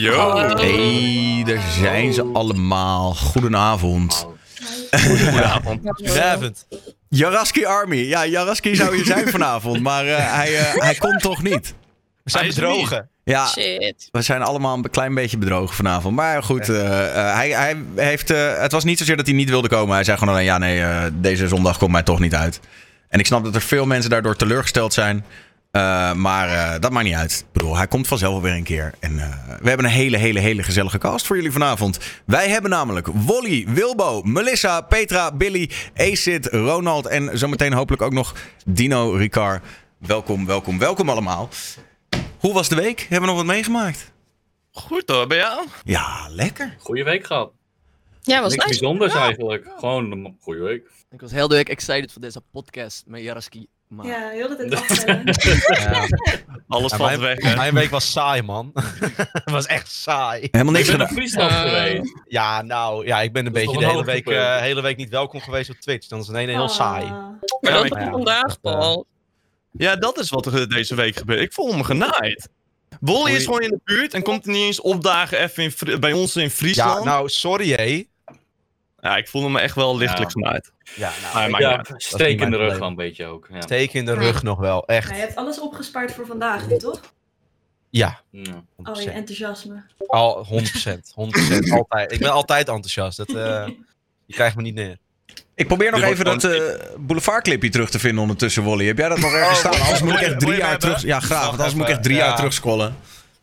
Yo. Hey, daar zijn ze allemaal. Goedenavond. Goedenavond. Goedenavond. Jaraski Army. Ja, Jaraski zou hier zijn vanavond, maar eh, hij, eh, hij komt toch niet. We zijn Hij is bedrogen. Ja, Shit. we zijn allemaal een klein beetje bedrogen vanavond. Maar goed, eh, eh, hij, hij heeft, eh, het was niet zozeer dat hij niet wilde komen. Hij zei gewoon alleen, ja nee, eh, deze zondag komt mij toch niet uit. En ik snap dat er veel mensen daardoor teleurgesteld zijn. Eh, maar eh, dat maakt niet uit. Ik bedoel, hij komt vanzelf wel weer een keer. En eh, we hebben een hele, hele, hele gezellige cast voor jullie vanavond. Wij hebben namelijk Wolly, Wilbo, Melissa, Petra, Billy, Acid, Ronald en zometeen hopelijk ook nog Dino Ricard. Welkom, welkom, welkom allemaal. Hoe was de week? Hebben we nog wat meegemaakt? Goed hoor, bij jou? Ja, lekker. Goeie week gehad. Ja, was Niks nice. bijzonders eigenlijk. Gewoon een goede week. Ik was heel de week excited voor deze podcast met Jaraski. Maar Ja, heel de tijd wachten. Ja. Alles Ja, valt mijn, weg, hè? mijn week was saai, man. Het was echt saai. Helemaal niks Ik ben gedaan. Friesland Eh, geweest. Ja, nou, ja, ik ben een Dat beetje de een hele week, eh, hele week niet welkom geweest op Twitch. Dan is het ineens heel saai. Ah. Maar Ja, dat maar was ja, vandaag, dat, eh, Paul. Ja, dat is wat er deze week gebeurt. Ik voel me genaaid. Wolly is gewoon in de buurt en komt er niet eens opdagen even in bij ons in Friesland. Ja, nou, sorry hé. Ja, ik voelde me echt wel lichtelijk Ja. genaaid. Ja, Maar nou, niet Ja, steek in de rug wel een beetje ook. Ja. steek in de rug nog wel, echt. Ja, je hebt alles opgespaard voor vandaag nu, toch? Ja, Ja. 100%. Al je enthousiasme. Al 100%. 100%. altijd. Ik ben altijd enthousiast. Dat, eh, je krijgt me niet neer. Ik probeer nog even dat eh boulevardclipje terug te vinden ondertussen, Wolly. Heb jij dat nog ergens Oh, staan? Anders moet ik echt drie wil je jaar terug... Ja, graag. Want anders moet ik echt drie jaar ja. terug scrollen.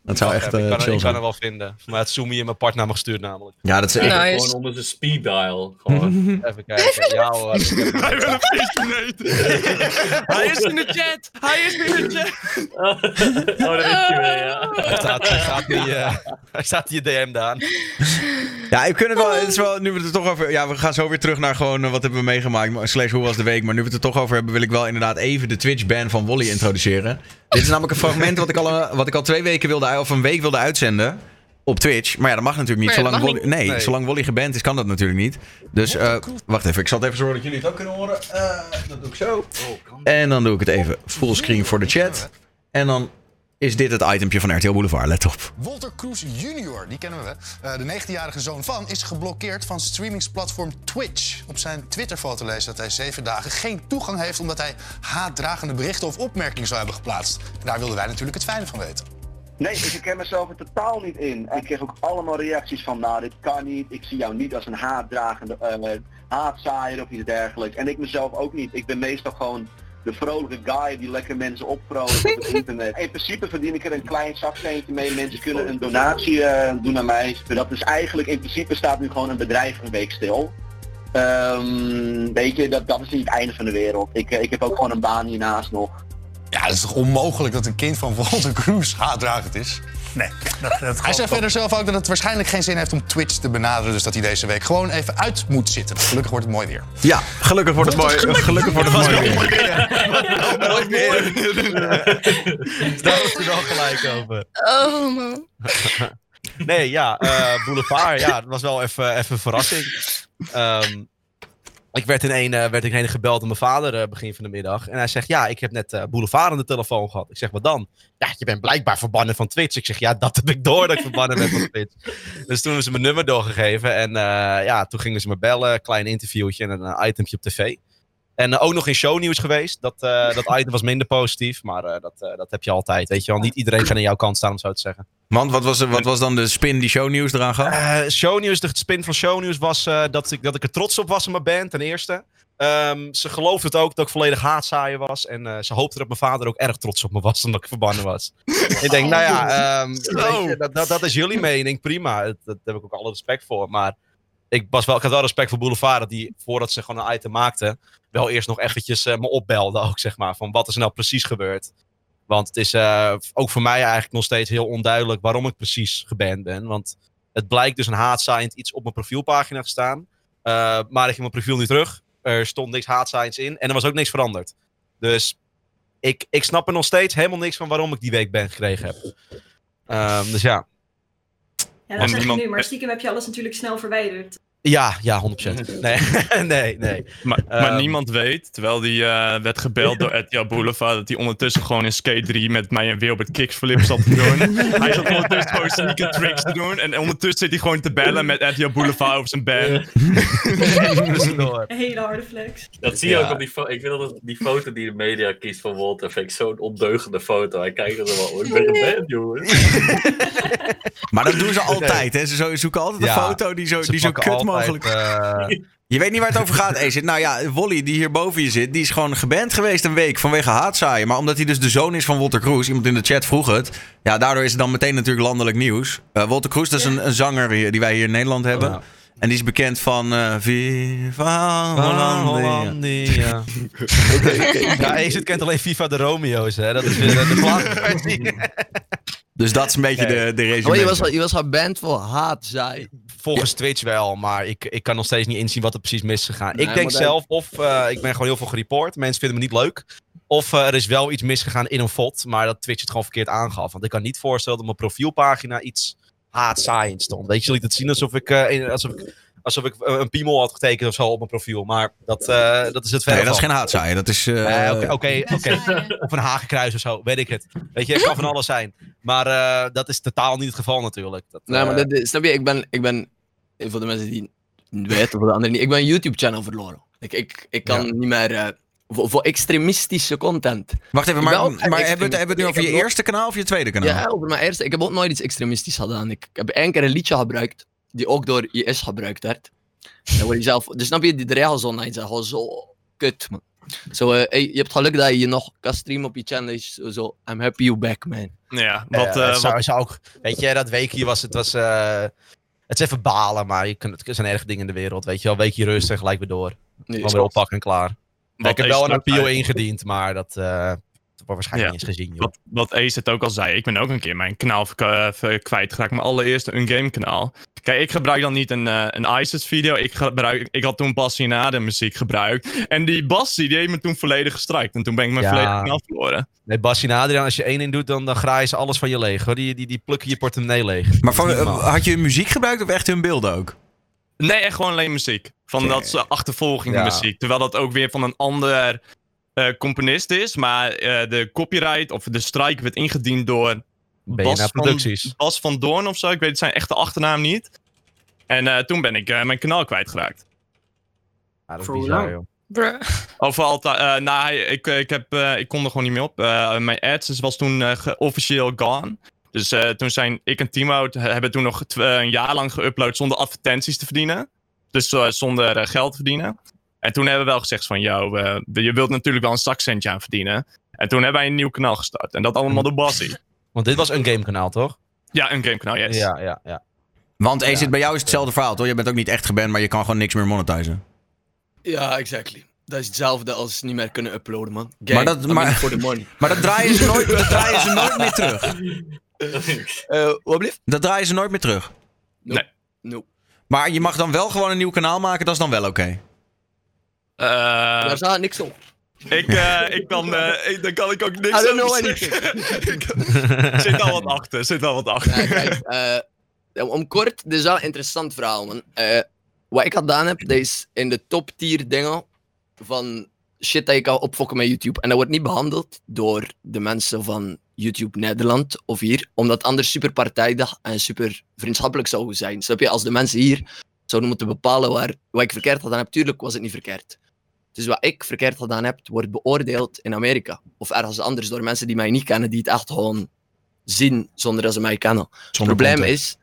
Dat zou echt even, eh, ik, kan, ik kan er wel vinden. Maar het Zoomie in mijn partner mag gestuurd namelijk. Ja, dat is... ik- Nice. Gewoon onder zijn speed dial. Gewoon. Even kijken. Ja hoor. Hij wil een feestje eten. Hij is in de chat. Hij is in de chat. oh, daar is je weer, ja. Hij staat, hij staat, hier, eh, hij staat hier DM Daan. Ja, ik kunnen het wel, het is wel... Nu we het er toch over... Ja, we gaan zo weer terug naar gewoon... eh, wat hebben we meegemaakt? maar- Slash, hoe was de week? Maar nu we het er toch over hebben... wil ik wel inderdaad even de Twitch-ban van Wolly introduceren. Dit is namelijk een fragment wat ik al, eh, wat ik al twee weken wilde... of een week wilde uitzenden... Op Twitch. Maar ja, dat mag natuurlijk niet. Dat zolang Wolly, nee, Nee. zolang Wolly geband is, kan dat natuurlijk niet. Dus eh, wacht even. Ik zal het even zorgen dat jullie het ook kunnen horen. Eh, dat doe ik zo. En dan doe ik het even fullscreen voor de chat. En dan is dit het itempje van RTL Boulevard. Let op. Walter Kroes Jr., die kennen we. Eh, de 19-jarige zoon van is geblokkeerd van streamingsplatform Twitch. Op zijn Twitter valt te lezen dat hij zeven dagen geen toegang heeft... omdat hij haatdragende berichten of opmerkingen zou hebben geplaatst. En daar wilden wij natuurlijk het fijne van weten. Nee, ik herken mezelf er totaal niet in. En ik kreeg ook allemaal reacties van, nou dit kan niet, ik zie jou niet als een haatdragende, uh, haatzaaier of iets dergelijks. En ik mezelf ook niet. Ik ben meestal gewoon de vrolijke guy die lekker mensen opvrolijkt op het internet. In principe verdien ik er een klein zakcentje mee. Mensen kunnen een donatie uh, doen aan mij. Dat is eigenlijk, in principe staat nu gewoon een bedrijf een week stil. Um, weet je, dat, dat is niet het einde van de wereld. Ik, ik heb ook gewoon een baan hiernaast nog. Ja, het is toch onmogelijk dat een kind van Walter Kroes haatdragend is? Nee, dat, dat Hij zegt verder zelf ook dat het waarschijnlijk geen zin heeft om Twitch te benaderen. Dus dat hij deze week gewoon even uit moet zitten. Gelukkig wordt het mooi weer. Ja, gelukkig wordt het mooi. Gelukkig wordt het mooi weer. Daar was hij wel gelijk over. Oh man. Nee, ja, uh, Boulevard, ja, dat was wel even, even een verrassing. Um, ik werd in een, uh, werd in een gebeld door mijn vader uh, begin van de middag. En hij zegt, ja, ik heb net uh, Boulevard aan de telefoon gehad. Ik zeg, wat dan? Ja, je bent blijkbaar verbannen van Twitch. Ik zeg, ja, dat heb ik door dat ik verbannen ben van Twitch. Dus toen hebben ze mijn nummer doorgegeven. En ja, toen gingen ze me bellen. Klein interviewtje en een itempje op tv. En ook nog in shownieuws geweest. Dat, dat item was minder positief. Maar dat, dat heb je altijd. Weet je wel, niet iedereen gaat aan jouw kant staan, om zo te zeggen. Want wat was, wat was dan de spin die shownieuws eraan gaf? Uh, shownieuws, de spin van shownieuws was uh, dat, ik, dat ik er trots op was in mijn band, ten eerste. Um, ze geloofde het ook dat ik volledig haatzaaien was. En uh, ze hoopte dat mijn vader ook erg trots op me was, omdat ik verbannen was. ik denk, nou ja, um, je, dat, dat, dat, is jullie mening, prima. Dat, daar heb ik ook alle respect voor. Maar ik, was wel, ik had wel respect voor Boulevard, dat die, voordat ze gewoon een item maakten, wel eerst nog eventjes me opbelde ook, zeg maar. Van wat is er nou precies gebeurd. Want het is uh, ook voor mij eigenlijk nog steeds heel onduidelijk waarom ik precies geband ben. Want het blijkt dus een haatzaaiend iets op mijn profielpagina te staan. Uh, maar ik ging mijn profiel nu terug. Er stond niks haatzaaiends in. En er was ook niks veranderd. Dus ik, ik snap er nog steeds helemaal niks van waarom ik die week ban gekregen heb. Um, dus ja. Ja, dat zeg je nu, maar stiekem heb je alles natuurlijk snel verwijderd. Ja, ja, 100%. Nee, nee, nee. Maar, maar Ehm. niemand weet, terwijl die eh, werd gebeld door RTL Boulevard, dat hij ondertussen gewoon in Skate 3 met mij en Wilbert kickflip zat te doen. hij zat ondertussen gewoon sneaker tricks te doen. En ondertussen zit hij gewoon te bellen met RTL Boulevard over zijn. Een hele harde flex. Dat zie je Ja. ook op die foto. Ik vind dat die foto die de media kiest van Walter, vind ik zo'n ondeugende foto. Hij kijkt er wel, ik ben een band, jongen. Maar dat doen ze altijd, hè? Ze zo- zoeken altijd een Ja. foto die zo, die zo kut mogelijk... eh, Je weet niet waar het over gaat, Acid. Nou ja, Wally, die hier boven je zit, die is gewoon geband geweest een week vanwege haatzaaien. Maar omdat hij dus de zoon is van Walter Kroes, iemand in de chat vroeg het. Ja, daardoor is het dan meteen natuurlijk landelijk nieuws. Eh, Walter Kroes, dat is een, een zanger hier- die wij hier in Nederland hebben. Ja. En die is bekend van eh Viva Hollandia. Hollandia. Ja, Ace het kent alleen FIFA de Romeo's, hè. Dat is weer de versie. Dus dat is een beetje de, de resume. Oh, je was, je was haar band voor haat, Volgens Twitch wel, maar ik, ik kan nog steeds niet inzien wat er precies mis is gegaan. Nee, ik denk zelf, of eh, ik ben gewoon heel veel gereport, mensen vinden me niet leuk. Of eh, er is wel iets misgegaan in een VOD, maar dat Twitch het gewoon verkeerd aangaf. Want ik kan niet voorstellen dat mijn profielpagina iets haatzaaiend stond. Weet je, liet het zien alsof ik, eh, alsof ik, alsof ik eh, een piemel had getekend of zo op mijn profiel. Maar dat, eh, dat is het verder Nee, dat is geen haatzaaien. Dat is... eh, Oké, oké. Of een hakenkruis of zo, weet ik het. Weet je, het kan van alles zijn. Maar eh, dat is totaal niet het geval natuurlijk. Dat, Nee, maar eh, dit, snap je, ik ben, ik ben, eh, voor de mensen die het weten, voor de anderen niet, ik ben een YouTube-channel verloren. Ik, ik, ik kan Ja. niet meer, eh, voor, voor extremistische content. Wacht even, maar, maar hebben we het, extremist. hebben we het nu over je eerste kanaal of je tweede kanaal? Ja, over mijn eerste, ik heb ook nooit iets extremistisch gedaan. Ik, ik heb één keer een liedje gebruikt, die ook door IS gebruikt werd. Dan word je zelf, dus snap je, die regels online zijn gewoon zo kut, man. Zo, eh, hey, je hebt geluk dat je je nog kan streamen op je channel. Is zo, I'm happy you back, man. Ja, wat, eh, het zou, wat, zou ook, weet je, dat weekje was, het was, eh, het is even balen, maar je kunt, het zijn erg dingen in de wereld, weet je wel. Weekje rust en gelijk weer door. Nee, Gewoon weer oppakken en klaar. wat ik heb wel een appeal ingediend, maar dat eh, wordt waarschijnlijk Ja. niet eens gezien, joh. Wat, wat Ace het ook al zei, ik ben ook een keer mijn kanaal eh, kwijtgeraakt. Mijn allereerste Ungame kanaal. Kijk, ik gebruik dan niet een, eh, een ISIS video. Ik, gebruik, ik had toen Bassinade muziek gebruikt. En die Bassie, die heeft me toen volledig gestrikt. En toen ben ik mijn Ja. volledige kanaal verloren. Nee, Basje en Adriaan, als je één in doet, dan, dan graaien ze alles van je leeg. Hoor. Die, die, die plukken je portemonnee leeg. Maar van, had je muziek gebruikt of echt hun beelden ook? Nee, echt gewoon alleen muziek. Van dat ze achtervolging Ja. muziek. Terwijl dat ook weer van een ander eh, componist is. Maar eh, de copyright of de strike werd ingediend door Bas van, Producties. Bas van Doorn of zo. Ik weet zijn echte achternaam niet. En eh, toen ben ik eh, mijn kanaal kwijtgeraakt. Ja, dat is bizar, altijd, eh nou, ik, ik, heb, eh, ik kon er gewoon niet meer op. Eh, mijn AdSense was toen eh, officieel gone. Dus eh, toen zijn ik en Timo hebben toen nog een jaar lang geüpload zonder advertenties te verdienen. Dus eh, zonder eh, geld te verdienen. En toen hebben we wel gezegd van, jou, eh, je wilt natuurlijk wel een zakcentje aan verdienen. En toen hebben wij een nieuw kanaal gestart. En dat allemaal door Bassie. Want dit was een gamekanaal, toch? Ja, een gamekanaal, yes. Ja, ja, ja. Want Ja. bij jou is hetzelfde verhaal, toch? Je bent ook niet echt geband, maar je kan gewoon niks meer monetizen. Ja, exactly. Dat is hetzelfde als niet meer kunnen uploaden, man. Maar dat- maar- voor de money. Maar dat draaien ze nooit, dat draaien ze nooit meer terug. Eh wat blieft? Dat draaien ze nooit meer terug. Nope. Maar je mag dan wel gewoon een nieuw kanaal maken, dat is dan wel oké. Daar staat niks op. ik, eh, ik kan, eh, ik, daar kan ik ook niks over zeggen. Er zit al wat achter, er zit wel wat achter. Ja, kijk, eh, om kort, dit is wel een interessant verhaal, man. Eh, wat ik gedaan heb, dat is in de top tier dingen van shit dat je kan opfokken met YouTube. En dat wordt niet behandeld door de mensen van YouTube Nederland of hier, omdat anders super partijdig en super vriendschappelijk zou zijn. Snap je? Als de mensen hier zouden moeten bepalen waar, wat ik verkeerd gedaan heb, tuurlijk was het niet verkeerd. Dus wat ik verkeerd gedaan heb, wordt beoordeeld in Amerika. Of ergens anders door mensen die mij niet kennen, die het echt gewoon zien zonder dat ze mij kennen. Het probleem is,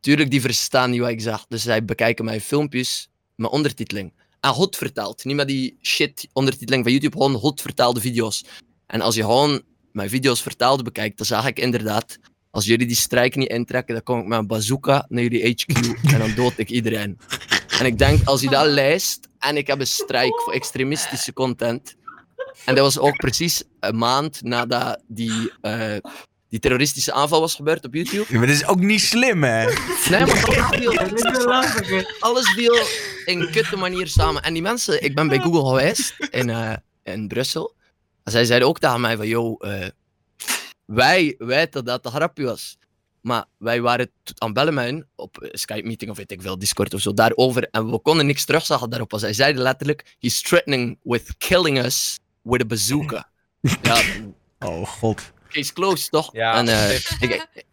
tuurlijk, die verstaan niet wat ik zeg. Dus zij bekijken mijn filmpjes met ondertiteling. En hot vertaald. Niet met die shit ondertiteling van YouTube, gewoon hot vertaalde video's. En als je gewoon mijn video's vertaald bekijkt, dan zag ik inderdaad, als jullie die strijk niet intrekken, dan kom ik met een bazooka naar jullie HQ en dan dood ik iedereen. En ik denk, als je dat leest, en ik heb een strijk voor extremistische content, en dat was ook precies een maand nadat die, eh, die terroristische aanval was gebeurd op YouTube. Ja, maar dat is ook niet slim, hè? Nee, maar alles viel, Dat alles viel in kutte manier samen. En die mensen, ik ben bij Google geweest in, eh, in Brussel. En zij zeiden ook tegen mij van, yo, eh, wij weten dat het een grapje was. Maar wij waren aan het bellen met op Skype-meeting of weet ik veel, Discord of zo, daarover. En we konden niks terugzeggen daarop. Want zij zeiden letterlijk, he's threatening with killing us with a bazooka. ja, Oh god. case closed, toch? Ja, en eh,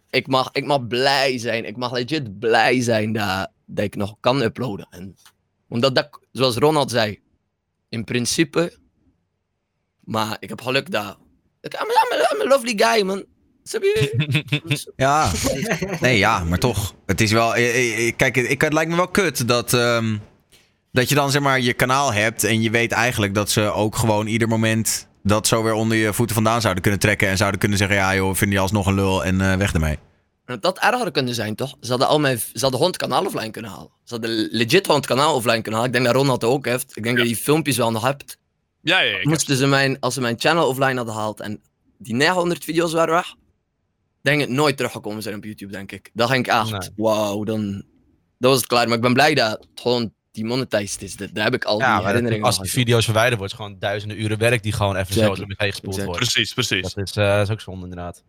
ik, mag, ik mag blij zijn. Ik mag legit blij zijn dat, dat ik nog kan uploaden. En, omdat dat, zoals Ronald zei, in principe. Maar ik heb geluk dat. Ik, I'm, I'm, a- I'm a lovely guy, man. Snap je? Ja. Nee, ja, maar toch. Het is wel. eh, eh, eh, Kijk, ik, het lijkt me wel kut dat. ehm, dat je dan zeg maar je kanaal hebt en je weet eigenlijk dat ze ook gewoon ieder moment dat zo weer onder je voeten vandaan zouden kunnen trekken en zouden kunnen zeggen: ja, joh, vind je alsnog een lul en eh, weg ermee. En dat erger kunnen zijn, toch? Ze hadden, al mijn, ze hadden het kanaal offline kunnen halen. Ze hadden legit het kanaal offline kunnen halen. Ik denk dat Ronald het ook heeft. Ik denk dat je die filmpjes wel nog hebt. Ja, ja, ja. heb- Moesten ze mijn, als ze mijn channel offline hadden gehaald en die 900 video's waren weg, denk ik nooit teruggekomen zijn op YouTube, denk ik. Dat ging ik echt, Nee. wauw, dan dat was het klaar. Maar ik ben blij dat het gewoon demonetized is. Dat- Daar heb ik al Ja, die herinneringen als die video's verwijderd wordt, is gewoon duizenden uren werk die gewoon even zo Exactly. door me heen gespoeld Exactly. wordt. Precies, precies. Dat is, eh, dat is ook zonde, inderdaad.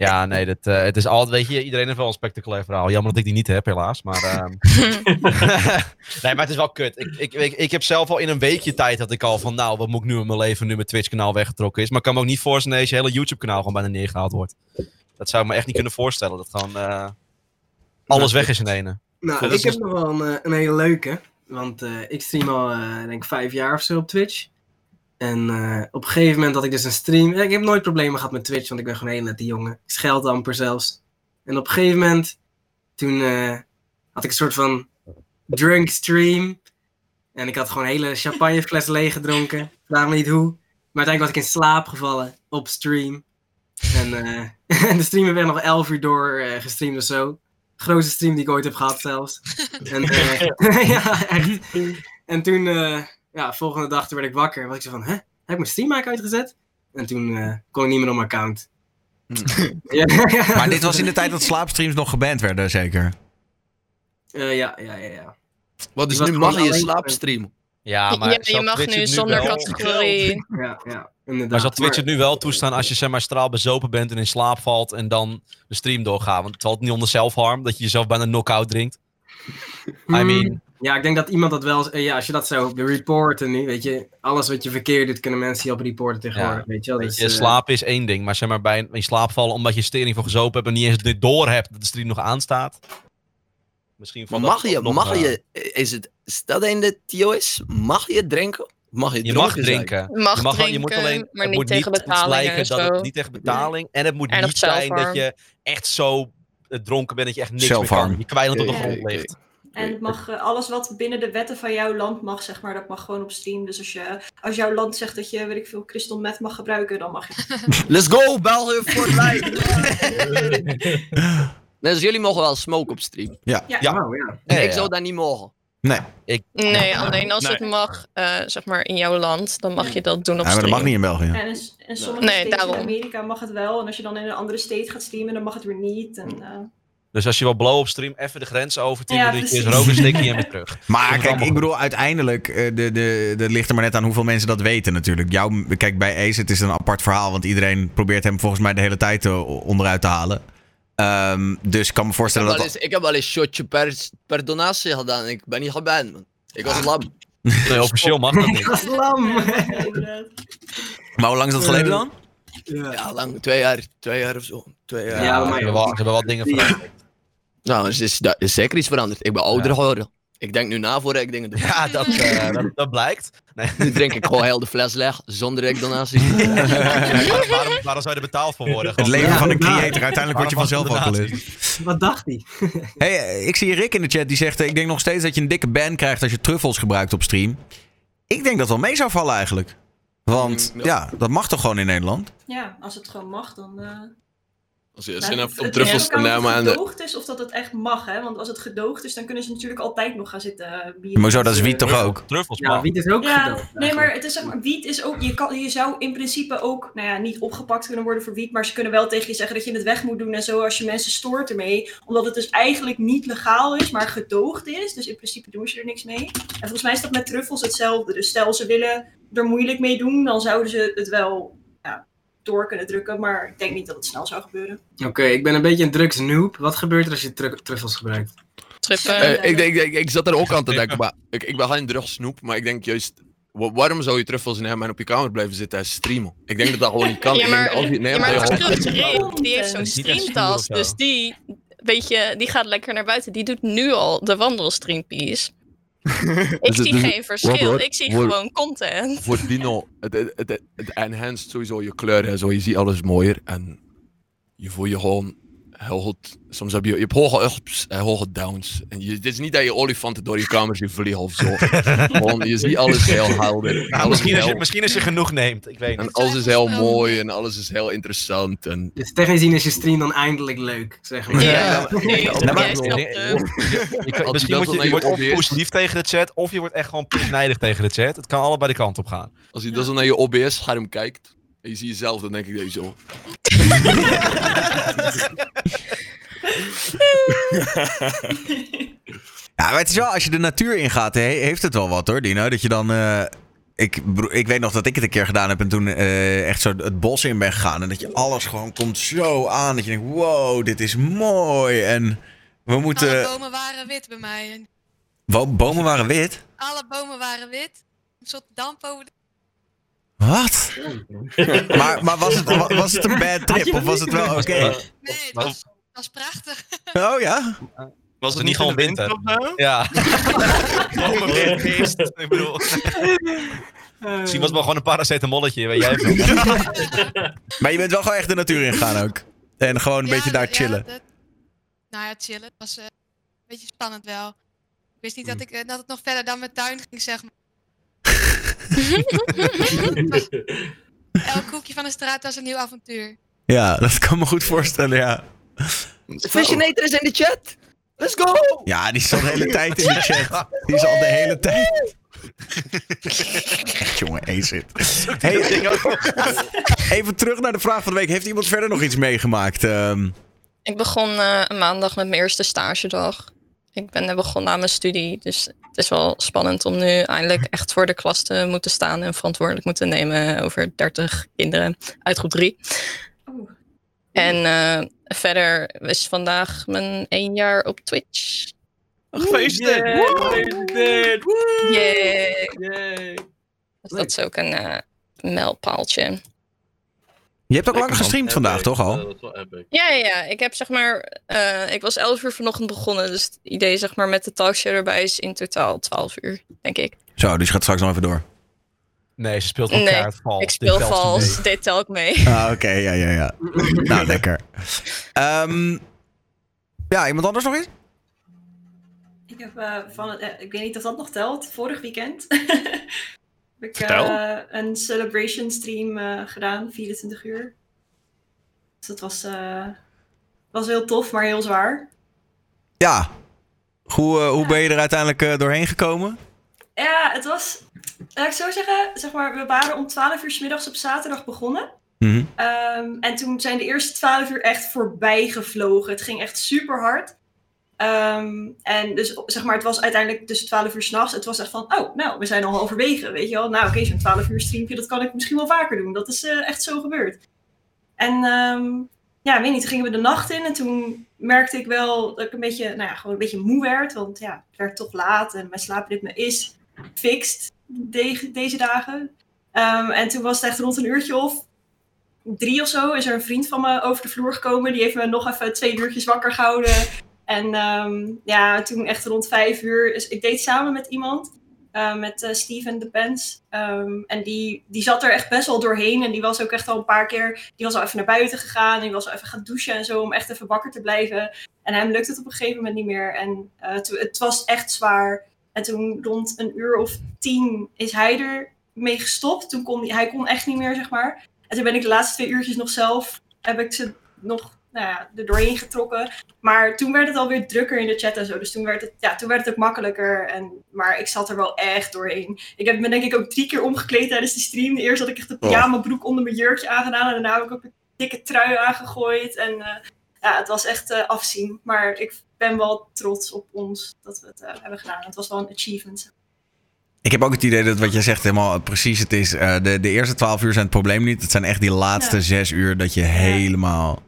Ja, nee, dat, eh, het is altijd, weet je, iedereen heeft wel een spectaculair verhaal. Jammer dat ik die niet heb, helaas. Maar, ehm, nee, maar het is wel kut. Ik, ik, ik, ik heb zelf al in een weekje tijd dat ik al van, nou, wat moet ik nu in mijn leven nu mijn Twitch-kanaal weggetrokken is. Maar ik kan me ook niet voorstellen dat je hele YouTube-kanaal gewoon bijna neergehaald wordt. Dat zou ik me echt niet kunnen voorstellen. Dat gewoon eh, alles weg is in ene. Nou, ik heb dus- nog wel een, eh, een hele leuke. Want eh, ik stream al, eh, denk ik, vijf jaar of zo op Twitch. En eh, op een gegeven moment had ik dus een stream. Ik heb nooit problemen gehad met Twitch, want ik ben gewoon een nette jongen. Ik scheld amper zelfs. En op een gegeven moment, toen eh, had ik een soort van drunk stream. En ik had gewoon een hele champagnefles leeg gedronken. Vraag me niet hoe. Maar uiteindelijk was ik in slaap gevallen op stream. En, eh, de stream werd nog 11 uur door gestreamd of zo. Grootste stream die ik ooit heb gehad zelfs. En, ja, echt. En toen, ja, volgende dag toen werd ik wakker. Was ik zo van, hè? Heb ik mijn stream eigenlijk uitgezet? En toen eh, kon ik niet meer op mijn account. ja, Maar dit was in de tijd dat slaapstreams nog geband werden, zeker. Eh, ja, ja, ja, ja. Wat, dus Ik was nu mag je slaapstreamen. Ja, maar ja, je mag Twitch nu zonder categorie. Ja, ja, inderdaad. Maar zal Twitch het nu wel toestaan als je zeg maar straal bezopen bent en in slaap valt en dan de stream doorgaat? Want het valt niet onder self-harm, dat je jezelf bijna knock-out drinkt. I Hmm, mean, Ja, ik denk dat iemand dat wel... eh, Ja, als je dat zou reporten nu, weet je... Alles wat je verkeerd doet, kunnen mensen je op reporten tegenwoordig, Ja, weet je wel. Dus, je, eh, slapen is één ding, maar zeg maar bij een- in slaap vallen omdat je stering van gezopen hebt en niet eens dit door hebt dat de stream nog aanstaat. Misschien Maar valt mag je, nog, mag eh, je, is het, je in de TO is, mag je drinken? Mag je, Je mag drinken. Mag je, mag, je drinken, moet alleen, maar het niet moet tegen niet betaling en dat het niet tegen betaling. En het moet En niet zijn dat je echt zo dronken bent dat je echt niks meer kan. Je kwijlend op de grond ligt. En het mag, eh, alles wat binnen de wetten van jouw land mag, zeg maar, dat mag gewoon op stream. Dus als, je, als jouw land zegt dat je, weet ik veel, crystal meth mag gebruiken, dan mag je. Let's go, België voor het lijf! Nee, dus jullie mogen wel smoke op stream. Ja. Ja. Ja, ik ja. zou dat niet mogen. Nee, Nee, alleen als Nee. het mag, eh, zeg maar, in jouw land, dan mag je dat doen op Ja, maar dat mag stream. niet in België. En sommige Nee, states daarom. in Amerika mag het wel. En als je dan in een andere state gaat streamen, dan mag het weer niet. En, eh, Dus als je wil blow op stream, even de grens over, 10 Ja, minuutjes, roken, stikkie en weer terug. Maar kijk, ik bedoel, uiteindelijk, eh, de, de, de ligt er maar net aan hoeveel mensen dat weten natuurlijk. Jou, kijk, bij Ace, het is een apart verhaal, want iedereen probeert hem volgens mij de hele tijd eh, onderuit te halen. Ehm, dus ik kan me Ik voorstellen dat... eens, ik heb wel eens shotje per, per donatie gedaan. Ik ben niet geband, man. Ik was lam. Nee, officieel mag dat niet. Dat is lam. Maar hoe lang is dat geleden dan? ja. Lang. Twee jaar. Twee jaar of zo. Twee jaar. Ja, Ze maar- hebben wel, ze hebben wel dingen veranderd. Nou, er is, er is zeker iets veranderd. Ik ben ouder Ja. geworden. Ik denk nu na voordat ik dingen doe. Ja, dat, eh, dat, dat blijkt. Nee. Nu drink ik gewoon heel de fles leeg, zonder dat ik donatie. Waarom, waarom, waarom zou je er betaald voor worden? Het leven Ja, van een creator. Uiteindelijk word je Waarom vanzelf alcoholist. Wat dacht hij? Hey, eh, ik zie Rick in de chat die zegt... eh, Ik denk nog steeds dat je een dikke ban krijgt als je truffels gebruikt op stream. Ik denk dat wel mee zou vallen eigenlijk. Want Mm, ja, ja. dat mag toch gewoon in Nederland? Ja, als het gewoon mag, dan. eh, Als je nou, zin hebt om truffels te aan nemen het en de... gedoogd is of dat het echt mag, hè? Want als het gedoogd is, dan kunnen ze natuurlijk altijd nog gaan zitten eh, bieren. Maar zo, dat is wiet toch ook? Truffels, Ja, wiet is ook Ja, gedoogd nee, maar het is zeg maar, wiet is ook, je, kan, je zou in principe ook, nou ja, niet opgepakt kunnen worden voor wiet, maar ze kunnen wel tegen je zeggen dat je het weg moet doen en zo als je mensen stoort ermee, omdat het dus eigenlijk niet legaal is, maar gedoogd is, dus in principe doen ze er niks mee. En volgens mij is dat met truffels hetzelfde, dus stel ze willen er moeilijk mee doen, dan zouden ze het wel, door kunnen drukken. Maar ik denk niet dat het snel zou gebeuren. Oké, ik ben een beetje een drugsnoob. Wat gebeurt er als je tru- truffels gebruikt? Eh, ik, denk, ik, ik zat er ook aan te denken, maar ik, ik ben geen drugsnoep, maar ik denk juist, wa- waarom zou je truffels nemen en op je kamer blijven zitten en streamen? Ik denk dat dat gewoon niet kan. ja, maar, als je, nee, ja, maar die heeft zo'n streamtas, dus die, weet je, die gaat lekker naar buiten. Die doet nu al de wandelstreampiece. ik Dus het- zie dus- geen verschil, ik zie gewoon content. voor Dino, het, het, het, het enhanced sowieso je kleuren en zo. Je ziet alles mooier en je voelt je gewoon heel goed. Soms heb je, je hebt hoge ups en hoge downs. En je, het is niet dat je olifanten door je kamer ziet vliegen of zo. gewoon, je ziet alles heel helder. Alles misschien, als je, heel- misschien als je genoeg neemt. Ik weet en niet. alles is heel mooi en alles is heel interessant. En Dus technisch gezien is je stream dan eindelijk leuk, zeg maar. Ja, misschien dat moet je, je wordt of positief tegen de chat, of je wordt echt gewoon nijdig tegen de chat. Het kan allebei de kant op gaan. als je dan zo naar je OBS-scherm kijkt en je ziet jezelf, dan denk ik dat je zo. Ja, maar het is wel, als je de natuur ingaat, he- heeft het wel wat hoor, Dino. Dat je dan. eh, ik, ik weet nog dat ik het een keer gedaan heb en toen eh, echt zo het bos in ben gegaan. En dat je alles gewoon komt zo aan. Dat je denkt: wow, dit is mooi. En we Alle moeten. bomen waren wit bij mij. Wo- bomen waren wit. Alle bomen waren wit. Een soort damp over de... Wat? maar, maar was, het, wa- was het een bad trip of was het wel oké? Nee, het was, het was prachtig. Oh ja? Was het niet gewoon winter winter? of zo? Ja. Bomen weer geest. Ik bedoel. Misschien was het wel gewoon een paracetamolletje, weet jij veel. Maar je bent wel gewoon echt de natuur ingegaan ook. En gewoon een Ja, beetje daar chillen. Ja, dat- nou ja, chillen. Het was eh, een beetje spannend wel. Ik wist niet dat, ik, eh, dat het nog verder dan mijn tuin ging, zeg maar. Elk hoekje van de straat was een nieuw avontuur. Ja, dat kan me goed voorstellen, ja. Fishinator is in de chat! Let's go! Ja, die is al de hele tijd in de chat. Die is al de hele tijd. Echt, jongen, ace it. Hey, even terug naar de vraag van de week. Heeft iemand verder nog iets meegemaakt? Ehm, Ik begon eh, een maandag met mijn eerste stagedag. Ik ben net begonnen aan mijn studie, dus het is wel spannend om nu eindelijk echt voor de klas te moeten staan en verantwoordelijk moeten nemen over 30 kinderen uit groep 3. Oeh. En eh, verder is vandaag mijn één jaar op Twitch. Gefeliciteerd! Yeah. Gefeliciteerd! Yay. Yay. Dus dat is ook een eh mijlpaaltje. Je hebt ook lang gestreamd vandaag, toch al? Epic. Ja, ja, ja. Ik heb zeg maar. eh, ik was 11 uur vanochtend begonnen. Dus het idee, zeg maar, met de talkshow erbij is in totaal 12 uur, denk ik. Zo, dus je gaat straks nog even door. Nee, ze speelt Nee, elkaar vals. ik speel vals. mee. Dit tel ik mee. Ah, oké, ja, ja, ja. nou, lekker. Ehm, ja, iemand anders nog eens? Ik heb eh, van het, eh, ik weet niet of dat nog telt, vorig weekend heb ik eh, een celebration stream eh, gedaan, 24 uur. Dus dat was, eh, was heel tof, maar heel zwaar. Ja. Hoe, eh, hoe ben je er uiteindelijk eh, doorheen gekomen? Ja, het was, laat ik zo zeggen, zeg maar, we waren om 12 uur 's middags op zaterdag begonnen. Mhm. Ehm, en toen zijn de eerste 12 uur echt voorbij gevlogen. Het ging echt super hard. Ehm, en dus zeg maar, het was uiteindelijk tussen 12 uur s'nachts. Het was echt van, oh, nou, we zijn al halverwege, weet je wel. Nou, oké, zo'n 12 uur streampje, dat kan ik misschien wel vaker doen. Dat is eh, echt zo gebeurd. En ehm, ja, weet niet, toen gingen we de nacht in en toen merkte ik wel dat ik een beetje, nou ja, gewoon een beetje moe werd. Want ja, het werd toch laat en mijn slaapritme is fixed de- deze dagen. Ehm, en toen was het echt rond een uurtje of drie of zo is er een vriend van me over de vloer gekomen. Die heeft me nog even twee uurtjes wakker gehouden. En ehm, ja, toen echt rond vijf uur. Ik deed samen met iemand. eh, met eh, Steven de Pens. Ehm, en die, die zat er echt best wel doorheen. En die was ook echt al een paar keer. Die was al even naar buiten gegaan. Die was al even gaan douchen en zo. Om echt even wakker te blijven. En hem lukte het op een gegeven moment niet meer. En eh, het was echt zwaar. En toen rond een uur of tien is hij er mee gestopt. Toen kon hij, hij kon echt niet meer, zeg maar. En toen ben ik de laatste twee uurtjes nog zelf, heb ik ze nog nou ja, er doorheen getrokken. Maar toen werd het alweer drukker in de chat en zo. Dus toen werd het, ja, toen werd het ook makkelijker. En, maar ik zat er wel echt doorheen. Ik heb me denk ik ook drie keer omgekleed tijdens de stream. Eerst had ik echt de pyjama broek onder mijn jurkje aangedaan. En daarna heb ik ook een dikke trui aangegooid. En eh, ja, het was echt eh, afzien. Maar ik ben wel trots op ons dat we het eh, hebben gedaan. Het was wel een achievement. Ik heb ook het idee dat wat je zegt helemaal precies het is. De, de eerste 12 uur zijn het probleem niet. Het zijn echt die laatste Ja. zes uur dat je helemaal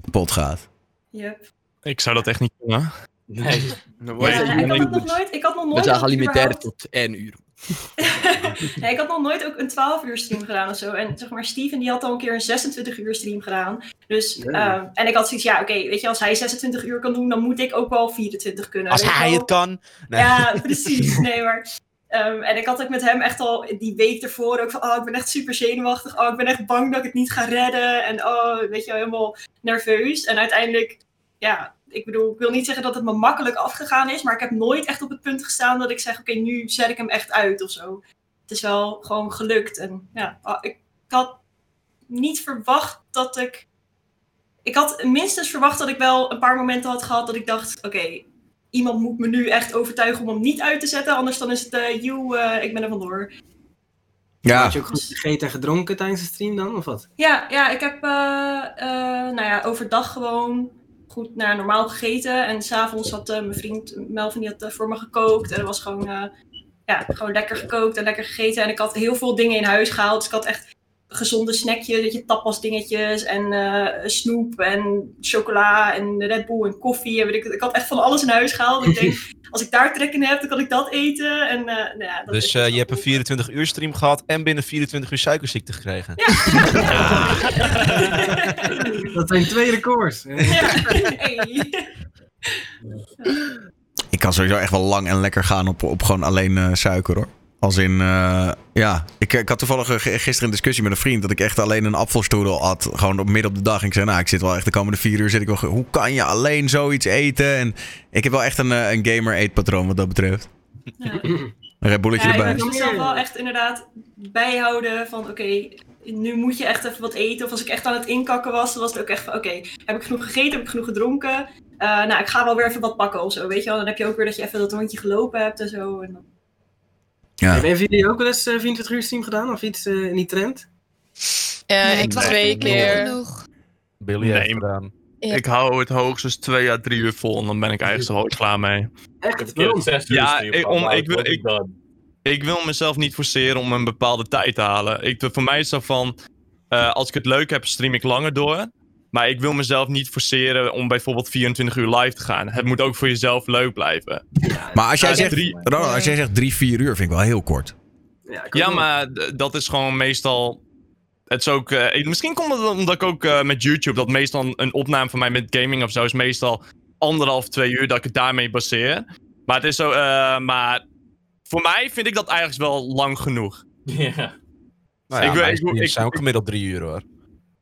kapot gaat. Yep. Ik zou dat echt niet kunnen. Nee. Ja, ik had het nog nooit, ik had nog We nooit überhaupt- tot één uur. nee, ik had nog nooit ook een 12 uur stream gedaan of zo. En zeg maar, Steven die had al een keer een 26 uur stream gedaan. Dus, ehm, en ik had zoiets, ja, oké, weet je, als hij 26 uur kan doen, dan moet ik ook wel 24 kunnen. Als hij wel. het kan. Nee. Ja, precies. Nee, maar. Ehm, en ik had ook met hem echt al die week ervoor ook van, oh, ik ben echt super zenuwachtig. Oh, ik ben echt bang dat ik het niet ga redden. En oh, weet je helemaal nerveus. En uiteindelijk, ja, ik bedoel, ik wil niet zeggen dat het me makkelijk afgegaan is, maar ik heb nooit echt op het punt gestaan dat ik zeg, oké, nu zet ik hem echt uit of zo. Het is wel gewoon gelukt. En ja, ah, ik had niet verwacht dat ik. Ik had minstens verwacht dat ik wel een paar momenten had gehad dat ik dacht: oké, iemand moet me nu echt overtuigen om hem niet uit te zetten. Anders dan is het, eh you, eh, ik ben er vandoor. Ja, Had je ook goed gegeten en gedronken tijdens de stream dan, of wat? Ja, ja ik heb eh, eh, nou ja, overdag gewoon goed naar normaal gegeten. En s'avonds had eh, mijn vriend Melvin die had voor me gekookt. En dat was gewoon, eh, ja, gewoon lekker gekookt en lekker gegeten. En ik had heel veel dingen in huis gehaald. Dus ik had echt gezonde snackjes, weet je, tapas dingetjes en eh, snoep en chocola en Red Bull en koffie. En weet ik, ik had echt van alles in huis gehaald. Ik denk, als ik daar trek in heb, dan kan ik dat eten. En, eh, nou ja, dat Dus eh, je hebt een 24 uur stream gehad en binnen 24 uur suikerziekte gekregen. Dat zijn twee records. Ja, hey. ik kan sowieso echt wel lang en lekker gaan op, op gewoon alleen eh, suiker hoor. Als in, eh, ja, ik, ik had toevallig eh, gisteren een discussie met een vriend dat ik echt alleen een apfelstoedel had. Gewoon op midden op de dag. En ik zei, nou, ik zit wel echt de komende vier uur. Zit ik wel, hoe kan je alleen zoiets eten? En ik heb wel echt een, eh, een gamer eetpatroon wat dat betreft. Ja. Een Red Bulletje Ja, ik erbij. moet mezelf wel echt inderdaad bijhouden van oké, nu moet je echt even wat eten. Of als ik echt aan het inkakken was, dan was het ook echt van oké, heb ik genoeg gegeten, heb ik genoeg gedronken? Eh, nou, ik ga wel weer even wat pakken of zo, weet je wel. Dan heb je ook weer dat je even dat rondje gelopen hebt en zo. En dan... Ja. Hebben jullie ook wel eens eh, 24 uur stream gedaan? Of iets eh, in die trend? Ja, Nee, ik twee keer. Billy Nee, heeft gedaan. Ja. Ik hou het hoogstens twee à drie uur vol en dan ben ik eigenlijk zo klaar mee. Echt? Waarom? Ja, ik- om- ik wil- ik-. Ik wil mezelf niet forceren om een bepaalde tijd te halen. Ik, voor mij is dat van, eh, als ik het leuk heb, stream ik langer door. Maar ik wil mezelf niet forceren om bijvoorbeeld 24 uur live te gaan. Het moet ook voor jezelf leuk blijven. Maar als jij, Ja, zegt, drie- Ronald, als jij zegt drie, vier uur, vind ik wel heel kort. Ja, maar dat is gewoon meestal. Het is ook. eh, misschien komt het omdat ik ook eh, met YouTube. Dat meestal een opname van mij met gaming of zo is meestal anderhalf, twee uur dat ik het daarmee baseer. Maar het is zo. eh, maar voor mij vind ik dat eigenlijk wel lang genoeg. Ja. Nou ja, Ik wil- mijn ik ik- zijn ook gemiddeld drie uur hoor.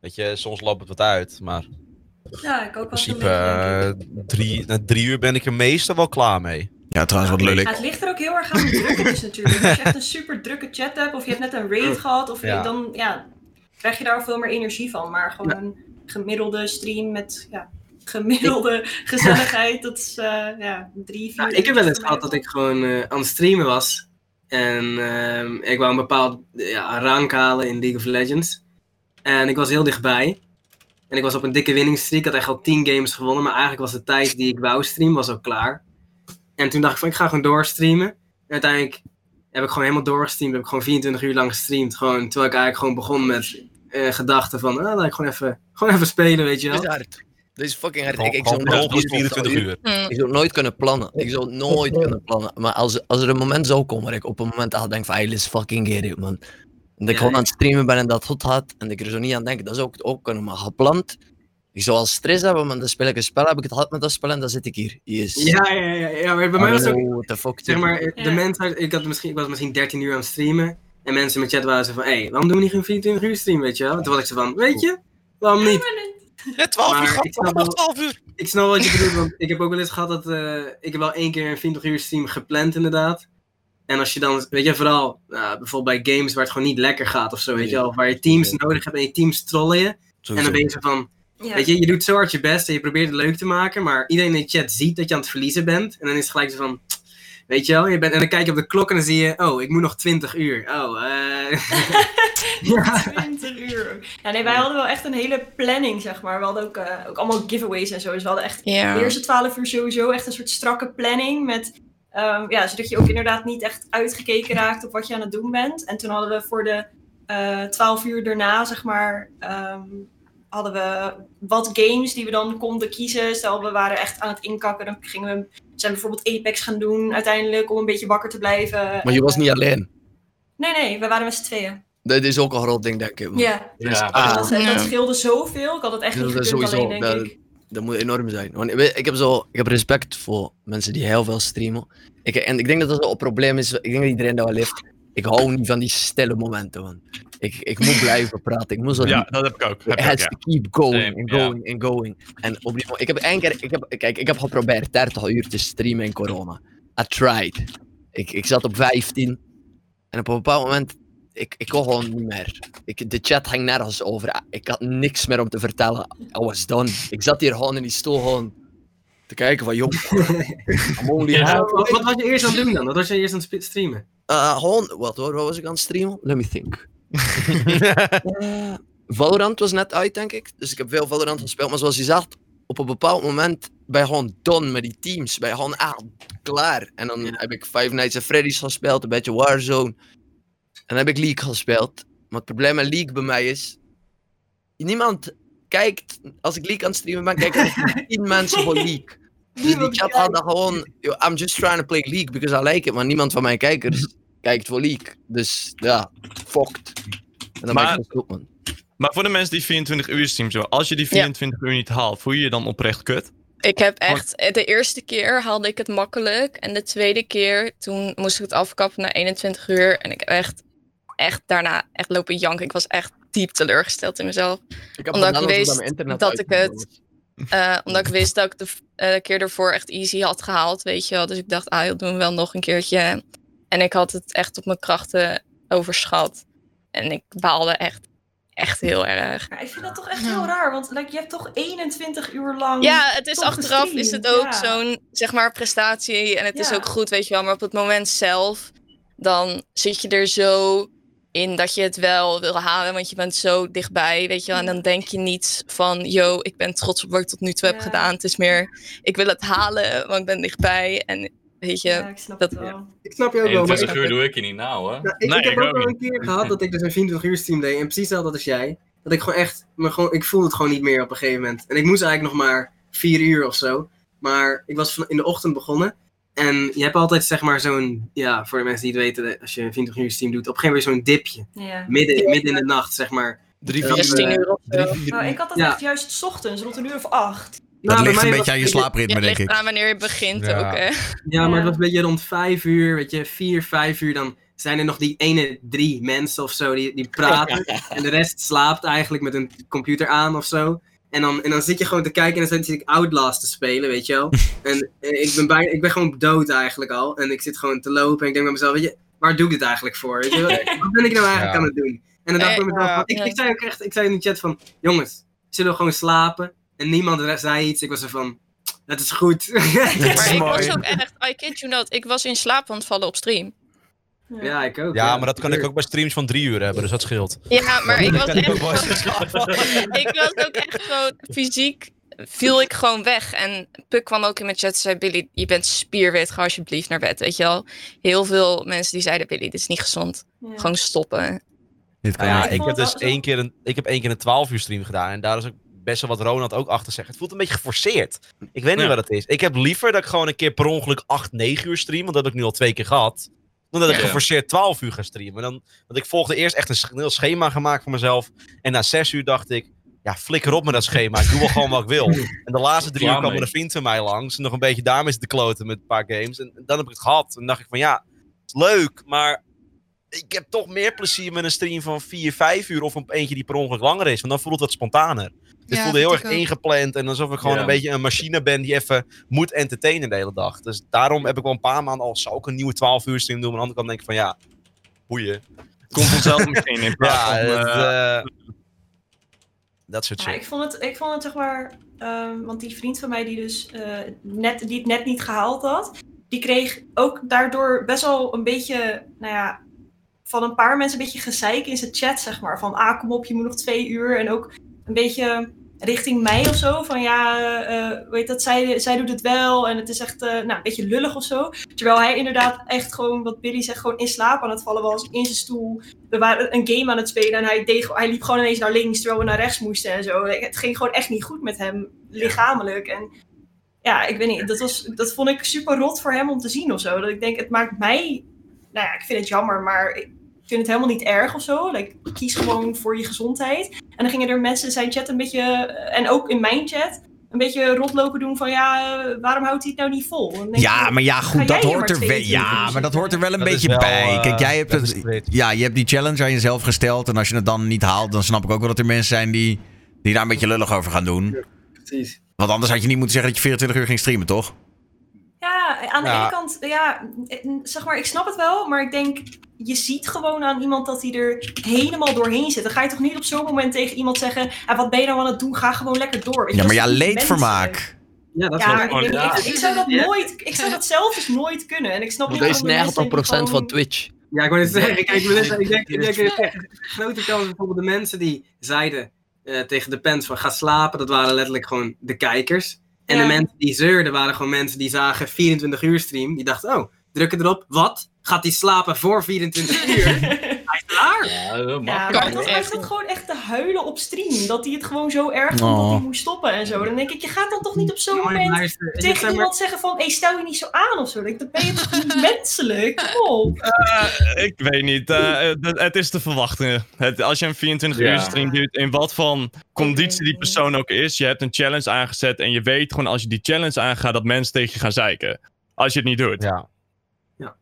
Weet je, soms loopt het wat uit, maar in Ja, ik ook wel principe denk ik. eh, drie, na drie uur ben ik er meestal wel klaar mee. Ja, trouwens, wat Ja, lullig. het ligt er ook heel erg aan hoe druk het is natuurlijk. Als je echt een super drukke chat hebt, of je hebt net een raid gehad, of je- Ja. dan ja, krijg je daar veel meer energie van. Maar gewoon een gemiddelde stream met ja, gemiddelde gezelligheid, dat is eh, ja, drie, vier ik heb wel eens gehad dat ik gewoon eh, aan het streamen was. En ehm, ik wou een bepaald ja, rank halen in League of Legends. En ik was heel dichtbij. En ik was op een dikke winningstreak. Ik had echt al 10 games gewonnen. Maar eigenlijk was de tijd die ik wou streamen was al klaar. En toen dacht ik van ik ga gewoon doorstreamen. En uiteindelijk heb ik gewoon helemaal doorgestreamd. Heb ik gewoon 24 uur lang gestreamd. Gewoon, terwijl ik eigenlijk gewoon begon met eh, gedachten van... Ah, laat ik gewoon even, gewoon even spelen, weet je Dit wel. is hard. Dit is fucking hard. Ik, ik zou nooit volgens 24 uur. Hm. Ik zou nooit kunnen plannen. Ik zou nooit kunnen plannen. Maar als, als er een moment zou komen waar ik op een moment al denk van, hey, let's fucking get it, man. En dat ik Ja, gewoon aan het streamen ben en dat goed had, en ik er zo niet aan denk, dat zou ik het ook kunnen. Maar gepland, ik zou al stress hebben, want dan speel ik een spel, heb ik het gehad met dat spel en dan zit ik hier. Yes. Ja, ja, ja, ja. Maar bij mij was het ook... Oh, what the fuck. Zeg maar, Ja. de mensen, ik, had misschien, ik was misschien 13 uur aan het streamen. En mensen in mijn chat waren zo van, hé, hey, waarom doen we niet geen 24 uur stream, weet je wel? En toen was ik zo van, weet je, waarom niet? Ja, 12 uur Maar gaat ik snap nog wel- 12 uur. Ik snap wat je bedoelt, want ik heb ook wel eens gehad dat, eh, ik heb wel één keer een 24 uur stream gepland inderdaad. En als je dan, weet je, vooral nou, bijvoorbeeld bij games waar het gewoon niet lekker gaat of zo, weet je wel. Waar je teams nodig hebt en je teams trollen je. En dan ben je zo van, Ja. weet je, je doet zo hard je best en je probeert het leuk te maken. Maar iedereen in de chat ziet dat je aan het verliezen bent. En dan is het gelijk zo van, weet je wel, je bent, en dan kijk je op de klok en dan zie je, oh, ik moet nog 20 uur. Oh, eh... ja. 20 uur. Ja, nee, wij hadden wel echt een hele planning, zeg maar. We hadden ook, eh, ook allemaal giveaways en zo. Dus we hadden echt Ja. de eerste 12 uur sowieso echt een soort strakke planning met Ehm, ja, zodat je ook inderdaad niet echt uitgekeken raakt op wat je aan het doen bent. En toen hadden we voor de eh 12 uur daarna, zeg maar, ehm, hadden we wat games die we dan konden kiezen. Stel, we waren echt aan het inkakken, dan gingen we zijn bijvoorbeeld Apex gaan doen uiteindelijk om een beetje wakker te blijven. Maar je was niet alleen. Nee, nee, we waren met z'n tweeën. Dat is ook een groot ding, denk ik. Ja, Dus, Ja. ah, dat, dat Ja. scheelde zoveel. Ik had het echt dat niet gekund alleen, denk dat, ik. Dat moet enorm zijn. Want ik, heb zo, ik heb respect voor mensen die heel veel streamen. Ik, en ik denk dat dat wel een probleem is. Ik denk dat iedereen dat wel heeft. Ik hou niet van die stille momenten, man. Ik, ik moet blijven praten. Ik moet zo Ja, dat heb ik ook. Heb ik ook, ja. keep going and ja. going and going. En op die, ik heb één keer, ik heb, kijk, ik heb geprobeerd 30 uur te streamen in corona. I tried. Ik, ik zat op 15. En op een bepaald moment, ik, ik kon gewoon niet meer. Ik, de chat ging nergens over. Ik had niks meer om te vertellen. I was done. Ik zat hier gewoon in die stoel gewoon te kijken van, Ja. half- Wat, wat was je eerst aan het doen dan? Wat was je eerst aan het streamen? Uh, gewoon, wat hoor, wat was ik aan het streamen? Let me think. Eh, Valorant was net uit, denk ik. Dus ik heb veel Valorant gespeeld. Maar zoals je zegt, op een bepaald moment ben je gewoon done met die teams. Ben je gewoon ah, klaar. En dan heb ik Five Nights at Freddy's gespeeld, een beetje Warzone. En dan heb ik League gespeeld. Maar het probleem met League bij mij is... Niemand kijkt... Als ik League aan het streamen ben, kijken er 10 mensen voor League. Dus die chat had dan gewoon... "Yo, I'm just trying to play League because I like it. Maar niemand van mijn kijkers kijkt voor League. Dus ja, fucked. En dan Maar- ben ik gestopt, man. Maar voor de mensen die 24 uur streamen, zo, als je die 24 uur niet haalt, voel je je dan oprecht kut? Ik heb echt, de eerste keer haalde ik het makkelijk. En de tweede keer, toen moest ik het afkappen na 21 uur. En ik heb echt, echt daarna echt lopen janken. Ik was echt diep teleurgesteld in mezelf. Ik heb Omdat ik wist dat ik het-. Eh, omdat ik wist dat ik de eh, keer ervoor echt easy had gehaald, weet je wel. Dus ik dacht, ah, ik doe hem wel nog een keertje. En ik had het echt op mijn krachten overschat. En ik baalde echt, echt heel erg. Ik vind dat toch echt heel raar, want like, je hebt toch 21 uur lang. Ja, het is achteraf is het ook ja. zo'n, zeg maar, prestatie. En het is ook goed, weet je wel. Maar op het moment zelf, dan zit je er zo in dat je het wel wil halen. Want je bent zo dichtbij, weet je wel. En dan denk je niet van, yo, ik ben trots op wat ik tot nu toe heb Ja. gedaan. Het is meer, ik wil het halen, want ik ben dichtbij. En weet je, Ja, ik snap dat, het wel. Ik snap ook wel. Maar 21 ik, uur doe ik je niet nou, hè? Ja, ik, Nee, ik heb ik ook ook wel een keer gehad dat ik dus een 24 uur stream deed. En precies hetzelfde als jij. Dat ik gewoon echt, me gewoon, ik voelde het gewoon niet meer op een gegeven moment. En ik moest eigenlijk nog maar 4 uur of zo. Maar ik was van, in de ochtend begonnen. En je hebt altijd zeg maar zo'n, ja, voor de mensen die het weten, als je een 24 uur stream doet, op een gegeven moment zo'n dipje. Ja. Midden, midden in de nacht, zeg maar. Drie, vier, 16 uur of zo. drie, vier Nou, uur. ik had dat Ja. echt juist 's ochtends, rond een uur of acht. Dat Nou, ligt een beetje was- aan je slaapritme, denk ligt ik. aan wanneer je begint Ja. ook, hè. Ja, Ja. maar het was een beetje rond 5 uur, weet je, 4, 5 uur. Dan zijn er nog die ene, drie mensen of zo die, die praten. en de rest slaapt eigenlijk met een computer aan of zo. En dan, en dan zit je gewoon te kijken en dan zit ik Outlast te spelen, weet je wel. En eh, ik ben, bijna, ik ben gewoon dood eigenlijk al. En ik zit gewoon te lopen en ik denk bij mezelf, weet je, waar doe ik dit eigenlijk voor? Weet je wel? Wat ben ik nou eigenlijk Ja. aan het doen? En dan dacht ik bij mezelf, van- ik, ik zei ook echt, ik zei in de chat van, jongens, zullen we gewoon slapen? En niemand zei iets, ik was er van, dat is goed. Maar ik was ook echt, I kid you not, ik was in slaap aan het vallen op stream. Ja, ik ook. Ja, maar dat kan ik ook bij streams van drie uur hebben, dus dat scheelt. Ja, maar ik was echt gewoon- ik was ook echt gewoon fysiek viel ik gewoon weg. En Puk kwam ook in mijn chat en zei: Billy, je bent spierwit, ga alsjeblieft naar bed. Weet je wel? Heel veel mensen die zeiden: Billy, dit is niet gezond. Ja. Gewoon stoppen. Dit kan ja, ik heb dus zo- één keer, een, ik heb één keer een 12 uur stream gedaan. En daar is ook best wel wat Ronald ook achter zegt. Het voelt een beetje geforceerd. Ik weet niet wat het is. Ik heb liever dat ik gewoon een keer per ongeluk 8, 9 uur stream. Want dat heb ik nu al twee keer gehad. Dan dat ik geforceerd 12 uur ga streamen. Dan, want ik volgde eerst echt een heel schema gemaakt voor mezelf. En na 6 uur dacht ik. Ja, flikker op met dat schema. Ik doe wel gewoon wat ik wil. En de laatste drie uur kwam er een vriend van mij langs. En nog een beetje daarmee zitten kloten met een paar games. En, en dan heb ik het gehad. En dacht ik van ja, het is leuk. Maar ik heb toch meer plezier met een stream van 4, 5 uur of een eentje die per ongeluk langer is. Want dan voelt het wat spontaner. Dit Ja, voelde heel erg ingepland en alsof ik gewoon Ja. een beetje een machine ben die even moet entertainen de hele dag. Dus daarom heb ik wel een paar maanden al, zou ik een nieuwe 12 uur stream doen. Maar aan de andere kant denk ik van ja, boeien. Komt vanzelf misschien in plaats Ja, van... het, eh, eh, dat soort Ja, shit. ik vond het, ik vond het zeg maar, ehm, want die vriend van mij die dus eh, net, die het net niet gehaald had, die kreeg ook daardoor best wel een beetje, nou ja, van een paar mensen een beetje gezeik in zijn chat, zeg maar. Van, ah, kom op, je moet nog twee uur. En ook een beetje, richting mij of zo. Van ja, eh, weet dat, zij, zij doet het wel en het is echt eh, nou, een beetje lullig of zo. Terwijl hij inderdaad echt gewoon, wat Billy zegt, gewoon in slaap aan het vallen was. In zijn stoel. We waren een game aan het spelen en hij, hij liep gewoon ineens naar links terwijl we naar rechts moesten en zo. Het ging gewoon echt niet goed met hem, lichamelijk. En ja, ik weet niet, dat, was, dat vond ik super rot voor hem om te zien of zo. Dat ik denk, het maakt mij, nou ja, ik vind het jammer, maar ik vind het helemaal niet erg of zo. Like, kies gewoon voor je gezondheid. En dan gingen er mensen in zijn chat een beetje, en ook in mijn chat, een beetje rotlopen doen van ja, eh, waarom houdt hij het nou niet vol? Ja, ik, maar ja, goed, dat hoort er wel. 22 Ja, maar dat hoort er wel een Dat beetje wel, bij. eh, Kijk, jij hebt het. Ja, je hebt die challenge aan jezelf gesteld. En als je het dan niet haalt, dan snap ik ook wel dat er mensen zijn die, die daar een beetje lullig over gaan doen. Precies. Want anders had je niet moeten zeggen dat je 24 uur ging streamen, toch? Ja, aan de Ja. ene kant, ja, eh, zeg maar, ik snap het wel, maar ik denk, je ziet gewoon aan iemand dat hij er helemaal doorheen zit. Dan ga je toch niet op zo'n moment tegen iemand zeggen, ah, wat ben je nou aan het doen? Ga gewoon lekker door. Weet Ja, maar dat ja, leedvermaak. menselijk. Ja, dat is Ja, ik, Ja. ik, ik zou dat Ja. nooit, ik zou dat zelf dus nooit kunnen. En ik snap niet er mensen 90% die van Twitch. Ja, ik wou net zeggen, kijk, ik, net- ik denk, ik denk grote kans bijvoorbeeld de mensen die zeiden eh, tegen de pens van ga slapen, dat waren letterlijk gewoon de kijkers. En Ja. de mensen die zeurden waren gewoon mensen die zagen 24 uur stream. Die dachten, oh, drukken erop, wat? Gaat hij slapen voor 24 uur? Klaar. Ja, dat Ja, maar hij zat gewoon echt te huilen op stream. Dat hij het gewoon zo erg vond dat Oh. hij moest stoppen en zo. Dan denk ik, je gaat dan toch niet op zo'n Jongen, moment luister, tegen maar- iemand zeggen van, hey, stel je niet zo aan of zo. Dan ben je toch niet menselijk? Kom op. Eh, ik weet niet. eh, het, het is te verwachten. Het, als je een 24 Ja. uur stream doet, in wat van conditie die persoon ook is, je hebt een challenge aangezet en je weet gewoon als je die challenge aangaat dat mensen tegen je gaan zeiken. Als je het niet doet. Ja.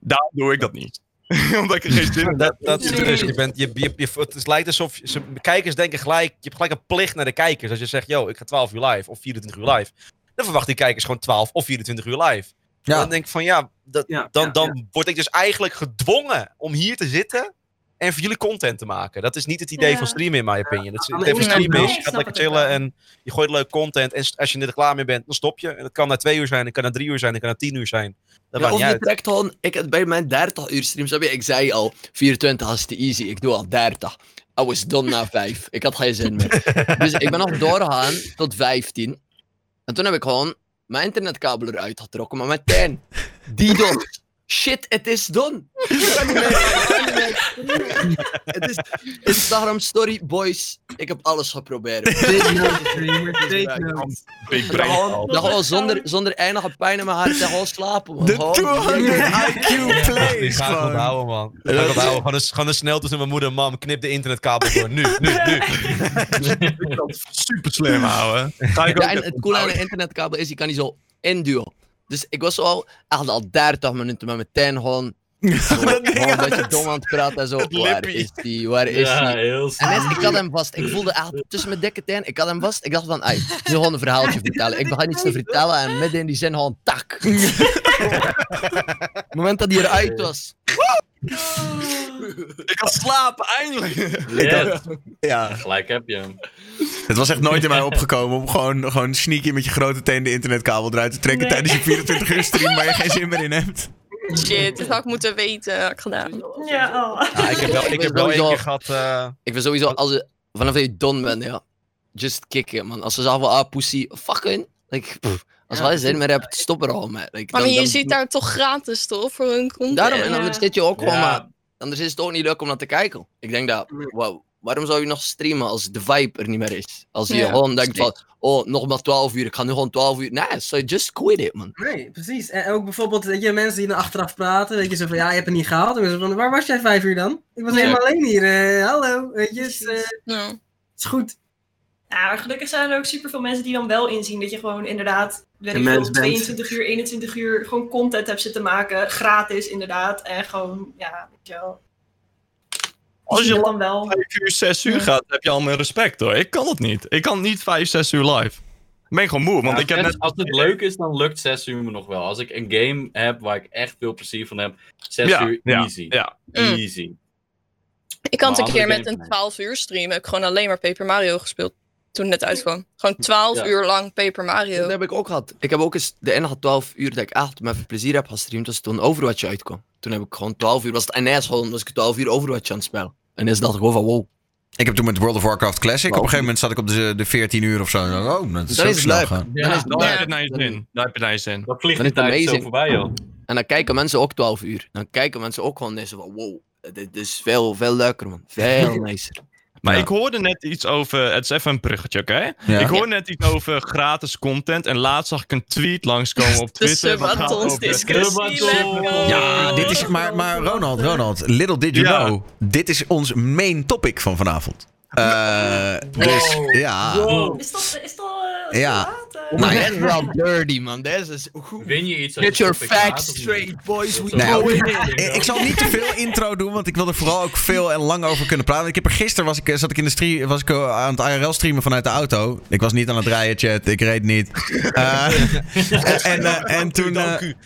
Daarom doe ik dat niet. Omdat ik er geen zin in heb. Dat, dat is het dus. Je bent, je, je, je- het lijkt alsof ze, kijkers denken gelijk, je hebt gelijk een plicht naar de kijkers. Als je zegt, yo, ik ga 12 uur live of 24 uur live. Dan verwachten die kijkers gewoon 12 of 24 uur live. Ja. Dan denk ik van ja, dat, Ja, dan, ja, dan word ik dus eigenlijk gedwongen om hier te zitten en voor jullie content te maken. Dat is niet het idee Ja. van streamen in my opinion. Het, idee van streamen is, je gaat lekker chillen en je gooit leuk content. En als je er klaar mee bent, dan stop je. En dat kan na twee uur zijn, dat kan na drie uur zijn, dat kan na tien uur zijn. Dat Ja, of je trekt gewoon, ik had bij mijn 30 uur stream, snap je? Ik zei al, 24 is te easy, ik doe al 30. I was done na 5. Ik had geen zin meer. dus ik ben nog doorgegaan tot 15. En toen heb ik gewoon mijn internetkabel eruit getrokken, maar meteen, die don. Shit, het is done. Het is Instagram story, boys. Ik heb alles geprobeerd. Big brain. dat gewoon zonder, zonder enige pijn in mijn hart en gewoon slapen. man. De Gewoon- 200 IQ Die plays ga ik gewoon. onthouden, man. Ga ik onthouden. Gewoon, gewoon snel tussen mijn moeder en mam. Knip de internetkabel door. Nu, nu, nu. Super slim houden. Ja, en het coole aan een internetkabel is, je kan die zo induwen. Dus ik was al, echt al 30 minuten met mijn ten gewoon een beetje dom aan het praten en zo. Het Waar is die, waar is Ja, die? heel En ik had hem vast. Ik voelde echt tussen mijn dikke teen. Ik had hem vast. Ik dacht van, ai, nu gewoon een verhaaltje vertellen. Ik begon iets te vertellen en midden in die zin gewoon tak. het moment dat hij eruit was. Ik kan slapen, eindelijk. Ja, Ja, gelijk heb je hem. het was echt nooit in mij opgekomen om gewoon, gewoon sneaky met je grote teen de internetkabel eruit te trekken Nee. tijdens je 24 uur stream waar je geen zin meer in hebt. Shit, dit had ik moeten weten. Had ik gedaan. Ja, oh. Ja, ik heb wel, ik heb wel één keer gehad... eh, Ik vind sowieso, als je, vanaf dat je done bent, ja. Just kicken, man. Als ze zeggen van, ah, pussy, fucking. Like, pff, als Ja, jij zin meer hebt, stop er al mee. Like, Maar dan- je dan- ziet daar toch gratis, toch? Voor hun content. Daarom, en Ja. anders zit je ook gewoon, Ja. maar anders is het ook niet leuk om naar te kijken. Ik denk dat, wow, waarom zou je nog streamen als de vibe er niet meer is? Als je Ja, gewoon denkt van, oh, nog maar 12 uur, ik ga nu gewoon 12 uur. Nee, so just quit it, man. Nee, precies. En ook bijvoorbeeld, weet je, mensen die dan achteraf praten, weet je, zo van, ja, je hebt het niet gehaald. En van, waar was jij vijf uur dan? Ik was Ja. helemaal alleen hier, eh, hallo, weet je, het is, eh. Ja. het is goed. Ja, maar gelukkig zijn er ook superveel mensen die dan wel inzien dat je gewoon inderdaad, weet ik veel, mens bent. 22 uur, 21 uur gewoon content hebt zitten maken. Gratis inderdaad. En gewoon, ja, weet je wel. Als je dan wel. 5 uur, 6 uur gaat, heb je al mijn respect hoor. Ik kan het niet. Ik kan niet 5, 6 uur live. Ik ben gewoon moe, want Ja, ik heb zes- net... Als het leuk is, dan lukt 6 uur me nog wel. Als ik een game heb waar ik echt veel plezier van heb, 6 Ja, uur ja, easy. ja. Mm. Easy. Ik had een keer met een games, 12 uur stream, heb ik gewoon alleen maar Paper Mario gespeeld. Toen het net uitkwam. Gewoon 12 Ja. uur lang Paper Dat Mario. heb ik ook gehad. Ik heb ook eens de enige 12 uur dat ik echt met veel plezier heb gestreamd, was toen Overwatch uitkwam. Toen heb ik gewoon 12 uur, was het NS gewoon, was ik 12 uur Overwatch aan het spelen. En is dacht ik gewoon van, wow, Ik heb toen met World of Warcraft Classic. Op een gegeven moment zat ik op de, de 14 uur of zo. En dan, Oh, dat is Dat zo is leuk. gaan. Ja, ja, heb je het naar je zin. Daar heb je het naar je zin. Dan vliegt Dan het tijd zo voorbij, joh. En dan kijken mensen ook 12 uur. Dan kijken mensen ook gewoon deze van, wow, dit is veel, veel leuker, man. Veel nicer. Maar Ja. ik hoorde net iets over. Het is even een bruggetje, oké? Ja. Ik hoorde net iets over gratis content. En laatst zag ik een tweet langskomen op De Twitter. over- discussie. Ja, dit is, maar, maar Ronald, Ronald, little did you Ja. know, dit is ons main topic van vanavond. Eh, dus ja, Wow. Is dat, is dat Ja. Nou Dat is wel dirty, man. Deze is... Win je iets Get je your facts straight, boys. We Nee, go in. ik, zal niet te veel intro doen, want ik wil er vooral ook veel en lang over kunnen praten. Ik heb er gisteren was ik, eh, zat ik in de stream, was ik eh, aan het IRL streamen vanuit de auto. Ik was niet aan het rijden, chat. Ik reed niet. Eh, en en, en toen,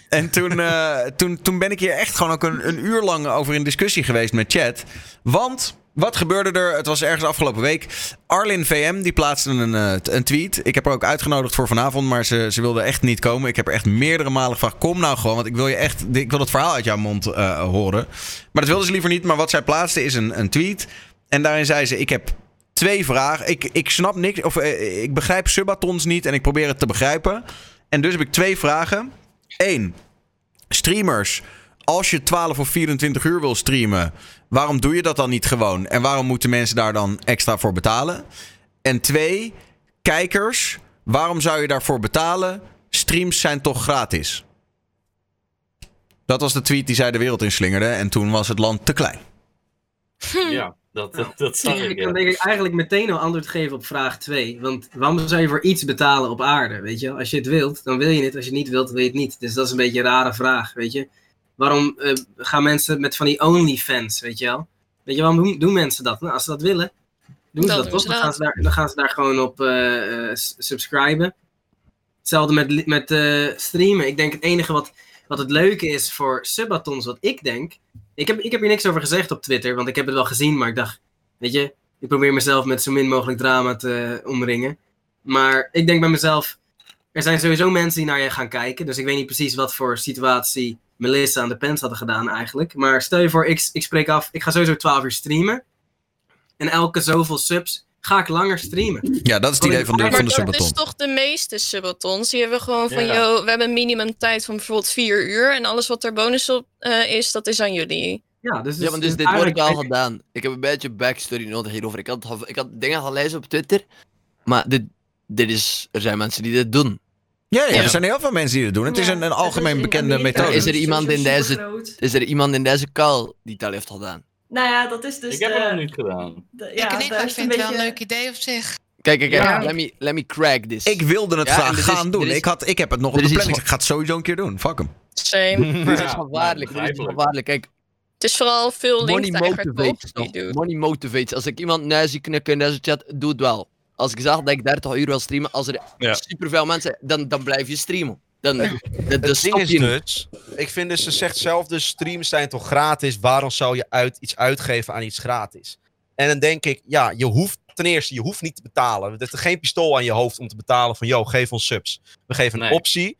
en toen, eh, toen, toen ben ik hier echt gewoon ook een, een uur lang over in discussie geweest met chat. Want wat gebeurde er? Het was ergens afgelopen week. Arlin VM die plaatste een, eh, een tweet. Ik heb haar ook uitgenodigd voor vanavond, maar ze, ze wilde echt niet komen. Ik heb er echt meerdere malen gevraagd: kom nou gewoon, want ik wil je echt, ik wil het verhaal uit jouw mond eh, horen. Maar dat wilde ze liever niet. Maar wat zij plaatste is een, een tweet. En daarin zei ze: Ik heb twee vragen. Ik, ik snap niks, of eh, ik begrijp subatons niet en ik probeer het te begrijpen. En dus heb ik twee vragen. Eén, streamers. Als je 12 of 24 uur wil streamen, waarom doe je dat dan niet gewoon? En waarom moeten mensen daar dan extra voor betalen? En twee, kijkers. Waarom zou je daarvoor betalen? Streams zijn toch gratis? Dat was de tweet die zij de wereld inslingerde. En toen was het land te klein. Ja, dat, dat, dat zag Ik ik. kan denk ik eigenlijk meteen al antwoord geven op vraag 2. Want waarom zou je voor iets betalen op aarde? Weet je? Als je het wilt, dan wil je het. Als je het niet wilt, wil je het niet. Dus dat is een beetje een rare vraag, weet je? Waarom eh, gaan mensen met van die OnlyFans, weet je wel? Weet je, waarom doen, doen mensen dat? Nou, als ze dat willen, doen ze dat, toch? Dan gaan ze, daar, dan gaan ze daar gewoon op eh, eh, subscriben. Hetzelfde met, met streamen. Ik denk het enige wat, wat het leuke is voor subatons, wat ik denk... Ik heb, ik heb hier niks over gezegd op Twitter, want ik heb het wel gezien, maar ik dacht... Weet je, ik probeer mezelf met zo min mogelijk drama te omringen. Maar ik denk bij mezelf, er zijn sowieso mensen die naar je gaan kijken. Dus ik weet niet precies wat voor situatie Melissa aan de pens hadden gedaan eigenlijk. Maar stel je voor, ik, ik spreek af, ik ga sowieso 12 uur streamen. En elke zoveel subs ga ik langer streamen. Ja, dat is het idee van de, Maar van de dat is toch de meeste subatons. Die hebben gewoon van, Ja. yo, we hebben een minimum tijd van bijvoorbeeld vier uur. En alles wat er bonus op eh, is, dat is aan jullie. Ja, dus, Ja, maar dus dit wordt ook al gedaan. Ik heb een beetje backstory nodig hierover. Ik had, ik had dingen gelezen op Twitter. Maar dit, dit is, er zijn mensen die dit doen. Ja, ja, Ja. er zijn heel veel mensen die het doen. Het is Ja, een, een algemeen is bekende Amerika methode. Is er iemand in deze-. Is er iemand in deze call die al heeft gedaan? Nou ja, dat is dus Ik heb het nog niet gedaan. de- ik ja, niet, daar maar ik is vind het wel een leuk idee op zich. Kijk, kijk, kijk. Ja. Let, me, let me crack this. Ik wilde het Ja, graag is- gaan doen. is- ik, had, ik heb het nog op de is planning. Ik ga het sowieso een keer doen. Fuck hem. Same. Dit is Ja, gevaarlijk. Dit is gevaarlijk. Kijk, Het is vooral veel money linktijger motivates. Money motivates. Als ik iemand zie knikken in deze chat, doe het wel. Als ik zag dat ik 30 uur wil streamen, als er Ja. superveel mensen, dan, dan blijf je streamen. Dan, dan, dan Het stop is je dus, ik vind dus, ze zegt zelf dus, streams zijn toch gratis, waarom zou je uit, iets uitgeven aan iets gratis? En dan denk ik, ja, je hoeft, ten eerste, je hoeft niet te betalen. Er is geen pistool aan je hoofd om te betalen van, yo, geef ons subs. We geven een Nee. optie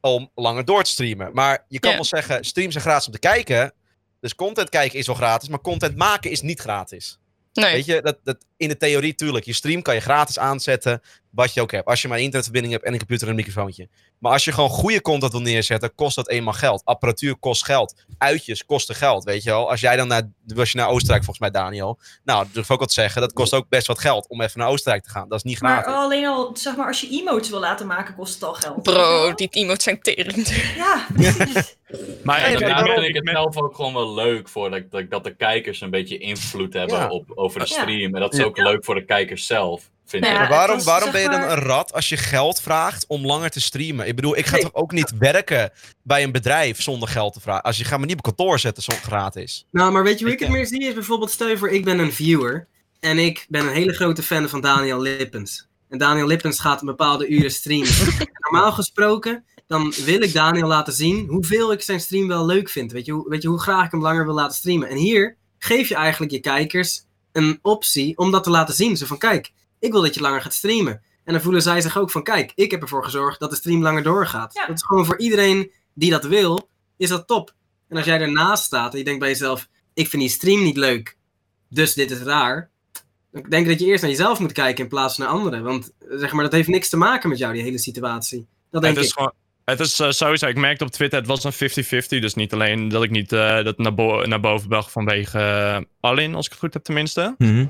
om langer door te streamen. Maar je kan Ja. wel zeggen, streams zijn gratis om te kijken, dus content kijken is wel gratis, maar content maken is niet gratis. Nee. Weet je, dat, dat, in de theorie tuurlijk. Je stream kan je gratis aanzetten, wat je ook hebt. Als je maar een internetverbinding hebt en een computer en een microfoontje. Maar als je gewoon goede content wil neerzetten, kost dat eenmaal geld. Apparatuur kost geld. Uitjes kosten geld, weet je wel. Als jij dan naar, was je naar Oostenrijk volgens mij, Daniel. Nou, dat durf ik ook wat te zeggen. Dat kost ook best wat geld om even naar Oostenrijk te gaan. Dat is niet Maar gratis. alleen al, zeg maar, als je emotes wil laten maken, kost het al geld. Bro, die emotes zijn tering. Ja, precies. Maar ja, daarna daarom- vind ik het zelf ook gewoon wel leuk voor dat, dat, dat de kijkers een beetje invloed hebben Ja. op, over de Ja. stream. En dat is Ja. ook leuk voor de kijkers zelf, vind Nou ja, maar waarom, was, waarom ben je dan maar- een rat als je geld vraagt om langer te streamen? Ik bedoel, ik ga Nee. toch ook niet werken bij een bedrijf zonder geld te vragen. Als je gaat me niet op kantoor zetten zonder gratis. Nou, maar weet je hoe ik Ik, het meer zie? Is bijvoorbeeld, stel je voor, ik ben een viewer. En ik ben een hele grote fan van Daniel Lippens. En Daniel Lippens gaat een bepaalde uren streamen. En Normaal gesproken, dan wil ik Daniel laten zien hoeveel ik zijn stream wel leuk vind. Weet je, hoe- weet je hoe graag ik hem langer wil laten streamen. En hier geef je eigenlijk je kijkers een optie om dat te laten zien. Zo van, kijk, ik wil dat je langer gaat streamen. En dan voelen zij zich ook van, kijk, ik heb ervoor gezorgd dat de stream langer doorgaat. Ja. Dat is gewoon voor iedereen die dat wil, is dat top. En als jij ernaast staat en je denkt bij jezelf, ik vind die stream niet leuk, dus dit is raar. Ik denk dat je eerst naar jezelf moet kijken in plaats van naar anderen. Want eh, zeg maar, dat heeft niks te maken met jou, die hele situatie. Dat denk het is ik. gewoon. Het is eh, sowieso, ik merkte op Twitter, het was een 50-50. Dus niet alleen dat ik niet eh, dat naar, bo- naar boven bracht vanwege uh, Alin, als ik het goed heb tenminste. Mhm.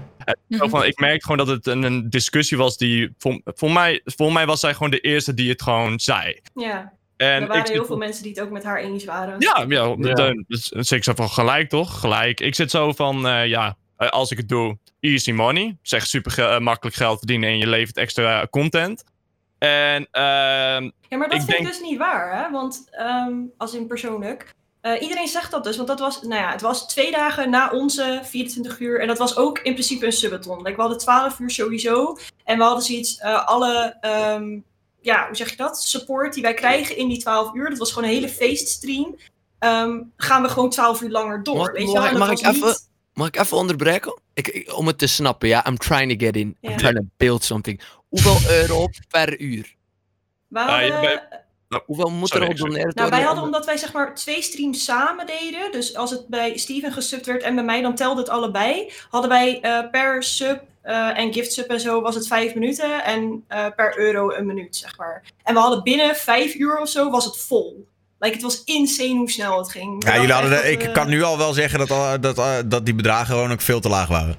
Van, ik merkte gewoon dat het een, een discussie was die... Voor, voor, mij, voor mij was zij gewoon de eerste die het gewoon zei. Ja. En er waren ik heel veel mensen die het ook met haar eens waren. Ja, ja, Ja. de- dus, dus ik zei van gelijk toch? Gelijk. Ik zit zo van, eh, ja, als ik het doe, easy money. Zeg super ge- makkelijk geld verdienen en je levert extra content. En ehm, Ja, maar dat Ik vind ik denk- dus niet waar, hè? Want ehm, als in persoonlijk. eh, iedereen zegt dat dus, want dat was, nou ja, het was twee dagen na onze 24 uur. En dat was ook in principe een subathon. Like, we hadden 12 uur sowieso. En we hadden zoiets, eh, alle, ehm, ja, hoe zeg je dat? Support die wij krijgen in die 12 uur. Dat was gewoon een hele feeststream. Ehm, gaan we gewoon 12 uur langer door. Mag, weet je mag wel? ik- mag ik even- Mag ik even onderbreken? Ik, ik- om het te snappen, ja. I'm trying to get in. Ja. I'm trying to build something. Hoeveel euro per uur? Ah, hadden- Hoeveel moet Sorry, er op doneerd Nou, wij hadden om- omdat wij zeg maar twee streams samen deden. Dus als het bij Steven gesubt werd en bij mij, dan telde het allebei. Hadden wij eh, per sub eh, en gift sub en zo was het vijf minuten. En eh, per euro een minuut, zeg maar. En we hadden binnen vijf uur of zo was het vol. Like, het was insane hoe snel het ging. Ja, jullie hadden echt de- dat ik we- kan nu al wel zeggen dat, al- dat, eh, dat die bedragen gewoon ook veel te laag waren.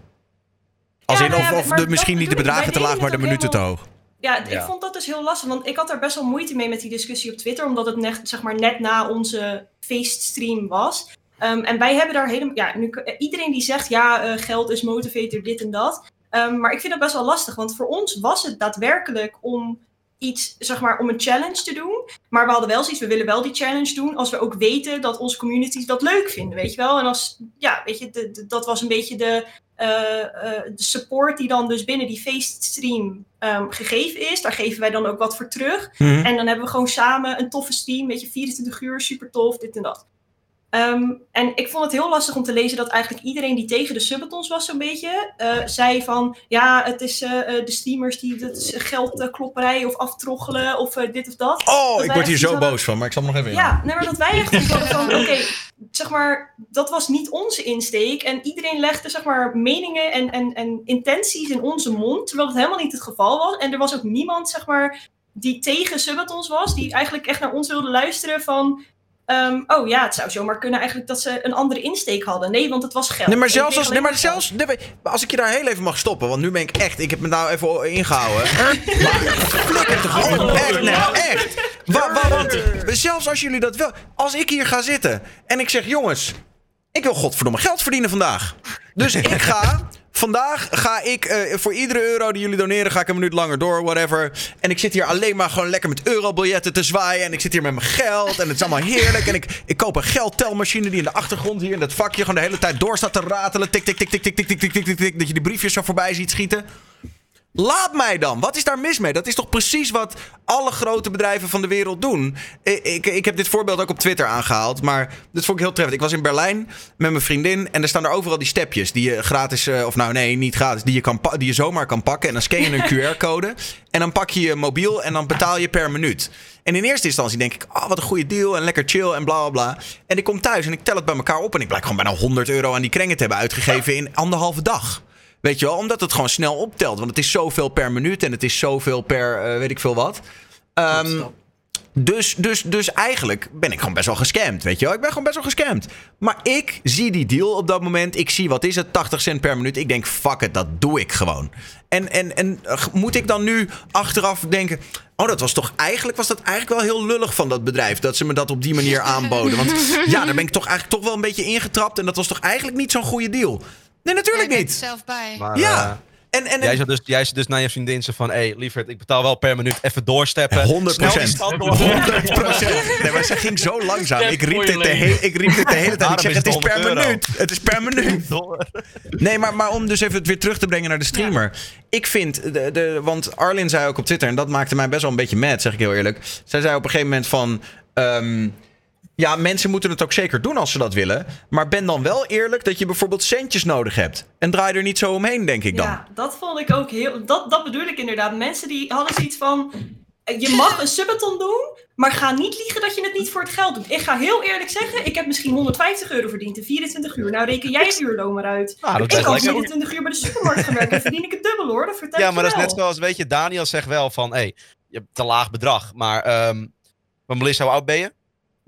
Als Ja, in, of ja, of maar de, dat misschien niet de bedragen te laag, maar de minuten te hoog. Ja, ik vond dat dus heel lastig, want ik had daar best wel moeite mee met die discussie op Twitter, omdat het net, zeg maar, net na onze feeststream was. Ehm, en wij hebben daar helemaal, ja, nu, iedereen die zegt, ja, eh, geld is motivator, dit en dat. Ehm, maar ik vind dat best wel lastig, want voor ons was het daadwerkelijk om iets, zeg maar, om een challenge te doen. Maar we hadden wel zoiets, we willen wel die challenge doen als we ook weten dat onze communities dat leuk vinden, weet je wel. En als, ja, weet je, de, de- dat was een beetje de, eh, eh, de support die dan dus binnen die feeststream ehm, gegeven is. Daar geven wij dan ook wat voor terug. Mhm. En dan hebben we gewoon samen een toffe stream, weet je, 24 uur, super tof, dit en dat. Ehm, en ik vond het heel lastig om te lezen dat eigenlijk iedereen die tegen de subatons was zo'n beetje, eh, zei van, ja, het is eh, eh, de streamers die dat is geldklopperij of aftroggelen of dit of dat. Oh, Dat ik word hier zo boos van, maar ik zal nog even in. ja, nee, maar dat wij echt van, oké, zeg maar, dat was niet onze insteek. En iedereen legde, zeg maar, meningen en, en, en intenties in onze mond, terwijl het helemaal niet het geval was. En er was ook niemand, zeg maar, die tegen Subatons was, die eigenlijk echt naar ons wilde luisteren van... ehm, oh ja, het zou zomaar kunnen eigenlijk dat ze een andere insteek hadden. Nee, want het was geld. Nee, maar zelfs als, nee, maar zelfs, nee, maar als ik je daar heel even mag stoppen, want nu ben ik echt, ik heb me nou even ingehouden. maar toch op, echt, nee, echt. Wa, wa- want zelfs als jullie dat wel, als ik hier ga zitten en ik zeg, jongens, ik wil godverdomme geld verdienen vandaag. Dus ik ga, vandaag ga ik eh, voor iedere euro die jullie doneren, ga ik een minuut langer door, whatever. En ik zit hier alleen maar gewoon lekker met eurobiljetten te zwaaien. En ik zit hier met mijn geld en het is allemaal heerlijk. En ik, ik koop een geldtelmachine die in de achtergrond hier in dat vakje gewoon de hele tijd door staat te ratelen. Tik, tik, tik, tik, tik, tik, tik, tik, tik, tik. Dat je die briefjes zo voorbij ziet schieten. Laat mij dan. Wat is daar mis mee? Dat is toch precies wat alle grote bedrijven van de wereld doen. Ik, ik, ik heb dit voorbeeld ook op Twitter aangehaald. Maar dit vond ik heel treffend. Ik was in Berlijn met mijn vriendin. En er staan er overal die stepjes. Die je gratis, eh, of nou nee, niet gratis. Die je, kan die je zomaar kan pakken. En dan scan je een QR-code. En dan pak je je mobiel. En dan betaal je per minuut. En in eerste instantie denk ik, oh, wat een goede deal. En lekker chill en bla bla bla. En ik kom thuis en ik tel het bij elkaar op. En ik blijk gewoon bijna 100 euro aan die krengen te hebben uitgegeven in anderhalve dag. Weet je wel, omdat het gewoon snel optelt. Want het is zoveel per minuut en het is zoveel per eh, weet ik veel wat. Ehm, dus, dus, dus eigenlijk ben ik gewoon best wel gescamd, weet je wel. Ik ben gewoon best wel gescamd. Maar ik zie die deal op dat moment. Ik zie, wat is het, 80 cent per minuut. Ik denk, fuck it, dat doe ik gewoon. En, en, en moet ik dan nu achteraf denken... Oh, dat was toch eigenlijk, was dat eigenlijk wel heel lullig van dat bedrijf. Dat ze me dat op die manier aanboden. Want ja, daar ben ik toch eigenlijk toch wel een beetje ingetrapt. En dat was toch eigenlijk niet zo'n goede deal. Nee, natuurlijk niet. zelf bij. Maar, Ja. eh, En, en, Jij zou, dus, jij zou dus naar je vriendin zeggen van... Hé, hey, lieverd, ik betaal wel per minuut even doorsteppen. 100 Snel die stad door. 100 Nee, maar ze ging zo langzaam. Ik riep dit de, he- ik riep dit de hele tijd. Ik zeg, het is per 100 euro. minuut. Het is per minuut. Nee, maar, maar om dus even het weer terug te brengen naar de streamer. Ik vind, de, de, want Arlin zei ook op Twitter... en dat maakte mij best wel een beetje mad, zeg ik heel eerlijk. Zij zei op een gegeven moment van... ehm, ja, mensen moeten het ook zeker doen als ze dat willen. Maar ben dan wel eerlijk dat je bijvoorbeeld centjes nodig hebt. En draai er niet zo omheen, denk ik dan. Ja, dat vond ik ook heel. Dat, dat bedoel ik inderdaad. Mensen die hadden zoiets van. je mag een subathon doen, maar ga niet liegen dat je het niet voor het geld doet. Ik ga heel eerlijk zeggen, ik heb misschien 150 euro verdiend in 24 uur. Nou, reken jij het uurloon maar uit. Ah, dat ik lekker. 24 uur bij de supermarkt gaan werken en verdien ik het dubbel hoor. Dat vertel Ja, maar dat is wel. net zoals, weet je, Daniel zegt wel van, hé, hey, je hebt te laag bedrag. Maar, ehm maar Melissa, hoe oud ben je?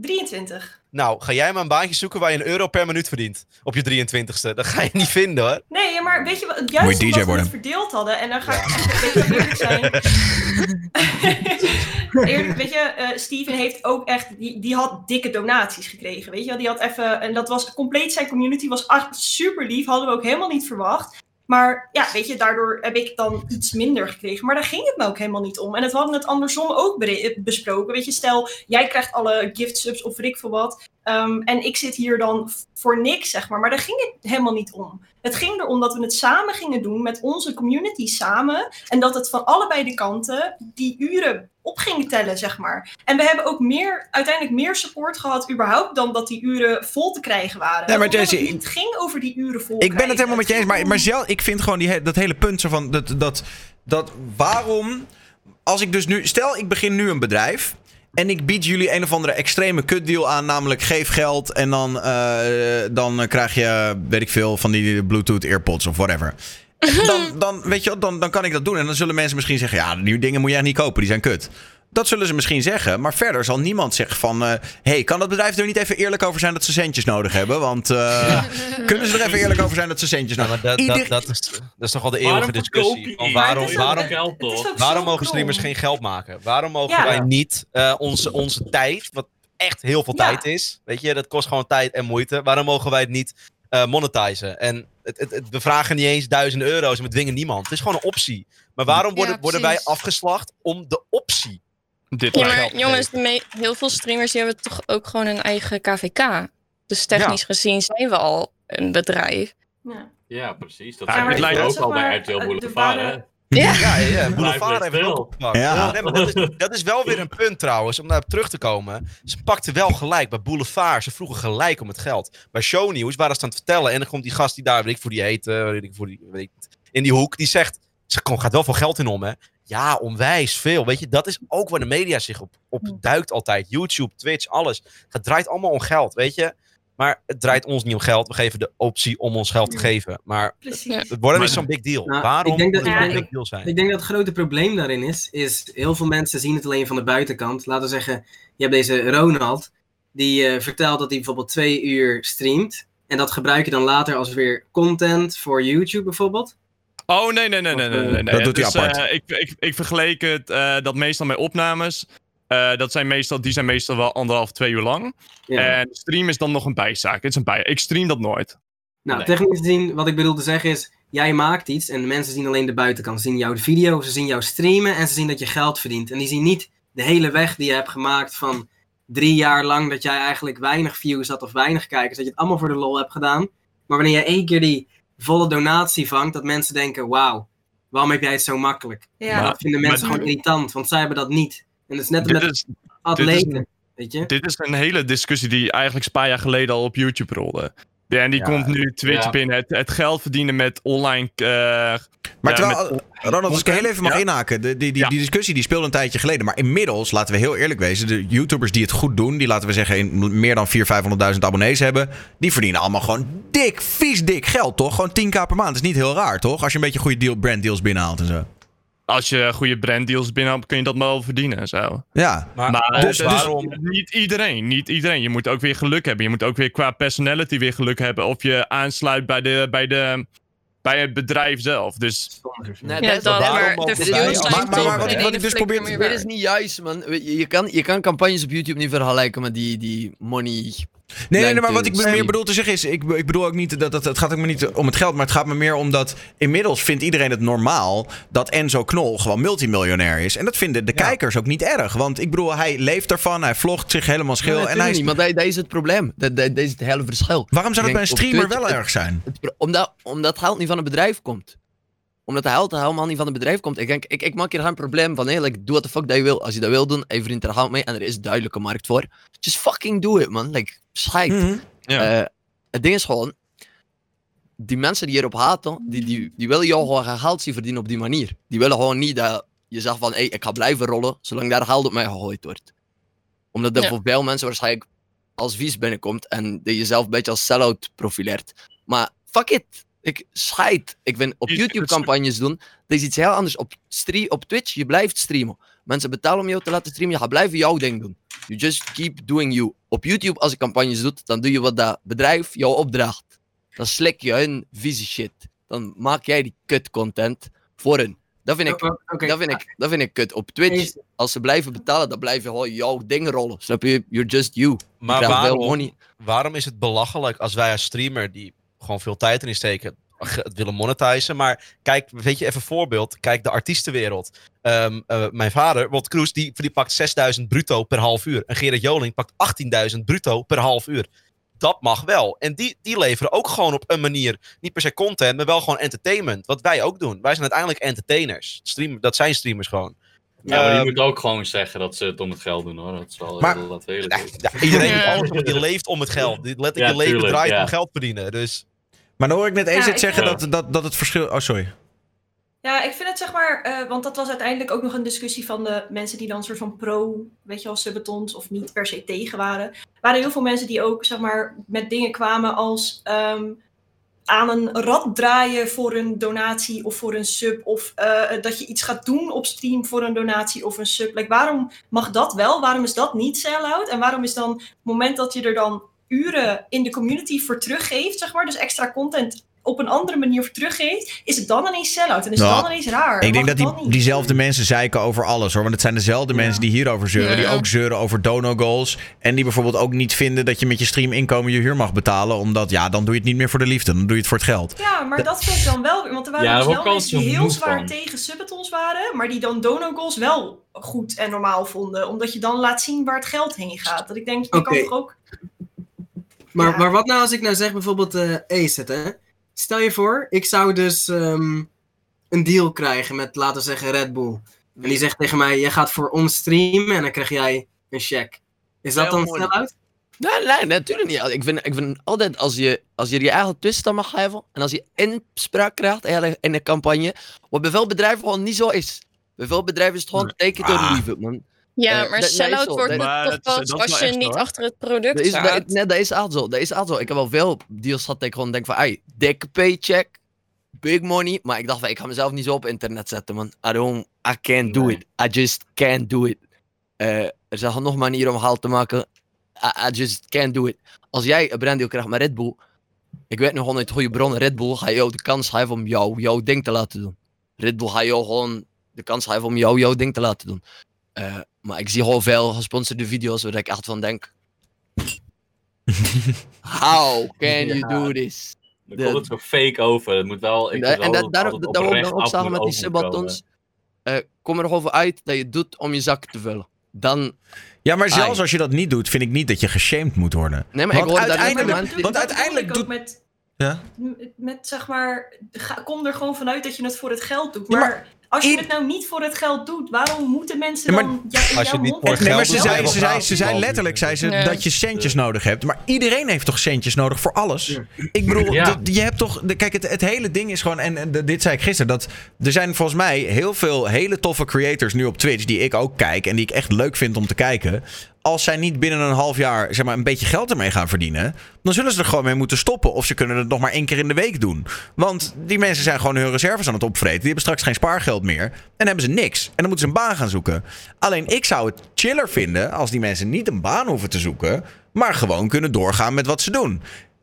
23. Nou, ga jij maar een baantje zoeken waar je een euro per minuut verdient. Op je 23ste. Dat ga je niet vinden hoor. Nee, ja, maar weet je wat? Moet Juist je DJ omdat we het verdeeld hadden. En dan ga ik echt een beetje eerlijk zijn. eerlijk, weet je, eh, Steven heeft ook echt... Die, die had dikke donaties gekregen, weet je wel. Die had even... En dat was compleet zijn community. Was echt super lief. Hadden we ook helemaal niet verwacht. Maar ja, weet je, daardoor heb ik dan iets minder gekregen. Maar daar ging het me ook helemaal niet om. En het hadden het andersom ook besproken. Weet je, stel, jij krijgt alle gift subs of ik veel wat. Ehm, en ik zit hier dan voor niks, zeg maar. Maar daar ging het helemaal niet om. Het ging erom dat we het samen gingen doen met onze community samen. En dat het van allebei de kanten die uren op gingen tellen, zeg maar. En we hebben ook meer, uiteindelijk meer support gehad überhaupt dan dat die uren vol te krijgen waren. Nee, maar Jessie, het niet ging over die uren vol Ik ben het helemaal met je eens, maar, ging maar zelf, ik vind gewoon die, dat hele punt zo van dat, dat, dat waarom, als ik dus nu, stel ik begin nu een bedrijf en ik bied jullie een of andere extreme kutdeal aan, namelijk geef geld en dan, eh, dan krijg je, weet ik veel, van die Bluetooth AirPods of whatever. Dan, dan, weet je, dan, dan kan ik dat doen en dan zullen mensen misschien zeggen, ja, die dingen moet je echt niet kopen, die zijn kut. Dat zullen ze misschien zeggen, maar verder zal niemand zeggen van... eh hey, kan dat bedrijf er niet even eerlijk over zijn dat ze centjes nodig hebben? Want eh, kunnen ze er even eerlijk over zijn dat ze centjes nodig hebben? dat, Ieder- dat, dat, is, dat is toch wel de eeuwige discussie. je Van niet? waarom, waarom, geld waarom mogen streamers geen geld maken? Waarom mogen Ja. wij niet eh, onze, onze tijd, wat echt heel veel Ja. tijd is, weet je, dat kost gewoon tijd en moeite. Waarom mogen wij het niet eh monetizen? En het, het, het- we vragen niet eens duizenden euro's en we dwingen niemand. Het is gewoon een optie. Maar waarom worden, Ja, worden wij afgeslacht om de optie? Dit Ja, maar jongens, heel veel streamers die hebben toch ook gewoon een eigen KVK. Dus technisch gezien zijn we al een bedrijf. Ja. Ja, precies. Dat Ja, maar ik het lijkt- ook al bij RTL eh, waren- hè? Ja. Ja, Boulevard heeft het stil. ook opgepakt. Ja. Nee, maar dat, is, dat is wel weer een punt trouwens, om daarop terug te komen. Ze pakten wel gelijk bij Boulevard. Ze vroegen gelijk om het geld. Bij Shownieuws waren ze aan het vertellen. En dan komt die gast die daar, weet ik voor die heet, weet ik voor die, weet ik, niet, in die hoek. Die zegt, ze gaat wel veel geld in om hè. Ja, onwijs veel. Weet je, dat is ook waar de media zich op, op duikt altijd. YouTube, Twitch, alles. Het draait allemaal om geld, weet je. Maar het draait ons niet om geld. We geven de optie om ons geld te geven. Maar Precies. het wordt niet zo'n big deal. Nou, Waarom ik denk dat- moet het Ja, een ik- big deal zijn? Ik denk dat het grote probleem daarin is, is heel veel mensen zien het alleen van de buitenkant. Laten we zeggen, je hebt deze Ronald, die eh, vertelt dat hij bijvoorbeeld twee uur streamt. En dat gebruik je dan later als weer content voor YouTube bijvoorbeeld. Oh, nee, nee, nee, nee, nee. nee, nee. Dat doet hij Dus, apart. eh, ik, ik, ik vergeleek het, eh, dat meestal met opnames. Eh, dat zijn meestal, die zijn meestal wel anderhalf, twee uur lang. Ja. En stream is dan nog een bijzaak. Het is een bij. Ik stream dat nooit. nou, nee. technisch gezien, wat ik bedoel te zeggen is, jij maakt iets en de mensen zien alleen de buitenkant. Ze zien jouw video, ze zien jou streamen en ze zien dat je geld verdient. En die zien niet de hele weg die je hebt gemaakt van drie jaar lang dat jij eigenlijk weinig views had of weinig kijkers. Dat je het allemaal voor de lol hebt gedaan. Maar wanneer je één keer die volle donatie vangt, dat mensen denken, wauw, waarom heb jij het zo makkelijk? Ja. En dat vinden mensen maar- gewoon irritant, want zij hebben dat niet. En dat is net Dit met is, dit, is, atleten, weet je? dit is een hele discussie die eigenlijk een paar jaar geleden al op YouTube rolde. Ja, en die Ja. komt nu Twitch Ja. binnen. Het, het geld verdienen met online. eh, Maar terwijl, met- Ronald, als ik heel even mag Ja. inhaken. De, die, die, Ja. die discussie die speelde een tijdje geleden. Maar inmiddels, laten we heel eerlijk wezen. De YouTubers die het goed doen. Die laten we zeggen in meer dan 400.000, 500.000 abonnees hebben. Die verdienen allemaal gewoon dik, vies dik geld, toch? Gewoon 10k per maand. Dat is niet heel raar, toch? Als je een beetje goede deal, branddeals binnenhaalt en zo. Als je goede branddeals binnenhaalt, kun je dat wel verdienen en zo. Ja. Maar, Maar dus, dus, dus waarom... niet iedereen, niet iedereen. Je moet ook weer geluk hebben. Je moet ook weer qua personality weer geluk hebben. Of je aansluit bij, de, bij, de, bij het bedrijf zelf. Dus Nee, Ja, dat- waarom maar mogen de wij- views zijn Maar- maar- maar top. wat- en wat de ik dus probeer- Dit is niet juist, man. Je, je, kan, je kan campagnes op YouTube niet vergelijken met die, die money. Nee, maar wat ik meer bedoel te zeggen is... Ik, ik bedoel ook niet dat, dat... Het gaat ook maar niet om het geld, maar het gaat me meer om dat... Inmiddels vindt iedereen het normaal dat Enzo Knol gewoon multimiljonair is. En dat vinden de Ja. kijkers ook niet erg. Want ik bedoel, hij leeft ervan, hij vlogt zich helemaal schil. Nee, en hij is- niet, maar dat, dat is het probleem. Dat, dat, dat is het hele verschil. Waarom zou dat bij een streamer Twitch- wel het- erg zijn? Het pro- omdat, omdat het geld niet van het bedrijf komt. Omdat het geld helemaal niet van het bedrijf komt. Ik denk, ik, ik maak hier geen probleem van, hé, like, doe wat de fuck dat je wil. Als je dat wil doen, verdient er geld mee en er is duidelijke markt voor. Just fucking do it, man. Like, scheid. Mhm. Ja. Eh, het ding is gewoon, die mensen die hierop haten, die, die, die willen jou gewoon geen geld zien verdienen op die manier. Die willen gewoon niet dat je zegt van, hé, ik ga blijven rollen, zolang daar geld op mij gegooid wordt. Omdat dat Ja. voor veel mensen waarschijnlijk als vies binnenkomt en dat je jezelf een beetje als sell-out profileert. Maar fuck it, ik scheid. Ik vind op YouTube campagnes doen, dat is iets heel anders. Op, op Twitch, je blijft streamen. Mensen betalen om jou te laten streamen, je gaat blijven jouw ding doen. You just keep doing you. Op YouTube, als je campagnes doet, dan doe je wat dat bedrijf jou opdraagt. Dan slik je hun vieze shit. Dan maak jij die kut content voor hun. Dat vind ik, dat vind ik, dat vind ik kut. Op Twitch, als ze blijven betalen, dan blijf je gewoon jouw ding rollen. Snap je? You're just you. Je Maar waarom, money. waarom is het belachelijk als wij als streamer die gewoon veel tijd in steken, het willen monetizen? Maar kijk, weet je, even een voorbeeld. Kijk, de artiestenwereld. Ehm, eh, mijn vader, Walt Kroes, die, die pakt 6000 bruto per half uur. En Gerard Joling pakt 18.000 bruto per half uur. Dat mag wel. En die, die leveren ook gewoon op een manier, niet per se content, maar wel gewoon entertainment. Wat wij ook doen. Wij zijn uiteindelijk entertainers. Stream, dat zijn streamers gewoon. Ja, maar die Ehm, moet ook gewoon zeggen dat ze het om het geld doen hoor. Dat is wel Maar- heel laat eerlijk Ja, iedereen alles, je leeft om het geld. Dit letterlijk, Ja, je leven draait ja. om geld verdienen. Dus Maar dan hoor ik net eens Ja, zeggen vind- dat, dat, dat het verschil... Oh, sorry. Ja, ik vind het zeg maar, eh, want dat was uiteindelijk ook nog een discussie van de mensen die dan soort van pro, weet je wel, subatons of niet per se tegen waren. Er waren heel veel mensen die ook zeg maar met dingen kwamen als ehm, aan een rad draaien voor een donatie of voor een sub. Of eh, dat je iets gaat doen op stream voor een donatie of een sub. Like, waarom mag dat wel? Waarom is dat niet sell-out? En waarom is dan het moment dat je er dan uren in de community voor teruggeeft, zeg maar, dus extra content op een andere manier voor teruggeeft, is het dan ineens sell-out en is Nou, het dan ineens raar? Ik denk dat die, diezelfde mensen zeiken over alles hoor. Want het zijn dezelfde Ja. mensen die hierover zeuren. Die ook zeuren over dono goals. En die bijvoorbeeld ook niet vinden dat je met je stream inkomen je huur mag betalen. Omdat ja, dan doe je het niet meer voor de liefde. Dan doe je het voor het geld. Ja, maar dat vind ik dan wel weer. Want er waren Ja, dus wel mensen die heel zwaar van. tegen subatons waren, maar die dan dono goals wel goed en normaal vonden. Omdat je dan laat zien waar het geld heen gaat. Dat ik denk, je Oké. kan toch ook... Maar, Ja. maar wat nou als ik nou zeg bijvoorbeeld eh Ace hè? Stel je voor, ik zou dus ehm, een deal krijgen met, laten we zeggen, Red Bull. En die zegt tegen mij, jij gaat voor ons streamen en dan krijg jij een check. Is dat dan mooi. sell-out? Nee, nee, natuurlijk niet. Ik vind, ik vind altijd als je, als je je eigen twist aan mag geven en als je inspraak krijgt eigenlijk in de campagne, wat bij veel bedrijven gewoon niet zo is. Bij veel bedrijven is het gewoon take it or Ah. it, man. Ja, maar sell-out wordt toch is als wel je echt, niet hoor. achter het product Dat is, dat, staat. nee, dat is echt zo. Dat is zo. Ik heb wel veel deals gehad dat ik gewoon denk van, hey, dikke paycheck, big money, maar ik dacht van, ik ga mezelf niet zo op internet zetten, man. I don't, I can't do Nee. it. I just can't do it. Eh, er zijn genoeg manieren om geld te maken. I, I just can't do it. Als jij een branddeal krijgt met Red Bull, ik weet nog gewoon uit goede bronnen, Red Bull ga jou de kans geven om jou, jouw ding te laten doen. Red Bull ga jou gewoon de kans geven om jou, jouw ding te laten doen. Eh, maar ik zie gewoon veel gesponsorde video's waar ik echt van denk, how can you do this? Er De- komt het zo fake over. Het moet wel. Ik En, dat, daarom dat ook moet met die subatons. eh kom er nog over uit dat je het doet om je zak te vullen. Dan, Ja, maar zelfs Ai. als je dat niet doet, vind ik niet dat je geshamed moet worden. nee, maar ik Want hoor daar uiteindelijk- want dat uiteindelijk ik doet- Met, Ja? met, zeg maar, ga- kom er gewoon vanuit dat je het voor het geld doet. Ja, maar als je het nou niet voor het geld doet, waarom moeten mensen Ja, maar dan ja, in als je het niet voor het Nee, maar geld ze zei, ze zei, ze zei letterlijk zei ze, dat je centjes nodig hebt. Maar iedereen heeft toch centjes nodig voor alles? Ja. Ik bedoel, je hebt toch... de- Kijk, het, het hele ding is gewoon... En, en de- dit zei ik gisteren. Dat er zijn volgens mij heel veel hele toffe creators nu op Twitch... die ik ook kijk en die ik echt leuk vind om te kijken. Als zij niet binnen een half jaar zeg maar, een beetje geld ermee gaan verdienen... dan zullen ze er gewoon mee moeten stoppen. Of ze kunnen het nog maar één keer in de week doen. Want die mensen zijn gewoon hun reserves aan het opvreten. Die hebben straks geen spaargeld meer. En hebben ze niks. En dan moeten ze een baan gaan zoeken. Alleen ik zou het chiller vinden als die mensen niet een baan hoeven te zoeken... maar gewoon kunnen doorgaan met wat ze doen.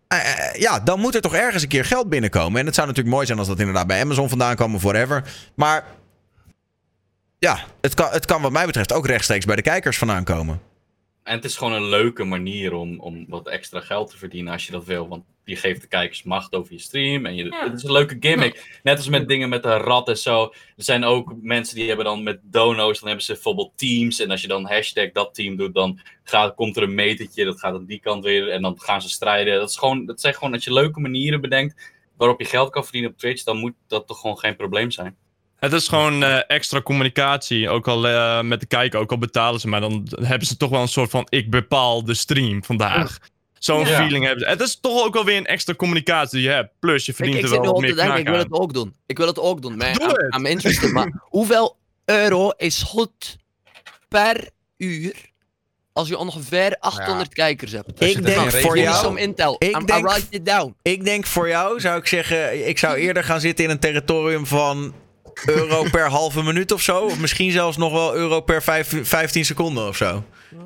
Eh, eh, ja, dan moet er toch ergens een keer geld binnenkomen. En het zou natuurlijk mooi zijn als dat inderdaad bij Amazon vandaan kwam of. Maar ja, het kan, het kan wat mij betreft ook rechtstreeks bij de kijkers vandaan komen. En het is gewoon een leuke manier om, om wat extra geld te verdienen als je dat wil. Want je geeft de kijkers macht over je stream. En je, Ja. het is een leuke gimmick. Net als met dingen met een rat en zo. Er zijn ook mensen die hebben dan met dono's, dan hebben ze bijvoorbeeld teams. En als je dan hashtag dat team doet, dan gaat, komt er een metertje. Dat gaat aan die kant weer. En dan gaan ze strijden. Dat, is gewoon, dat zijn gewoon als je leuke manieren bedenkt waarop je geld kan verdienen op Twitch. Dan moet dat toch gewoon geen probleem zijn. Het is gewoon eh, extra communicatie. Ook al eh, met de kijker, ook al betalen ze. Maar dan hebben ze toch wel een soort van: ik bepaal de stream vandaag. Zo'n Ja. feeling hebben ze. Het is toch ook wel weer een extra communicatie die je hebt. Plus je Ik, verdient ik er zit nu wel op meer denken, ik wil het ook doen. Ik wil het ook doen. Maar Doe I'm, het. I'm interested. Maar hoeveel euro is goed per uur als je ongeveer 800 kijkers hebt. Ik er denk voor jou... Som Intel. Ik I'm- denk- write it down. Ik denk voor jou zou ik zeggen, ik zou eerder gaan zitten in een territorium van euro per halve minuut of zo. Of misschien zelfs nog wel euro per vijf, 15 seconden of zo.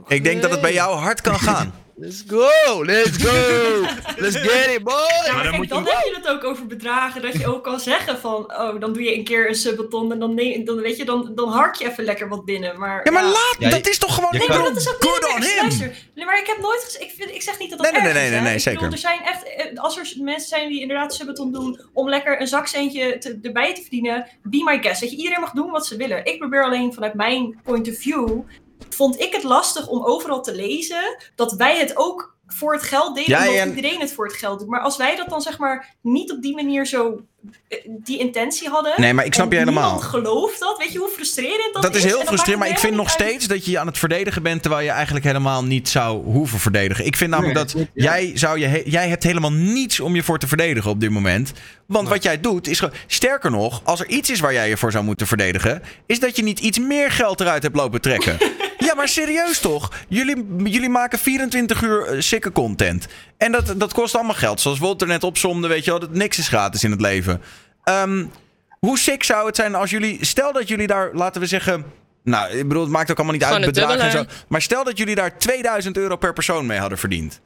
Ik denk dat het bij jou hard kan gaan. Let's go, let's go. Let's get it, boy. Ja, maar dan kijk, moet dan je- heb je het ook over bedragen. Dat je ook kan zeggen van, oh, dan doe je een keer een subbeton en dan, neem, dan weet je, dan, dan hark je even lekker wat binnen. Maar, Ja, maar ja. laat, Ja, dat is toch gewoon... Nee, maar bedoel, dat is ook good niet on erg. him. Luister, nee, maar ik heb nooit gezegd, ik, vind, ik zeg niet dat dat Nee, nee, nee, is, nee, hè. nee, Ik bedoel, zeker. er zijn echt, eh, als er mensen zijn die inderdaad subbeton doen om lekker een zakcentje te, erbij te verdienen, be my guest. Dat je iedereen mag doen wat ze willen. Ik probeer alleen vanuit mijn point of view, vond ik het lastig om overal te lezen dat wij het ook voor het geld deden, Ja, omdat en- iedereen het voor het geld doet. Maar als wij dat dan zeg maar niet op die manier zo, eh, die intentie hadden, Nee, maar ik snap je helemaal. niemand gelooft dat, weet je hoe frustrerend dat, Dat is heel frustrerend, maar ik vind nog steeds dat je je aan het verdedigen bent terwijl je eigenlijk helemaal niet zou hoeven verdedigen. Ik vind namelijk Nee, dat ja. jij, zou je he- jij hebt helemaal niets om je voor te verdedigen op dit moment. Want wat jij doet is. Sterker nog, als er iets is waar jij je voor zou moeten verdedigen... is dat je niet iets meer geld eruit hebt lopen trekken. ja, maar serieus toch? Jullie, jullie maken 24 uur eh, sikke content. En dat, dat kost allemaal geld. Zoals Walter net opzomde, weet je wel. Dat niks is gratis in het leven. Ehm, hoe sick zou het zijn als jullie... Stel dat jullie daar, laten we zeggen... Nou, ik bedoel, het maakt ook allemaal niet uit bedragen en zo. Maar stel dat jullie daar 2000 euro per persoon mee hadden verdiend.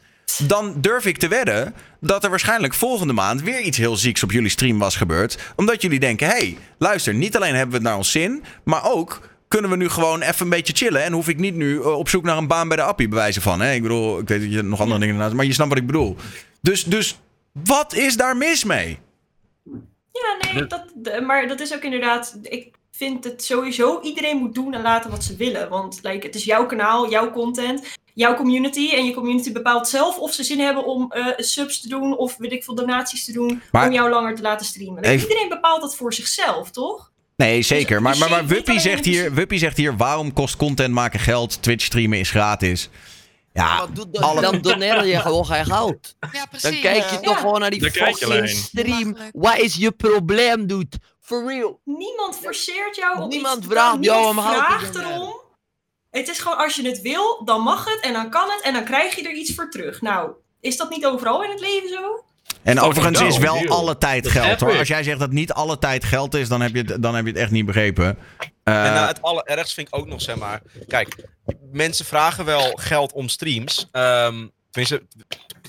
Dan durf ik te wedden dat er waarschijnlijk volgende maand weer iets heel zieks op jullie stream was gebeurd. Omdat jullie denken, hé, hey, luister, niet alleen hebben we het naar ons zin, maar ook kunnen we nu gewoon even een beetje chillen. En hoef ik niet nu eh, op zoek naar een baan bij de appie bewijzen van. Hè? Ik bedoel, ik weet dat je nog andere dingen naast, maar je snapt wat ik bedoel. Dus, dus wat is daar mis mee? Ja, nee, dat, maar dat is ook inderdaad. Ik vind het sowieso iedereen moet doen en laten wat ze willen. Want like, het is jouw kanaal, jouw content, jouw community. En je community bepaalt zelf of ze zin hebben om eh, subs te doen of weet ik veel donaties te doen. Maar- om jou langer te laten streamen. Like, Even- Iedereen bepaalt dat voor zichzelf, toch? Nee, zeker. Maar, maar, Wuppie, zegt in hier, Wuppie zegt hier, waarom kost content maken geld? Twitch streamen is gratis. Ja, Wat doet alle- Dan doneer je gewoon geen geld. Ja, precies. Dan kijk je Ja. toch gewoon naar die fucking stream. Wat is je probleem, dude? For real. Niemand forceert jou op Niemand iets. vraagt Niemand jou om vraagt erom. Het is gewoon als je het wil, dan mag het en dan kan het en dan krijg je er iets voor terug. Nou, is dat niet overal in het leven zo? En overigens is wel deal. alle tijd geld hoor. Als jij zegt dat niet alle tijd geld is, dan heb je het, dan heb je het echt niet begrepen. Eh, En nou, het allerergst vind ik ook nog, zeg maar. Kijk, mensen vragen wel geld om streams. Ehm tenminste,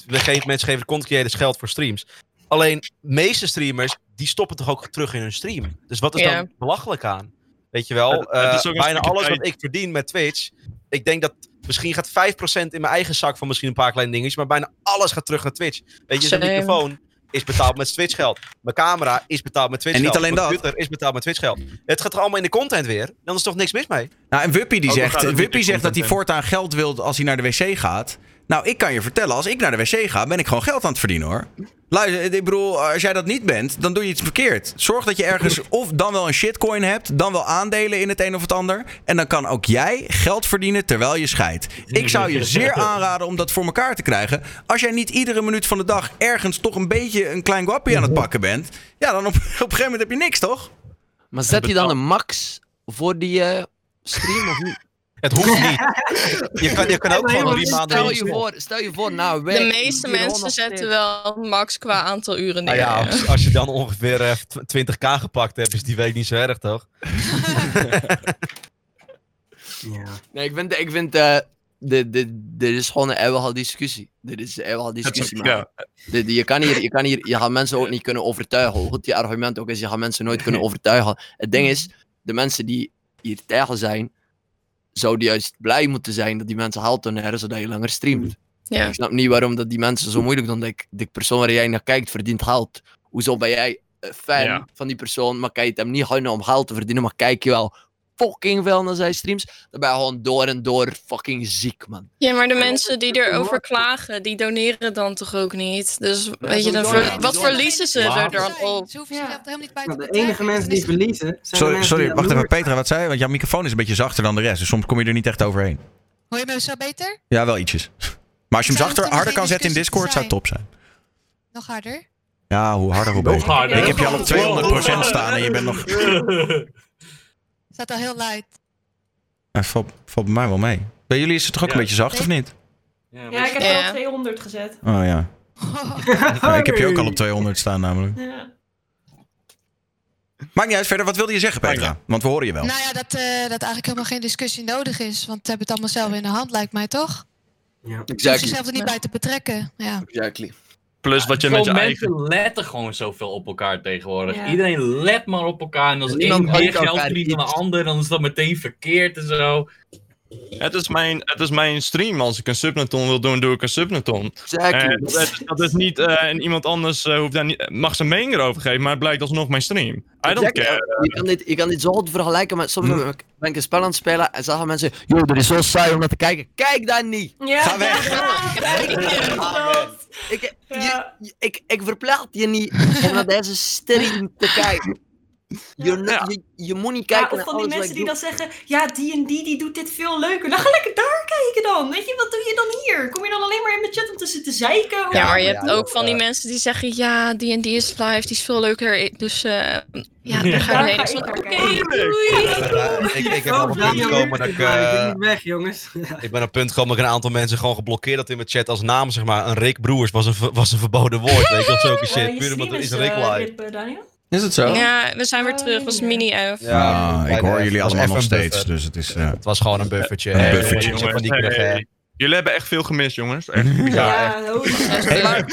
we geven, mensen geven de content creators geld voor streams. Alleen, de meeste streamers, die stoppen toch ook terug in hun stream. Dus wat is Ja. dan belachelijk aan? Weet je wel, eh, een bijna alles wat ik verdien met Twitch. Ik denk dat misschien gaat 5% in mijn eigen zak van misschien een paar kleine dingetjes. Maar bijna alles gaat terug naar Twitch. Weet je, zo'n microfoon is betaald met Twitch geld. Mijn camera is betaald met Twitch En niet geld. alleen Mijn dat. computer is betaald met Twitch geld. Het gaat er allemaal in de content weer. Dan is er toch niks mis mee? Nou, en Wuppie die Ook al zegt, Wuppie zegt dat hij voortaan geld wil als hij naar de wc gaat. Nou, ik kan je vertellen, als ik naar de wc ga, ben ik gewoon geld aan het verdienen hoor. Luister, ik bedoel, als jij dat niet bent, dan doe je iets verkeerd. Zorg dat je ergens of dan wel een shitcoin hebt, dan wel aandelen in het een of het ander. En dan kan ook jij geld verdienen terwijl je scheidt. Ik zou je zeer aanraden om dat voor elkaar te krijgen. Als jij niet iedere minuut van de dag ergens toch een beetje een klein guappie aan het pakken bent. Ja, dan op, op een gegeven moment heb je niks, toch? Maar zet je dan een max voor die eh, stream of niet? Het hoeft niet. Je kan, je kan ook gewoon drie maanden Stel je voor, stel je voor, nou, De meeste mensen zetten wel max qua aantal uren neer. Nou ja, als, als je dan ongeveer eh, tw- 20k gepakt hebt, is die week niet zo erg, toch? Ja. Nee, ik vind, ik vind eh, dit, dit, dit is gewoon een eeuwige discussie. Dit is een eeuwige discussie, man. Ja, Dit- je, kan hier, je, kan hier, je gaat mensen ook niet kunnen overtuigen. Hoe goed je argument ook is, je gaat mensen nooit kunnen overtuigen. Het ding is, de mensen die hier tegen zijn, zouden juist blij moeten zijn dat die mensen geld doneren, zodat je langer streamt. Ja. Ik snap niet waarom dat die mensen zo moeilijk doen. Dat ik, de persoon waar jij naar kijkt verdient geld. Hoezo ben jij eh, fan Ja. van die persoon, maar kan je het hem niet gunnen om geld te verdienen, maar kijk je wel fucking veel naar zijn streams, dan ben je gewoon door en door fucking ziek, man. Ja, maar de mensen die erover klagen, die doneren dan toch ook niet? Dus weet je, dan ver- wat verliezen ze er dan op? Ze hoeven helemaal niet bij te de enige mensen die verliezen zijn de Sorry, mensen sorry die wacht even. Petra, wat zei je? Want jouw microfoon is een beetje zachter dan de rest. Dus soms kom je er niet echt overheen. Hoor je me zo beter? Ja, wel ietsjes. Maar als je hem zachter, er harder kan zetten in Discord, zou het top zijn. Nog harder? Ja, hoe harder, hoe beter. harder. Ik heb je al op 200% staan en je bent nog... Staat al heel light. Hij valt, valt bij mij wel mee. Bij jullie is het toch ook Ja. een beetje zacht, of niet? Ja, ik heb Ja. wel 200 gezet. Oh ja. Ja, ik heb je ook al op 200 staan namelijk. Ja. Maakt niet uit verder. Wat wilde je zeggen, Petra? Want we horen je wel. Nou ja, dat, eh, dat eigenlijk helemaal geen discussie nodig is. Want ze hebben het allemaal zelf in de hand, lijkt mij toch? Ja. Exactly. zichzelf er niet bij te betrekken. Ja. Exactly. Plus wat je met je mensen eigen... letten gewoon zoveel op elkaar tegenwoordig. Ja. Iedereen let maar op elkaar. En als En één meer geld verdient dan de ander, dan is dat meteen verkeerd en zo. Het is, mijn, het is mijn stream. Als ik een subnaton wil doen, doe ik een subnaton. Exactly. En dat, is, dat is niet... eh, en iemand anders eh, hoeft daar niet, mag zijn mening erover geven, maar het blijkt alsnog mijn stream. I don't Exactly. care. Je kan dit, je kan dit zo goed vergelijken met soms ben ik een spel aan het spelen en zeggen mensen, joh, dat is zo saai om naar te kijken. Kijk dan niet! Ja. Ga weg. Ik, Ja. je- ik, ik verplicht je niet om naar deze stream te kijken. Je, Ja. je, je moet niet Ja, kijken of naar van die mensen die dan zeggen, ja, die en die, die doet dit veel leuker. Dan ga lekker daar kijken dan. Weet je, wat doe je dan hier? Kom je dan alleen maar in de chat om te zitten zeiken? Ja, maar je ja, hebt ja, ook van die ja. mensen die zeggen, ja, die en die is live, die is veel leuker. Dus eh, ja, Ja. daar ga je heen. ik Oké. Ja, ik, ik heb Oh, op een punt Daniel, gekomen dat ik... eh, weg, jongens. Ik ben op een punt gekomen dat ik een aantal mensen gewoon geblokkeerd had in mijn chat als naam, zeg maar. Een Rick Broers was een, was een verboden woord, weet je, of zulke shit. je Puur omdat er is Rick eh, live. Is het zo? Ja, we zijn weer terug. was mini F. Ja, ik hoor jullie allemaal nog steeds. Dus het is... eh, Het was gewoon een buffertje. Een Hey, buffertje. jongens, van die Hey. Jullie hebben echt veel gemist, jongens. Echt bizar. Ja, Hey, maar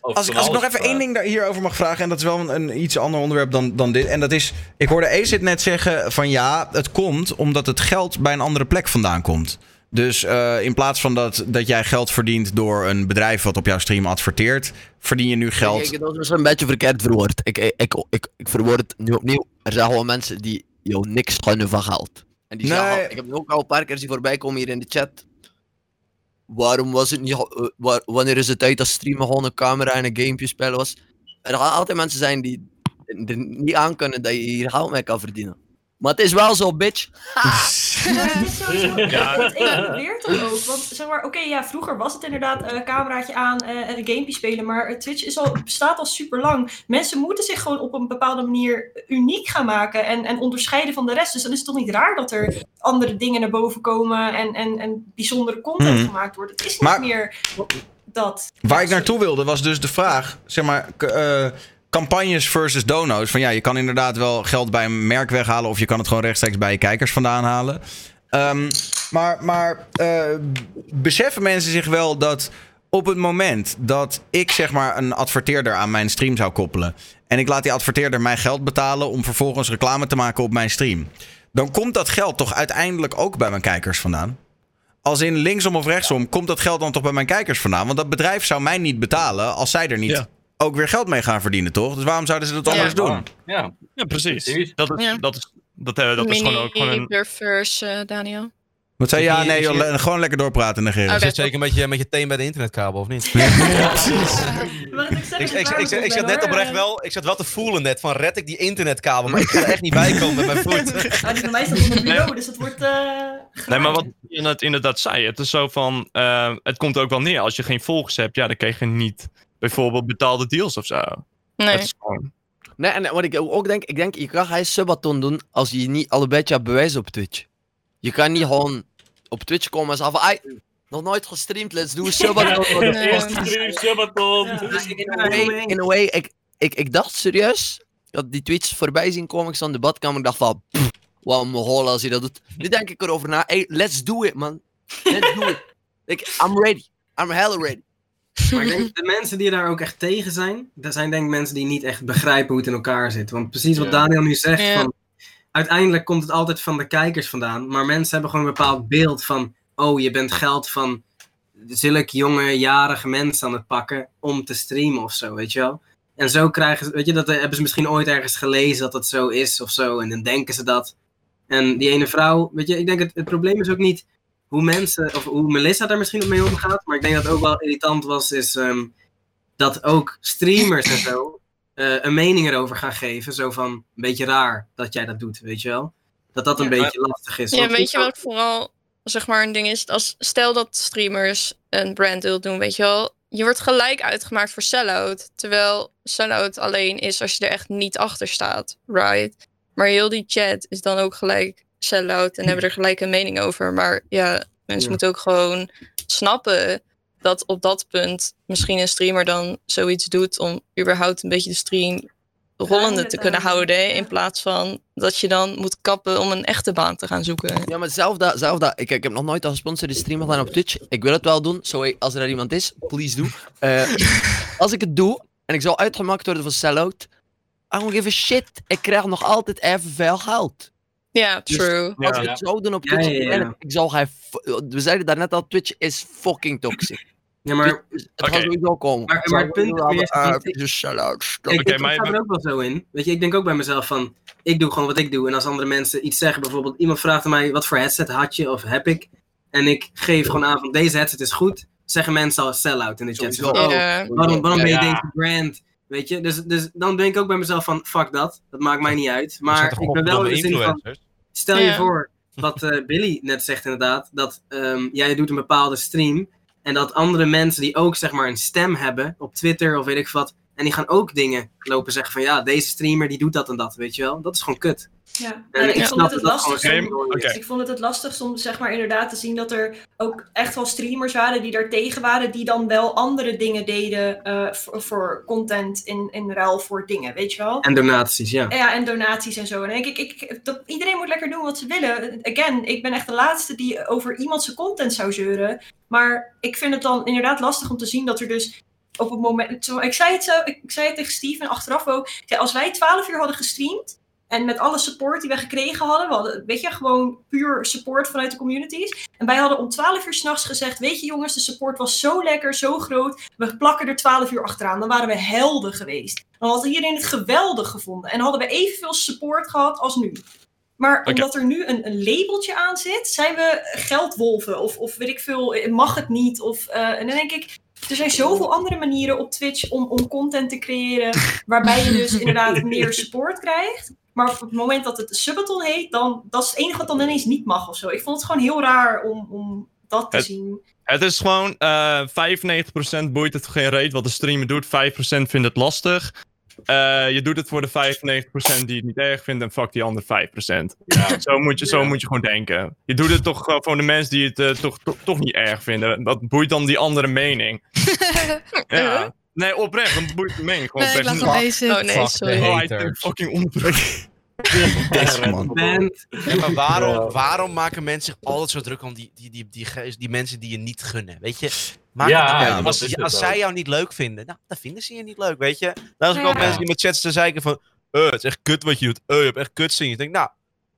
Als, ik nog even één ding daar hierover mag vragen, en dat is wel een, een iets ander onderwerp dan, dan dit. En dat is, ik hoorde Acid net zeggen van ja, het komt omdat het geld bij een andere plek vandaan komt. Dus eh, in plaats van dat, dat jij geld verdient door een bedrijf wat op jouw stream adverteert, verdien je nu geld. Kijk, dat is een beetje verkeerd verwoord. Ik, ik, ik, ik, ik verwoord het nu opnieuw. Er zijn gewoon mensen die jou niks gunnen van geld. En die Nee. zeggen, ik heb ook al een paar keer zien voorbij komen hier in de chat. Waarom was het niet, eh, waar- wanneer is het tijd dat streamen gewoon een camera en een gamepje spelen was? Er gaan altijd mensen zijn die er niet aan kunnen dat je hier geld mee kan verdienen. Maar het is wel zo, bitch. Ja, het is sowieso. Ja. Want ik toch ook. Want zeg maar, oké, ja, vroeger was het inderdaad eh cameraatje aan eh, en een gamepje spelen. Maar Twitch is al, bestaat al super lang. Mensen moeten zich gewoon op een bepaalde manier uniek gaan maken en, en onderscheiden van de rest. Dus dan is het toch niet raar dat er andere dingen naar boven komen en, en, en bijzondere content Mhm. gemaakt wordt. Het is niet Maar- meer dat. Waar ik naartoe wilde was dus de vraag, zeg maar, eh, campagnes versus dono's. Van ja, je kan inderdaad wel geld bij een merk weghalen of je kan het gewoon rechtstreeks bij je kijkers vandaan halen. Ehm, maar maar eh, beseffen mensen zich wel dat op het moment dat ik zeg maar een adverteerder aan mijn stream zou koppelen en ik laat die adverteerder mij geld betalen om vervolgens reclame te maken op mijn stream, dan komt dat geld toch uiteindelijk ook bij mijn kijkers vandaan? Als in linksom of rechtsom, komt dat geld dan toch bij mijn kijkers vandaan? Want dat bedrijf zou mij niet betalen als zij er niet Ja. Ook weer geld mee gaan verdienen, toch? Dus waarom zouden ze dat Ja. anders doen? Ja, Ja, precies. Precies. Dat is, Ja. dat is, dat, eh, dat is gewoon ook gewoon een... buffers, eh, Daniel. Wat zei je? Ja, nee, ik- joh, le- gewoon lekker doorpraten, negeren. Oh, Je Oké. zit zeker met je, met je teen bij de internetkabel, of niet? Wat ik, zat net oprecht wel, ik zat wel te voelen net van red ik die internetkabel, maar ik ga er echt niet bij komen met mijn voet. Ah, die bij mij staat bureau, dus het wordt. eh Nee, maar wat je net inderdaad zei, het is zo van, eh, het komt ook wel neer. Als je geen volgers hebt, ja, dan krijg je niet bijvoorbeeld betaalde deals of zo. Nee. Het is gewoon, Nee, en wat ik ook denk, ik denk, je kan geen subathon doen als je niet al een beetje hebt bewijzen op Twitch. Je kan niet gewoon op Twitch komen en zeggen van, "Ai, nog nooit gestreamd, let's do een subathon. Nee. Stream Sabaton. Ja. Dus in a way, in a way ik, ik, ik dacht serieus, ik had die tweets voorbij zien komen, ik stond in de badkamer, ik dacht van, pff, wat een mogol als hij dat doet. Nu denk ik erover na, hey, let's do it man. Let's do it. Ik, I'm ready. I'm hella ready. Maar ik denk, de mensen die daar ook echt tegen zijn, dat zijn denk ik mensen die niet echt begrijpen hoe het in elkaar zit. Want precies wat Ja. Daniel nu zegt, Ja. van, uiteindelijk komt het altijd van de kijkers vandaan. Maar mensen hebben gewoon een bepaald beeld van, oh, je bent geld van zulke jonge, jarige mensen aan het pakken om te streamen of zo, weet je wel. En zo krijgen ze, weet je, dat eh, hebben ze misschien ooit ergens gelezen dat dat zo is of zo. En dan denken ze dat. En die ene vrouw, weet je, ik denk het, het probleem is ook niet hoe mensen, of hoe Melissa daar misschien op mee omgaat. Maar ik denk dat het ook wel irritant was, is ehm, dat ook streamers en zo eh, een mening erover gaan geven. Zo van, een beetje raar dat jij dat doet, weet je wel. Dat dat een Ja. beetje lastig is. Ja, weet je wat vooral zeg maar een ding is? Als, stel dat streamers een branddeal doen, weet je wel. Je wordt gelijk uitgemaakt voor sellout. Terwijl sellout alleen is als je er echt niet achter staat. Right? Maar heel die chat is dan ook gelijk sell-out en hebben er gelijk een mening over. Maar ja, mensen Ja. moeten ook gewoon snappen dat op dat punt misschien een streamer dan zoiets doet om überhaupt een beetje de stream rollende te kunnen houden. In plaats van dat je dan moet kappen om een echte baan te gaan zoeken. Ja, maar zelf dat, zelf dat. Ik, ik heb nog nooit een gesponsorde stream gedaan op Twitch. Ik wil het wel doen. Zo, als er daar iemand is, please do. Eh, als ik het doe en ik zou uitgemaakt worden voor sell-out, I don't give a shit. Ik krijg nog altijd evenveel geld. Ja, Dus true. Als Ja. ik het zou doen op Ja, Twitch, ik zou geen... f- We zeiden daarnet al, Twitch is fucking toxic. Ja, maar het Oké. gaat sowieso komen. Maar- maar het punt is sell-out. ik, maar- sta er ook wel zo in. Weet je, ik denk ook bij mezelf van, ik doe gewoon wat ik doe. En als andere mensen iets zeggen, bijvoorbeeld iemand vraagt aan mij, wat voor headset had je of heb ik? En ik geef gewoon aan van, deze headset is goed. Zeggen mensen al sell-out in de chat. Van, oh, waarom, waarom ben je Ja. deze brand? Weet je, dus, dus dan denk ik ook bij mezelf van, fuck dat. Dat maakt mij niet uit. Maar ik ben wel in de zin van. Stel je voor, wat eh, Billy net zegt inderdaad, dat ehm, jij doet een bepaalde stream en dat andere mensen die ook zeg maar een stem hebben op Twitter of weet ik wat, en die gaan ook dingen lopen zeggen van ja, deze streamer die doet dat en dat, weet je wel. Dat is gewoon kut. Ja, En ik ik vond het het lastig. Ik vond het het lastigst om zeg maar inderdaad te zien dat er ook echt wel streamers waren die daar tegen waren, die dan wel andere dingen deden eh, voor, voor content in, in ruil voor dingen, weet je wel? En donaties, ja. Ja, en donaties en zo. En denk ik, ik dat, iedereen moet lekker doen wat ze willen. Again, ik ben echt de laatste die over iemand zijn content zou zeuren. Maar ik vind het dan inderdaad lastig om te zien dat er dus op het moment... zo- Ik zei het, zo, ik, zei het tegen Steve en achteraf ook. Zei, als wij 12 uur hadden gestreamd... En met alle support die we gekregen hadden, we hadden, weet je, gewoon puur support vanuit de communities. En wij hadden om 12 uur s'nachts gezegd: Weet je, jongens, de support was zo lekker, zo groot. We plakken er 12 uur achteraan. Dan waren we helden geweest. Dan had iedereen het geweldig gevonden. En hadden we evenveel support gehad als nu. Maar omdat er nu een, een labeltje aan zit, zijn we geldwolven. Of, of weet ik veel, mag het niet. Of, eh, en dan denk ik, er zijn zoveel andere manieren op Twitch om, om content te creëren. Waarbij je dus inderdaad meer support krijgt. Maar op het moment dat het subathon heet, dan dat is het enige wat dan ineens niet mag of zo. Ik vond het gewoon heel raar om, om dat te Het- zien. Het is gewoon eh 95% boeit het geen reet wat de streamer doet. 5% vindt het lastig. Eh, je doet het voor de 95% die het niet erg vindt en fuck die andere 5%. Zo, moet je, zo moet je gewoon denken. Je doet het toch voor de mensen die het eh, toch, toch, toch niet erg vinden. Wat boeit dan die andere mening? ja. Nee, oprecht, het boeit de mening gewoon Nee, ik oprecht deze. Oh nee, sorry. Oh, hij fucking. Deze man. Ja, maar waarom, waarom maken mensen zich altijd zo druk om die, die, die, die, die mensen die je niet gunnen? Weet je? Maak Ja, als, zij jou niet leuk vinden, nou, dan vinden ze je niet leuk, weet je? Dan is ook Ja. ook mensen die met chats te zeiken van... Eh, het is echt kut wat je doet. Eh, je hebt echt kut zien. Ik denk, nou,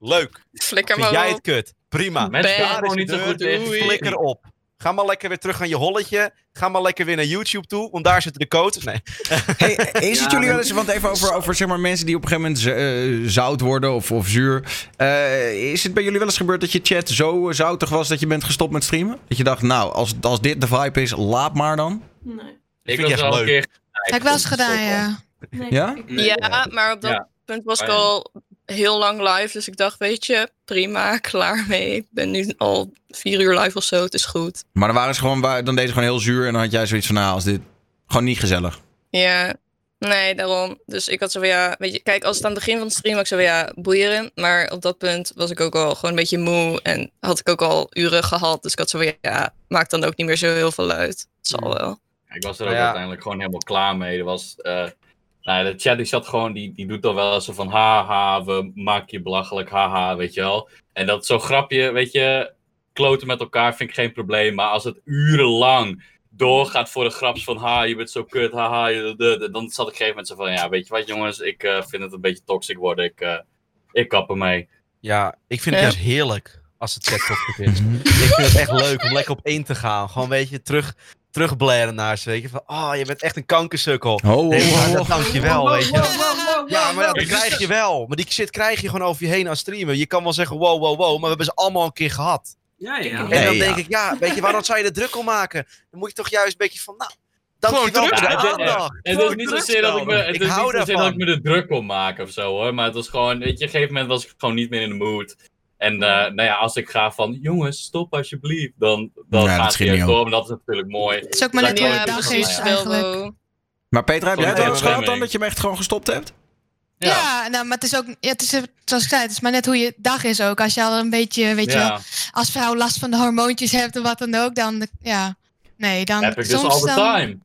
leuk. Flikker Vind maar jij op. het kut? Prima. Mensen gaan gewoon niet zo goed. Flikker op. Ga maar lekker weer terug aan je holletje. Ga maar lekker weer naar YouTube toe, want daar zitten de codes. Nee. Hey, is het Ja, jullie wel eens, want even over, over zeg maar, mensen die op een gegeven moment eh, zout worden of, of zuur. Eh, is het bij jullie wel eens gebeurd dat je chat zo zoutig was dat je bent gestopt met streamen? Dat je dacht, nou, als, als dit de vibe is, laat maar dan. Nee. Ik vind was wel een leuk. keer. Heb ik wel eens gedaan, ja. nee. Ja? Nee. Ja, maar op dat Ja. punt was ik al heel lang live. Dus ik dacht, weet je, prima, klaar mee. Ik ben nu al vier uur live of zo, het is goed. Maar dan waren ze gewoon, dan deed ze gewoon heel zuur en dan had jij zoiets van, nou, als dit gewoon niet gezellig. Ja, nee, daarom. Dus ik had zo van, ja, weet je, kijk, als het aan het begin van de stream was ik zo van, ja, boeien. Maar op dat punt was ik ook al gewoon een beetje moe en had ik ook al uren gehad. Dus ik had zo van, ja, maakt dan ook niet meer zo heel veel uit. Het zal wel. Ik was er ook Ja. uiteindelijk gewoon helemaal klaar mee. Er was, eh, nou, ja, de chat die zat gewoon, die, die doet dan wel zo van haha, we maken je belachelijk, haha, weet je wel. En dat zo'n grapje, weet je, kloten met elkaar vind ik geen probleem. Maar als het urenlang doorgaat voor de graps van ha, je bent zo kut, haha, je- dan zat ik op een gegeven moment zo van, ja, weet je wat jongens, ik eh, vind het een beetje toxic worden, ik, eh, ik kap ermee. Ja, ik vind het Ja. juist heerlijk als het chat toxic is. ik vind het echt leuk om lekker op één te gaan. Gewoon, weet je, terug, terugblaren naar ze. Weet je, van, oh, je bent echt een kankersukkel. Oh, Nee, maar dat dank je wel, weet je. Ja, maar dat krijg je wel. Maar die shit krijg je gewoon over je heen als streamer. Je kan wel zeggen, wow, wow, wow, maar we hebben ze allemaal een keer gehad. Ja, ja. En dan denk ik, ja, weet je, waarom zou je er druk om maken? Dan moet je toch juist een beetje van, nou, dankjewel Gewoon voor de druk. Ja, het- is niet zozeer dat ik me, het Ik is niet zozeer dat ik me er druk om maak of zo hoor. Maar het was gewoon, weet je, op een gegeven moment was ik gewoon niet meer in de mood. En eh, nou ja, als ik ga van, jongens, stop alsjeblieft, dan, dan Ja, dat gaat niet door. En dat is natuurlijk mooi. Het is ook maar net ik hoe gewoon je Ja, het dag is precies. Maar Petra, heb jij het Ja, gehad dan dat je hem echt gewoon gestopt hebt? Ja, nou, maar het is ook, ja, het is, zoals ik zei, het is maar net hoe je dag is ook. Als je al een beetje, weet je Ja. wel, als vrouw last van de hormoontjes hebt of wat dan ook, dan, ja, nee, dan Heb ik dus all the dan... time.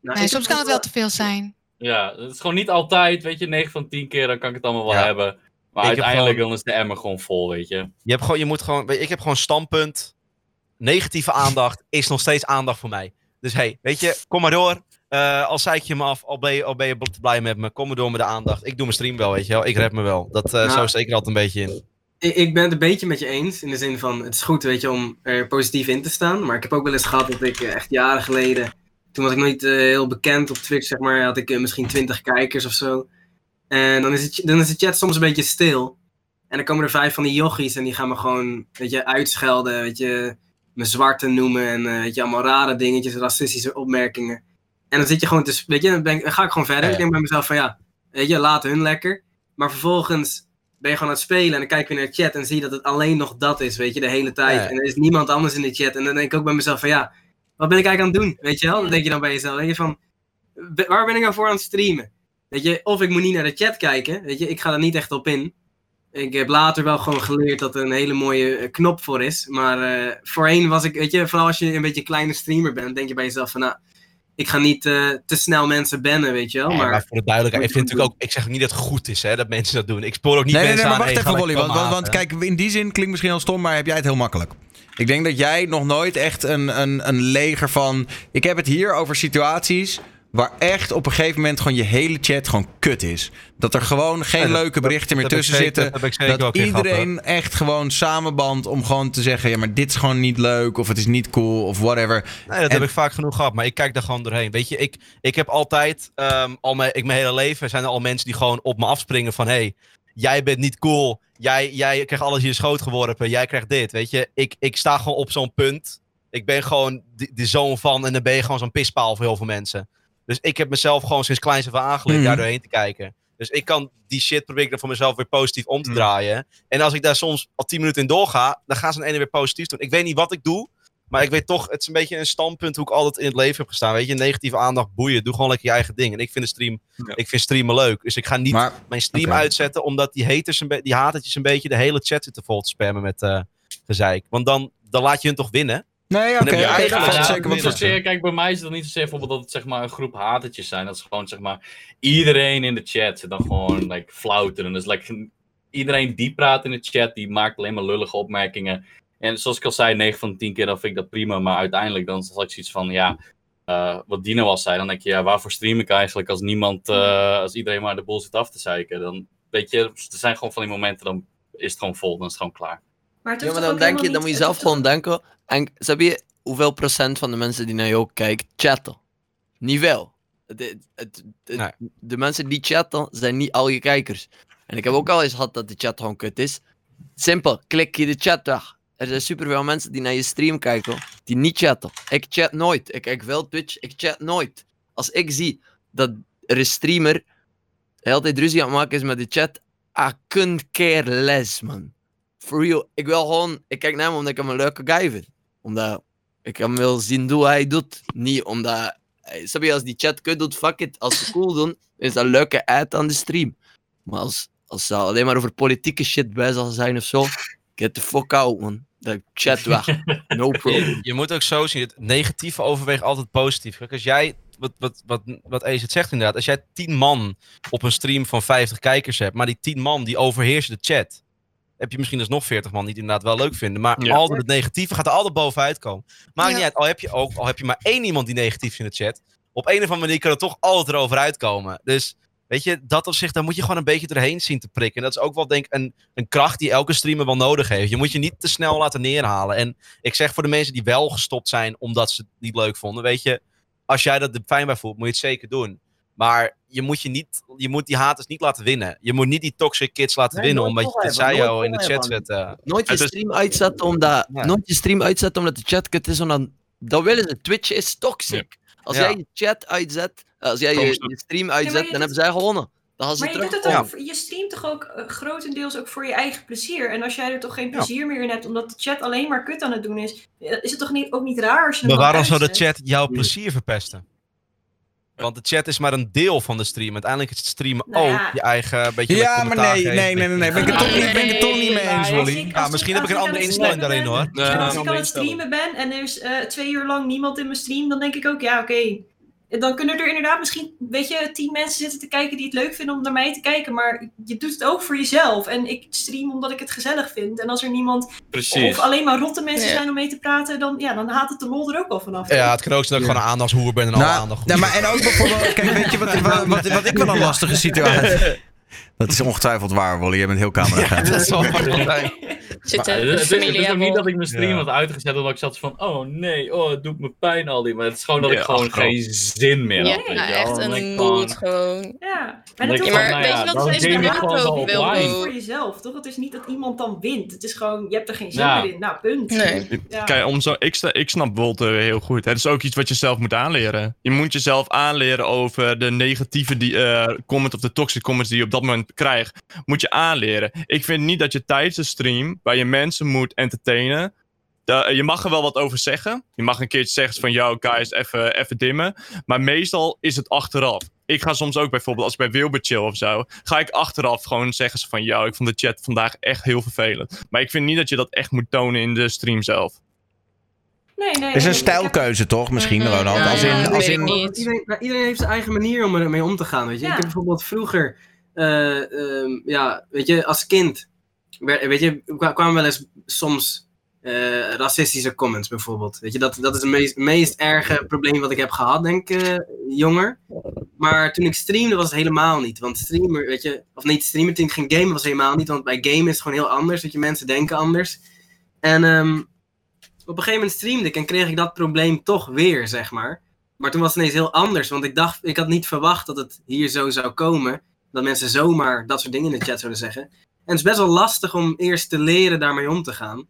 Nou, Nee, soms kan het wel te veel zijn. Ja, het is gewoon niet altijd, weet je, 9 van 10 keer, dan kan ik het allemaal wel Ja. hebben. Maar Ik heb uiteindelijk gewoon- dan is de emmer gewoon vol, weet je. Je, hebt gewoon, je moet gewoon, weet je, ik heb gewoon standpunt. Negatieve aandacht is nog steeds aandacht voor mij. Dus hey, weet je, kom maar door. Eh al zeik je me af, al ben je, al ben je bl- blij met me, kom maar door met de aandacht. Ik doe mijn stream wel, weet je wel. Ik red me wel. Dat eh Nou. zo steek ik er altijd een beetje in. Ik, ik ben het een beetje met je eens. In de zin van, het is goed weet je, om er positief in te staan. Maar ik heb ook wel eens gehad dat ik eh, echt jaren geleden... Toen was ik nog niet eh, heel bekend op Twitch, zeg maar. Had ik eh, misschien 20 kijkers of zo. En dan is, het, dan is de chat soms een beetje stil. En dan komen er vijf van die jochies en die gaan me gewoon, weet je, uitschelden. Weet je, me zwarte noemen en eh, weet je, allemaal rare dingetjes, racistische opmerkingen. En dan zit je gewoon te, weet je, dan, ben ik- dan ga ik gewoon verder. Ja. Ik denk bij mezelf van ja, weet je, laat hun lekker. Maar vervolgens ben je gewoon aan het spelen en dan kijk je naar de chat en zie je dat het alleen nog dat is, weet je, de hele tijd. Ja. En er is niemand anders in de chat. En dan denk ik ook bij mezelf van ja, wat ben ik eigenlijk aan het doen, weet je wel? Dan denk je dan bij jezelf, denk je van, "Wa- waar ben ik nou voor aan het streamen? Weet je, of ik moet niet naar de chat kijken, weet je, ik ga er niet echt op in. Ik heb later wel gewoon geleerd dat er een hele mooie eh, knop voor is. Maar eh, voorheen was ik, weet je, vooral als je een beetje een kleine streamer bent, denk je bij jezelf van, nou, ik ga niet eh, te snel mensen bannen, weet je wel. Nee, maar, maar voor de duidelijkheid, ik, vind natuurlijk ook, ik zeg ook niet dat het goed is hè, dat mensen dat doen. Ik spoor ook niet Nee, nee, mensen nee, maar aan. wacht even, Wally. Want, want, kijk, in die zin klinkt misschien heel stom, maar heb jij het heel makkelijk. Ik denk dat jij nog nooit echt een, een, een leger van... Ik heb het hier over situaties waar echt op een gegeven moment gewoon je hele chat gewoon kut is. Dat er gewoon geen Ja, leuke berichten meer dat tussen zeker- zitten. dat gehad, iedereen echt gewoon samenbandt om gewoon te zeggen... ja, maar dit is gewoon niet leuk of het is niet cool of whatever. Nee, dat En- heb ik vaak genoeg gehad, maar ik kijk daar gewoon doorheen. Weet je, ik, ik heb altijd, ehm, al mijn, ik, mijn hele leven zijn er al mensen die gewoon op me afspringen van... hey, jij bent niet cool, jij, jij krijgt alles in je schoot geworpen, jij krijgt dit. Weet je, ik, ik sta gewoon op zo'n punt. Ik ben gewoon de, de zoon van en dan ben je gewoon zo'n pispaal voor heel veel mensen. Dus ik heb mezelf gewoon sinds kleins aan aangeleerd Mhm. daar doorheen te kijken. Dus ik kan die shit dan voor mezelf weer positief om te draaien. En als ik daar soms al 10 minuten in doorga, dan gaan ze een ene weer positief doen. Ik weet niet wat ik doe, maar ik weet toch, het is een beetje een standpunt hoe ik altijd in het leven heb gestaan. Weet je, negatieve aandacht boeien. Doe gewoon lekker je eigen ding. En ik vind de stream, ik vind streamen leuk. Dus ik ga niet Maar, mijn stream uitzetten, omdat die haters, een die hatertjes een beetje de hele chat zitten vol te spammen met eh gezeik. Want dan, dan laat je hun toch winnen. Nee, Dan oké. heb je oké, eigenlijk daar wel valt een zeker wat zozeer, kijk, bij mij is het niet zozeer bijvoorbeeld dat het zeg maar een groep hatertjes zijn. Dat is gewoon zeg maar iedereen in de chat zit dan gewoon like, flauteren. Dus like, iedereen die praat in de chat, die maakt alleen maar lullige opmerkingen. En zoals ik al zei, 9 van de 10 keer dan vind ik dat prima. Maar uiteindelijk dan zal ik zoiets van, ja, eh, wat Dino al zei, dan denk je, ja, waarvoor stream ik eigenlijk als niemand, eh, als iedereen maar de boel zit af te zeiken. Dan, weet je, er zijn gewoon van die momenten, dan is het gewoon vol, dan is het gewoon klaar. Maar het Ja, hoeft maar toch dan denk je, dan moet je zelf het gewoon denken. En snap je hoeveel procent van de mensen die naar jou kijken, chatten? Niet veel. Het- het- het- het- Nee. De mensen die chatten, zijn niet al je kijkers. En ik heb ook al eens gehad dat de chat gewoon kut is. Simpel, klik je de chat weg. Er zijn superveel mensen die naar je stream kijken, die niet chatten. Ik chat nooit. Ik kijk wel Twitch, ik chat nooit. Als ik zie dat er een streamer de hele tijd ruzie aan het maken is met de chat, I couldn't care less, man. For real. Ik wil gewoon... Ik kijk naar hem omdat ik hem een leuke guy vind. Omdat ik hem wil zien hoe hij doet. Niet omdat... eh, Snap je, als die chat kut doet, fuck it. Als ze cool doen, is dat leuke ad aan de stream. Maar als, als ze alleen maar over politieke shit bij zal zijn of zo, get the fuck out, man. Dat chat weg. No problem. Je, je moet ook zo zien, het negatieve overweegt altijd positief. Kijk, als jij, wat, wat, wat, wat Ace het zegt inderdaad, als jij 10 man op een stream van 50 kijkers hebt, maar die 10 man die overheersen de chat, heb je misschien dus nog 40 man die het inderdaad wel leuk vinden. Maar Ja. altijd het negatieve gaat er altijd bovenuit komen. Maakt Ja. niet uit, al heb, je ook, al heb je maar één iemand die negatief is in de chat, op een of andere manier kan er toch altijd erover uitkomen. Dus weet je, dat op zich, daar moet je gewoon een beetje doorheen zien te prikken. En dat is ook wel denk ik een, een kracht die elke streamer wel nodig heeft. Je moet je niet te snel laten neerhalen. En ik zeg voor de mensen die wel gestopt zijn omdat ze het niet leuk vonden, weet je, als jij dat er fijn bij voelt, moet je het zeker doen. Maar je moet, je niet, je moet die haters niet laten winnen. Je moet niet die toxic kids laten Nee, winnen, omdat je het zij jou in de chat volhebben. zet. Nooit je stream uitzetten omdat, Ja. nooit je stream uitzetten omdat de chat kut is. Omdat, dat willen ze. Twitch is toxic. Als Ja. jij je chat uitzet, als jij je, stream uitzet, dan doet- hebben zij gewonnen. Dan ze Maar je, doet het ook, je streamt toch ook eh, grotendeels ook voor je eigen plezier. En als jij er toch geen plezier meer in hebt, omdat de chat alleen maar kut aan het doen is, eh, is het toch niet, ook niet raar als je Maar waarom zou de chat jouw plezier verpesten? Want de chat is maar een deel van de stream. Uiteindelijk is het streamen Nou ook je eigen beetje Ja, met maar nee, nee, nee, nee, nee. Ben ik het toch niet, ben ik het toch niet mee eens, Wally? Ja, misschien heb ik een andere instelling daarin hoor. Als ik aan het streamen ben en er is eh, twee uur lang niemand in mijn stream, dan denk ik ook, ja, oké. Dan kunnen er inderdaad misschien, weet je, tien mensen zitten te kijken die het leuk vinden om naar mij te kijken. Maar je doet het ook voor jezelf. En ik stream omdat ik het gezellig vind. En als er niemand, Precies. of alleen maar rotte mensen Ja. zijn om mee te praten, dan, ja, dan haalt het de lol er ook wel vanaf. Ja, het kan ook zijn dat ik gewoon een aandachtshoer ben en alle Nou, aandacht. nou, maar en ook bijvoorbeeld, kijk, weet je wat, wat, wat, wat ik wel een lastige situatie... Dat is ongetwijfeld waar, Wally. Je bent heel camera dat is wel waar. Ja. Zit Maar er het, het is, het is ook niet dat ik mijn stream Ja. had uitgezet omdat ik zat van, oh nee, oh het doet me pijn al die. Maar het is gewoon dat ik Ja, gewoon geen zin meer Ja, had. weet je wel. echt een mood gewoon. Ja, maar dat is Ja, maar nou weet ja, je wat het is wel ook, Wilco? offline. voor jezelf, toch? Het is niet dat iemand dan wint. Het is gewoon, je hebt er geen zin Ja. meer in. Nou, punt. Nee. Ja. Kijk, om zo, ik, sta- ik snap Wolt eh, heel goed. Het is ook iets wat je zelf moet aanleren. Je moet jezelf aanleren over de negatieve die, eh comment of de toxic comments die je op dat moment krijgt. Moet je aanleren. Ik vind niet dat je tijdens de stream, waar je mensen moet entertainen. je mag er wel wat over zeggen. Je mag een keertje zeggen van, yo guys, even even dimmen. Maar meestal is het achteraf. Ik ga soms ook bijvoorbeeld, als ik bij Wilbur chill of zo, ga ik achteraf gewoon zeggen ze van, yo, ik vond de chat vandaag echt heel vervelend. Maar ik vind niet dat je dat echt moet tonen in de stream zelf. Nee, nee, Het is een stijlkeuze, toch? Misschien, Mhm, Ronald? ja, Als in, als in, niet. Iedereen, iedereen heeft zijn eigen manier om ermee om te gaan, weet je. Ja. Ik heb bijvoorbeeld vroeger, eh, ehm, ja, weet je, als kind, weet je, kwa- kwamen wel eens soms eh, racistische comments bijvoorbeeld. Weet je, dat, dat is het meest, meest erge probleem wat ik heb gehad, denk ik, eh, jonger. Maar toen ik streamde was het helemaal niet. Want streamer, weet je, of niet streamer, toen ik ging gamen was het helemaal niet. Want bij gamen is het gewoon heel anders, dat je mensen denken anders. En ehm, op een gegeven moment streamde ik en kreeg ik dat probleem toch weer, zeg maar. Maar toen was het ineens heel anders, want ik dacht, ik had niet verwacht dat het hier zo zou komen. Dat mensen zomaar dat soort dingen in de chat zouden zeggen. En het is best wel lastig om eerst te leren daarmee om te gaan.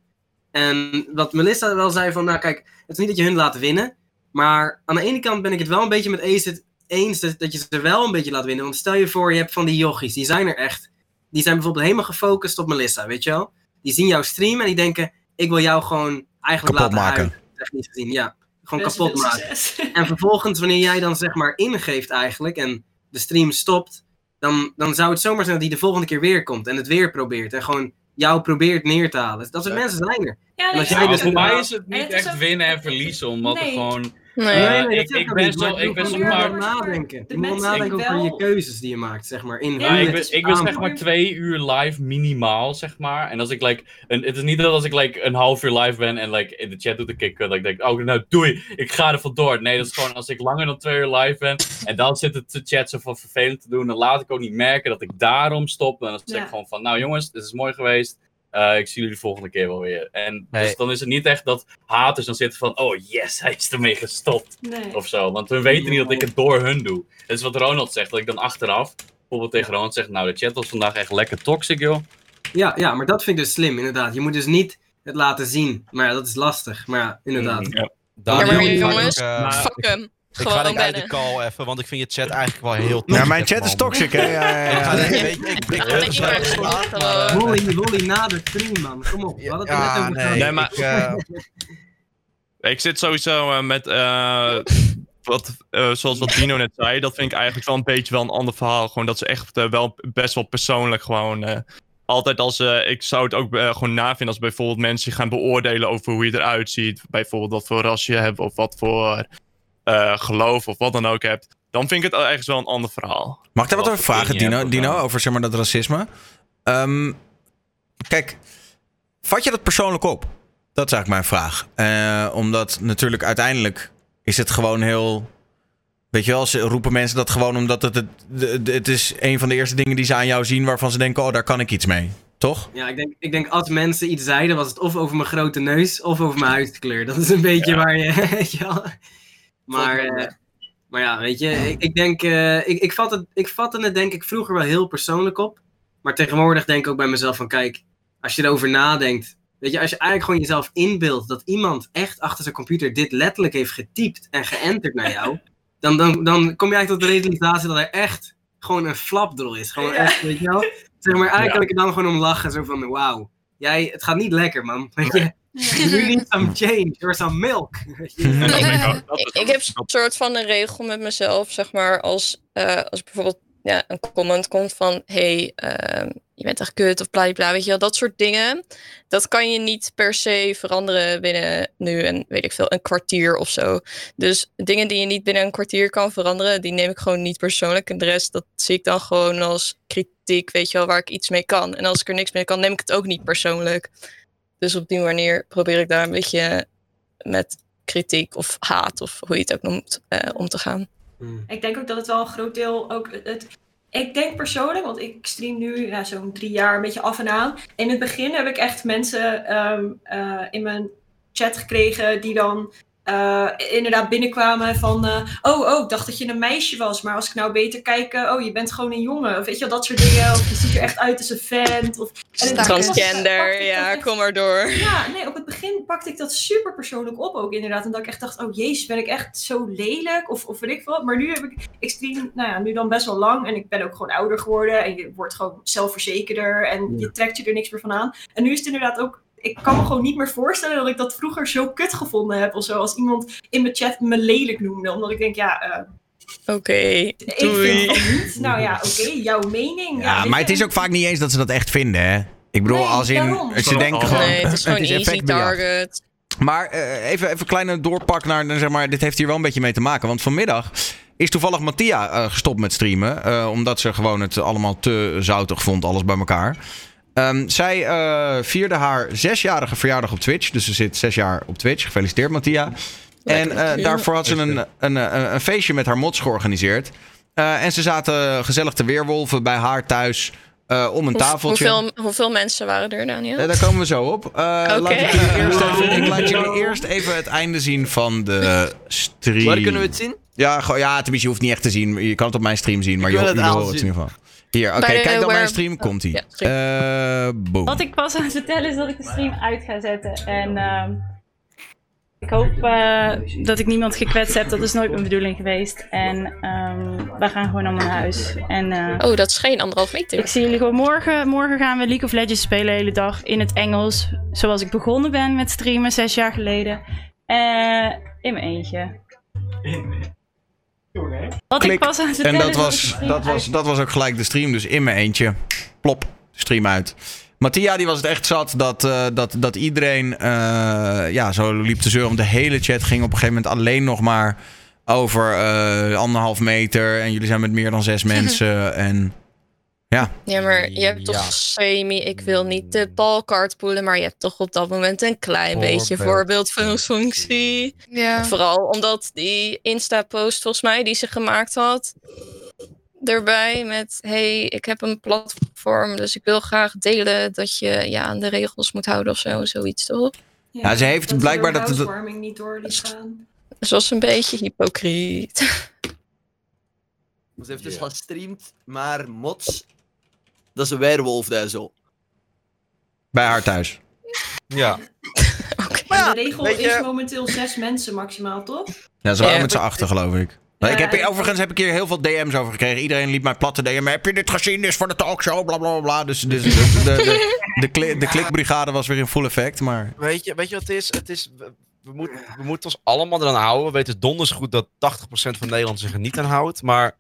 En wat Melissa wel zei van, nou kijk, het is niet dat je hun laat winnen. Maar aan de ene kant ben ik het wel een beetje met Ace eens dat, dat je ze wel een beetje laat winnen. Want stel je voor, je hebt van die jochies, die zijn er echt. Die zijn bijvoorbeeld helemaal gefocust op Melissa, weet je wel? Die zien jouw stream en die denken, ik wil jou gewoon eigenlijk Kapot laten maken. Technisch gezien, ja. Gewoon Best kapot maken. succes. En vervolgens, wanneer jij dan zeg maar ingeeft eigenlijk en de stream stopt, dan, dan zou het zomaar zijn dat hij de volgende keer weer komt en het weer probeert. En gewoon jou probeert neer te halen. Dat soort Ja. mensen zijn er. Ja, En als jij Ja, dus voor mij is het niet echt ook- winnen en verliezen, omdat Nee. er gewoon... Nee. Nee, nee, dat ik- ben zo- maar ik ben zo maar- nadenken. De Je moet nadenken over je keuzes die je maakt, zeg maar. In Ja, hoe ik ben, ik ben zeg maar twee uur live minimaal, zeg maar. En als ik like, een, het is niet dat als ik like een half uur live ben en like in de chat doet ik kick, dat ik denk, oh nou doei, ik ga er vandoor. Nee, dat is gewoon als ik langer dan twee uur live ben en dan zit het de chat zo van vervelend te doen, dan laat ik ook niet merken dat ik daarom stop. En dan zeg ik Ja. gewoon van, nou jongens, dit is mooi geweest. Eh, ik zie jullie de volgende keer wel weer. En Nee. dus dan is het niet echt dat haters dan zitten van, oh yes, hij is ermee gestopt. Nee. Of zo. Want hun weten niet dat ik het door hun doe. Dat is wat Ronald zegt, dat ik dan achteraf bijvoorbeeld tegen Ronald zeg, nou de chat was vandaag echt lekker toxic joh. Ja, ja, maar dat vind ik dus slim, inderdaad. Je moet dus niet het laten zien. Maar ja, dat is lastig. Maar ja, inderdaad. Mm, Ja. Daniel, Ja, maar ik ga jongens, eh, Fuck hem. Ik ga Gewoon denk uit de call even, want ik vind je chat eigenlijk wel heel Ja, toxic mijn op chat is toxic, hè? Ja, ja, Ik ja. ik Ja, ik gewoon gewoon- Wolly, Wolly na de stream, man. Kom op. Het er Ja, net nee. Nee, maar- ik, eh, Ik zit sowieso eh, met. eh, wat, eh, zoals wat Dino net zei, dat vind ik eigenlijk wel een beetje wel een ander verhaal. Gewoon dat ze echt wel best wel persoonlijk gewoon. eh, altijd als. ik zou het ook gewoon navinden als bijvoorbeeld mensen gaan beoordelen over hoe je eruit ziet. Bijvoorbeeld wat voor ras je hebt of wat voor eh, geloof of wat dan ook hebt. Dan vind ik het ergens wel een ander verhaal. Mag ik daar wat over vragen, Dino? hebt, Dino, over zeg maar, dat racisme. Ehm, kijk, vat je dat persoonlijk op? Dat is eigenlijk mijn vraag. Eh, omdat natuurlijk uiteindelijk is het gewoon heel... Weet je wel, ze roepen mensen dat gewoon omdat het, het, het is een van de eerste dingen die ze aan jou zien... waarvan ze denken, oh, daar kan ik iets mee. Toch? Ja, ik denk, ik denk als mensen iets zeiden, was het of over mijn grote neus of over mijn huidskleur. Dat is een beetje waar je. Maar, eh, maar ja, weet je, ik, ik denk, eh, ik, ik, vat het, ik vatte het denk ik vroeger wel heel persoonlijk op. Maar tegenwoordig denk ik ook bij mezelf van, kijk, als je erover nadenkt. Weet je, als je eigenlijk gewoon jezelf inbeeldt dat iemand echt achter zijn computer dit letterlijk heeft getypt en geënterd naar jou. Dan, dan, dan kom je eigenlijk tot de realisatie dat er echt gewoon een flapdrol is. Gewoon echt, weet je wel. Zeg maar, eigenlijk Ja. kan ik er dan gewoon om lachen. Zo van, wauw, jij, het gaat niet lekker, man. Weet je? You need some change or some milk. ik, heb een soort van een regel met mezelf, zeg maar, als, eh, als bijvoorbeeld ja, een comment komt van, hey, ehm, je bent echt kut of bla bla, weet je wel, dat soort dingen. Dat kan je niet per se veranderen binnen nu en weet ik veel, een kwartier of zo. Dus dingen die je niet binnen een kwartier kan veranderen, die neem ik gewoon niet persoonlijk. En de rest, dat zie ik dan gewoon als kritiek, weet je wel, waar ik iets mee kan. En als ik er niks mee kan, neem ik het ook niet persoonlijk. Dus op die manier probeer ik daar een beetje met kritiek of haat of hoe je het ook noemt, eh, om te gaan. Ik denk ook dat het wel een groot deel ook het. Ik denk persoonlijk, want ik stream nu ja, zo'n drie jaar een beetje af en aan. In het begin heb ik echt mensen ehm, eh, in mijn chat gekregen die dan eh, inderdaad binnenkwamen van... eh, oh, oh, ik dacht dat je een meisje was, maar als ik nou beter kijk... eh, oh, je bent gewoon een jongen. Of weet je wel, dat soort dingen. Of je ziet er echt uit als een vent. Of, Transgender, ja, echt- kom maar door. ja, nee, op het begin pakte ik dat super persoonlijk op ook inderdaad. En dat ik echt dacht, oh jezus, ben ik echt zo lelijk? Of, of weet ik wat. Maar nu heb ik, ik stream, nou ja, nu dan best wel lang. En ik ben ook gewoon ouder geworden. En je wordt gewoon zelfverzekerder. En je trekt je er niks meer van aan. En nu is het inderdaad ook, ik kan me gewoon niet meer voorstellen dat ik dat vroeger zo kut gevonden heb. Of zo, als iemand in mijn chat me lelijk noemde. Omdat ik denk, ja, eh, Oké, ik doei. vind van niet. Nou ja, oké, jouw mening. Ja, maar het is ook vaak niet eens dat ze dat echt vinden, hè? Ik bedoel, Nee, als in... daarom. Ze denken gewoon... Nee, het is gewoon easy target. Maar eh, even, even een kleine doorpak naar, zeg maar, dit heeft hier wel een beetje mee te maken. Want vanmiddag is toevallig Mattia eh, gestopt met streamen. eh, omdat ze gewoon het allemaal te zoutig vond, alles bij elkaar. Ehm, zij eh, vierde haar zesjarige verjaardag op Twitch. Dus ze zit zes jaar op Twitch. Gefeliciteerd, Mattia. En eh, daarvoor had ze een, een, een, een feestje met haar mods georganiseerd. Eh, en ze zaten gezellig te weerwolven bij haar thuis eh, om een Hoe- tafeltje. Hoeveel, hoeveel mensen waren er, Daniel? Eh, daar komen we zo op. Eh, laat ik, jullie eerst even, ik laat jullie eerst even het einde zien van de stream. Waar kunnen we het zien? Ja, ja tenminste, je hoeft niet echt te zien. Je kan het op mijn stream zien, maar Ik je, wil het jullie aan horen het in ieder geval. Hier, oké, kijk dan mijn stream. Komt ie. Ja. Eh boom. Wat ik pas aan het vertellen is dat ik de stream uit ga zetten. En ehm, ik hoop eh, dat ik niemand gekwetst heb. Dat is nooit mijn bedoeling geweest. En ehm, we gaan gewoon allemaal naar huis. En eh, Oh, dat is geen anderhalf meter. ik zie jullie gewoon morgen. Morgen gaan we League of Legends spelen de hele dag in het Engels. Zoals ik begonnen ben met streamen zes jaar geleden. Eh, in mijn eentje. Wat ik pas aan het En dat was, dat, was, dat was ook gelijk de stream. Dus in mijn eentje. Plop. Stream uit. Mattia die was het echt zat dat, eh, dat, dat iedereen eh, ja, zo liep te zeuren. Want de hele chat ging op een gegeven moment alleen nog maar over eh, anderhalf meter. En jullie zijn met meer dan zes mensen. En ja, Ja, maar je hebt Ja. toch semi, ik wil niet de balkaart poelen, maar je hebt toch op dat moment een klein beetje Voorbeeld. voorbeeldfunctie. Ja. Vooral omdat die Insta-post volgens mij die ze gemaakt had, erbij met hey, ik heb een platform, dus ik wil graag delen dat je ja, aan de regels moet houden of zo, zoiets toch? Ja, ze heeft dat blijkbaar dat- housewarming niet door liet gaan. Dat was een beetje hypocriet. Ze heeft dus gestreamd, maar mods. Dat is een weerwolf daar zo. bij haar thuis. Ja. En de regel je- is momenteel zes mensen maximaal, toch? Ja, ze waren Ja. met z'n achter, geloof ik. Maar ik Ja, heb, en- overigens heb ik hier heel veel DM's over gekregen. Iedereen liep mij platte DM. Heb je dit gezien? Dit is voor de talkshow, bla bla bla. Dus, dus de, de, de, de, kli- de klikbrigade was weer in full effect. Maar Weet je, weet je wat het is? Het is we, moeten we moeten ons allemaal eraan houden. We weten donders goed dat 80% van Nederland zich er niet aan houdt. Maar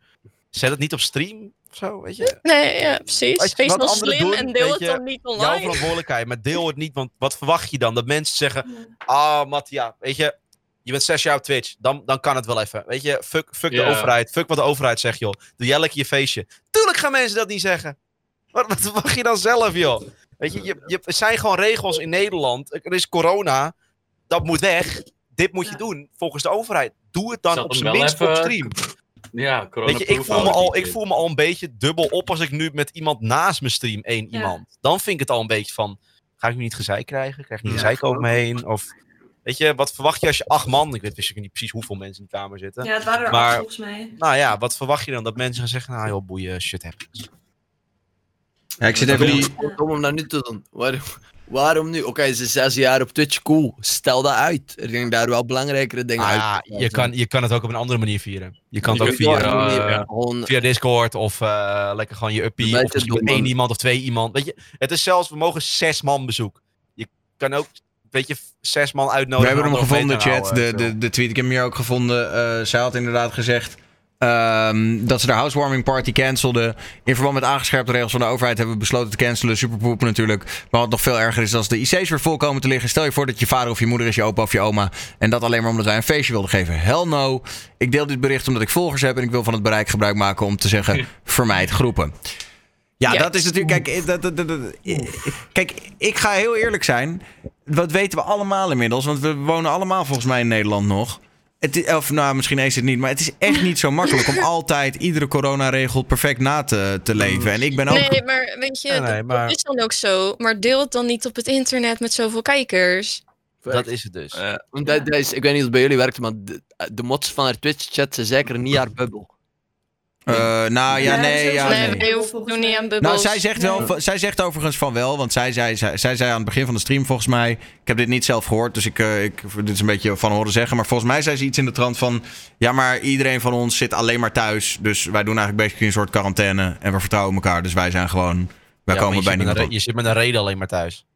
zet het niet op stream zo, weet je? Nee, ja, precies. Je, Wees anderen slim doen, en deel het je, dan niet Jouw online. verantwoordelijkheid, maar deel het niet. Want wat verwacht je dan? Dat mensen zeggen, ah Mattia, weet je, je bent zes jaar op Twitch. Dan, dan kan het wel even. Weet je, fuck, fuck de overheid. Fuck wat de overheid zegt, joh. Doe jij lekker je feestje. Tuurlijk gaan mensen dat niet zeggen. Wat, wat verwacht je dan zelf, joh? Weet je, je, je, er zijn gewoon regels in Nederland. Er is corona. Dat moet weg. Dit moet je Ja. doen volgens de overheid. Doe het dan op zijn minst even- op stream. Ja, corona Weet je, ik voel, me al, ik voel me al een beetje dubbel op als ik nu met iemand naast me stream, één Ja. iemand. Dan vind ik het al een beetje van, ga ik nu niet gezeik krijgen? Krijg ik niet Ja, gezeik over me heen? Of, weet je, wat verwacht je als je acht man, ik weet wist niet precies hoeveel mensen in de kamer zitten. Ja, het waren er Maar- acht volgens mij. Nou ja, wat verwacht je dan? Dat mensen gaan zeggen, nou joh, boeien, shit happens. ja, ik zit even die... Om dat nu te doen. Waarom, nu? Oké, ze zes jaar op Twitch, cool. Stel dat uit. Er ging daar wel belangrijkere dingen Nou uit. ja, je kan, je kan het ook op een andere manier vieren. Je kan het ook via, ja, ja. Gewoon, via Discord of eh, lekker gewoon je uppie. Of misschien één man. iemand of twee iemand. Weet je, het is zelfs, we mogen zes man bezoek. Je kan ook weet je, zes man We uitnodigen. hebben hem gevonden, chat. De, de, de tweet, ik heb hem hier ook gevonden. Eh, zij had inderdaad gezegd ehm, dat ze de housewarming party cancelde. In verband met aangescherpte regels van de overheid hebben we besloten te cancelen. Superpoep natuurlijk. Maar wat nog veel erger is, als de IC's weer vol komen te liggen. Stel je voor dat je vader of je moeder is, je opa of je oma. En dat alleen maar omdat wij een feestje wilden geven. Hell no. Ik deel dit bericht omdat ik volgers heb. En ik wil van het bereik gebruik maken om te zeggen: vermijd groepen. Ja, Ja. dat is natuurlijk. Kijk, dat, dat, dat- dat- kijk, ik ga heel eerlijk zijn. Wat weten we allemaal inmiddels? Want we wonen allemaal volgens mij in Nederland nog. Het is, of nou, misschien eens het niet. Maar het is echt niet zo makkelijk om altijd iedere coronaregel perfect na te, te leven. En ik ben ook. Nee, maar weet je, Nee, nee, dat- maar- dat is dan ook zo. Maar deel het dan niet op het internet met zoveel kijkers. Dat is het dus. Want dat, dat is, ik weet niet of het bij jullie werkt, maar de, de mods van haar Twitch-chat zijn zeker niet haar bubbel. Eh, nou ja, nee. Ja, nee, nee. hoeven doen niet aan bubbels. Nou, zij zegt, wel, zij zegt overigens van wel. Want zij, zij, zij, zij zei aan het begin van de stream volgens mij. Ik heb dit niet zelf gehoord, dus ik, eh, ik, dit is een beetje van horen zeggen. Maar volgens mij zei ze iets in de trant van. Ja, maar iedereen van ons zit alleen maar thuis. Dus wij doen eigenlijk basically een soort quarantaine. En we vertrouwen elkaar. Dus wij zijn gewoon. Wij Ja, komen bij niemand op. Je zit met een reden alleen maar thuis.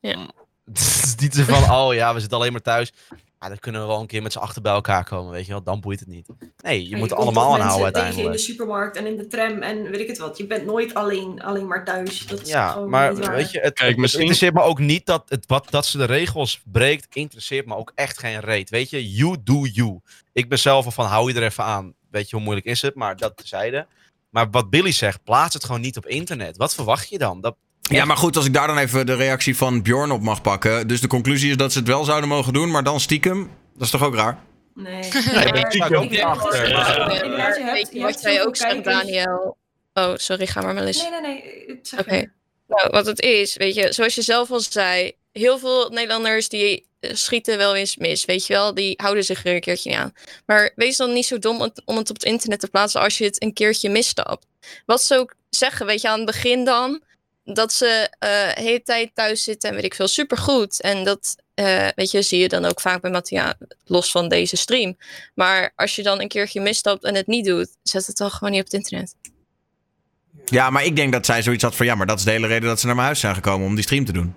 Ja. Het is niet zo van, oh ja, we zitten alleen maar thuis. Ja, dan kunnen we wel een keer met z'n achter bij elkaar komen, weet je wel. Dan boeit het niet. Nee, je moet er allemaal toch aan houden mensen tegen in de uiteindelijk. supermarkt en in de tram en weet ik het wat. Je bent nooit alleen, alleen maar thuis. Dat is Ja, maar weet je, het, Kijk, het misschien- interesseert me ook niet dat, het, wat, dat ze de regels breekt. Interesseert me ook echt geen reet. Weet je, you do you. Ik ben zelf al van, hou je er even aan. Weet je, hoe moeilijk is het? Maar dat tezijde. Maar wat Billy zegt, plaats het gewoon niet op internet. Wat verwacht je dan? Dat, Ja, maar goed, als ik daar dan even de reactie van Bjorn op mag pakken. Dus de conclusie is dat ze het wel zouden mogen doen, maar dan stiekem. Dat is toch ook raar? Nee. ik ik achter. Nee, je je wat jij ook zegt. Daniel? Oh, sorry, ga maar Melis. Nee, nee, nee. Oké. Nou, wat het is, weet je, zoals je zelf al zei, heel veel Nederlanders die eh, schieten wel eens mis, weet je wel, die houden zich er een keertje niet aan. Maar wees dan niet zo dom om het- om het op het internet te plaatsen als je het een keertje misstapt. Wat ze ook zeggen, weet je, aan het begin dan, dat ze eh, de hele tijd thuis zitten en weet ik veel, supergoed. En dat, eh, weet je, zie je dan ook vaak bij Mattia, los van deze stream. Maar als je dan een keertje misstapt en het niet doet, zet het dan gewoon niet op het internet. Ja, maar ik denk dat zij zoiets had van. Ja, maar dat is de hele reden dat ze naar mijn huis zijn gekomen om die stream te doen.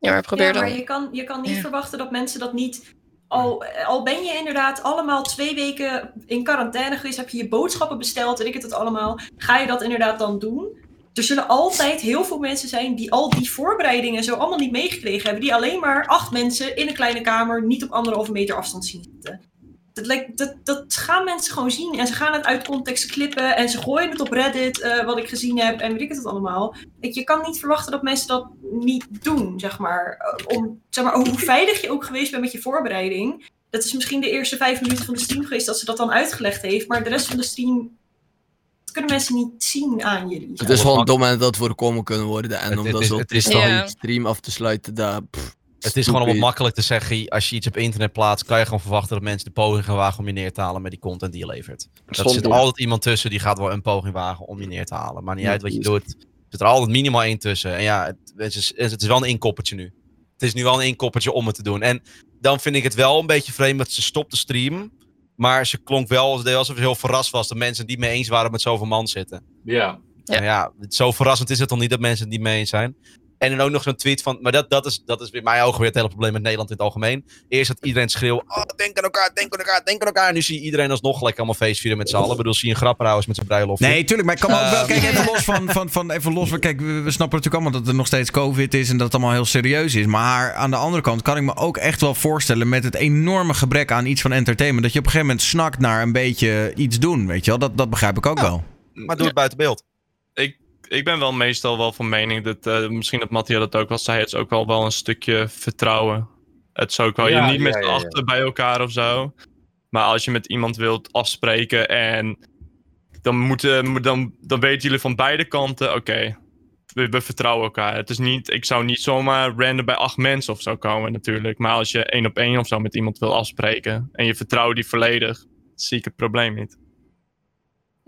Ja, maar probeer ja, dan. maar je kan, je kan niet Ja. verwachten dat mensen dat niet. Al, al ben je inderdaad allemaal twee weken in quarantaine geweest, heb je je boodschappen besteld, weet ik het het allemaal. Ga je dat inderdaad dan doen? Er zullen altijd heel veel mensen zijn die al die voorbereidingen zo allemaal niet meegekregen hebben. Die alleen maar acht mensen in een kleine kamer niet op anderhalve meter afstand zien zitten. Dat, dat, dat gaan mensen gewoon zien. En ze gaan het uit context klippen. En ze gooien het op Reddit, eh, wat ik gezien heb. En weet ik het allemaal. Je kan niet verwachten dat mensen dat niet doen, zeg maar. Eh, Om, zeg maar hoe veilig je ook geweest bent met je voorbereiding. Dat is misschien de eerste vijf minuten van de stream geweest dat ze dat dan uitgelegd heeft. Maar de rest van de stream dat kunnen mensen niet zien aan jullie. Het is gewoon dom en dat voorkomen kunnen worden. En Het- om het dat is- zo het is stream af te sluiten, dat... pff, Het is gewoon om makkelijk te zeggen. Als je iets op internet plaatst, kan je gewoon verwachten dat mensen de poging gaan wagen om je neer te halen met die content die je levert. Er zit altijd iemand tussen die gaat wel een poging wagen om je neer te halen. Maar niet Ja, uit wat je doet. Er zit er altijd minimaal één tussen. En ja, het, het is, het is wel een inkoppertje nu. Het is nu wel een inkoppertje om het te doen. En dan vind ik het wel een beetje vreemd dat ze stopt de stream. Maar ze klonk wel als- alsof ze heel verrast was dat mensen niet mee eens waren met zoveel man zitten. Ja. Ja. Ja. ja, zo verrassend is het toch niet dat mensen het niet mee eens zijn. En dan ook nog zo'n tweet van. Maar dat, dat, is, dat is in mijn ogen weer het hele probleem met Nederland in het algemeen. Eerst dat iedereen schreeuwt. Oh, denk aan elkaar, denk aan elkaar, denk aan elkaar. En nu zie je iedereen alsnog gelijk allemaal feestvieren met z'n allen. Ik bedoel, zie je een grapperhuis met zijn bruiloft. Nee, tuurlijk. Maar ik kan me ook wel. Ehm. Kijk, even los van. van, van even los van kijk, we, we snappen natuurlijk allemaal dat er nog steeds COVID is. En dat het allemaal heel serieus is. Maar aan de andere kant kan ik me ook echt wel voorstellen. met het enorme gebrek aan iets van entertainment. dat je op een gegeven moment snakt naar een beetje iets doen. Weet je wel? Dat, dat begrijp ik ook wel. Maar doe het buiten beeld. Ik, ben wel meestal wel van mening dat, eh, misschien dat Mattia dat ook wel zei, het is ook wel, wel een stukje vertrouwen. Het is ook wel, Ja, je niet met ja, ja. achter bij elkaar of zo. Maar als je met iemand wilt afspreken en dan, moeten, dan, dan weten jullie van beide kanten, oké, we, we vertrouwen elkaar. Het is niet, ik zou niet zomaar random bij acht mensen of zo komen natuurlijk. Maar als je één op één of zo met iemand wil afspreken en je vertrouwt die volledig, zie ik het probleem niet.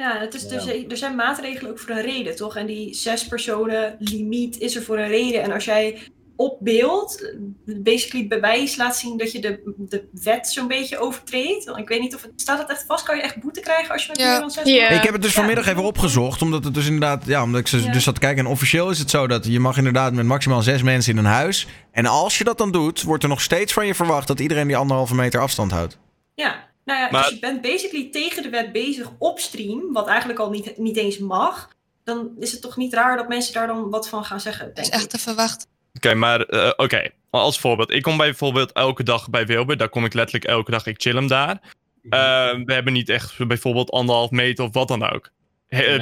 Ja, het is dus, er zijn maatregelen ook voor een reden, toch? En die zes personen limiet is er voor een reden. En als jij op beeld basically bewijs laat zien dat je de, de wet zo'n beetje overtreedt. Want Ik weet niet of het, staat dat echt vast? Kan je echt boete krijgen als je met Ja. meer dan zes Ja. man- Ik heb het dus Ja. vanmiddag even opgezocht, omdat het dus inderdaad, ja, omdat ik Ja. dus zat te kijken. En officieel is het zo dat je mag inderdaad met maximaal zes mensen in een huis. En als je dat dan doet, wordt er nog steeds van je verwacht dat iedereen die anderhalve meter afstand houdt. Ja, nou ja, Maar- dus je bent basically tegen de wet bezig op stream, wat eigenlijk al niet, niet eens mag. Dan is het toch niet raar dat mensen daar dan wat van gaan zeggen, Dat denk is echt te verwachten. Oké, maar eh, oké. Als voorbeeld. Ik kom bijvoorbeeld elke dag bij Wilbur. Daar kom ik letterlijk elke dag. Ik chill hem daar. Eh, we hebben niet echt bijvoorbeeld anderhalf meter of wat dan ook. He-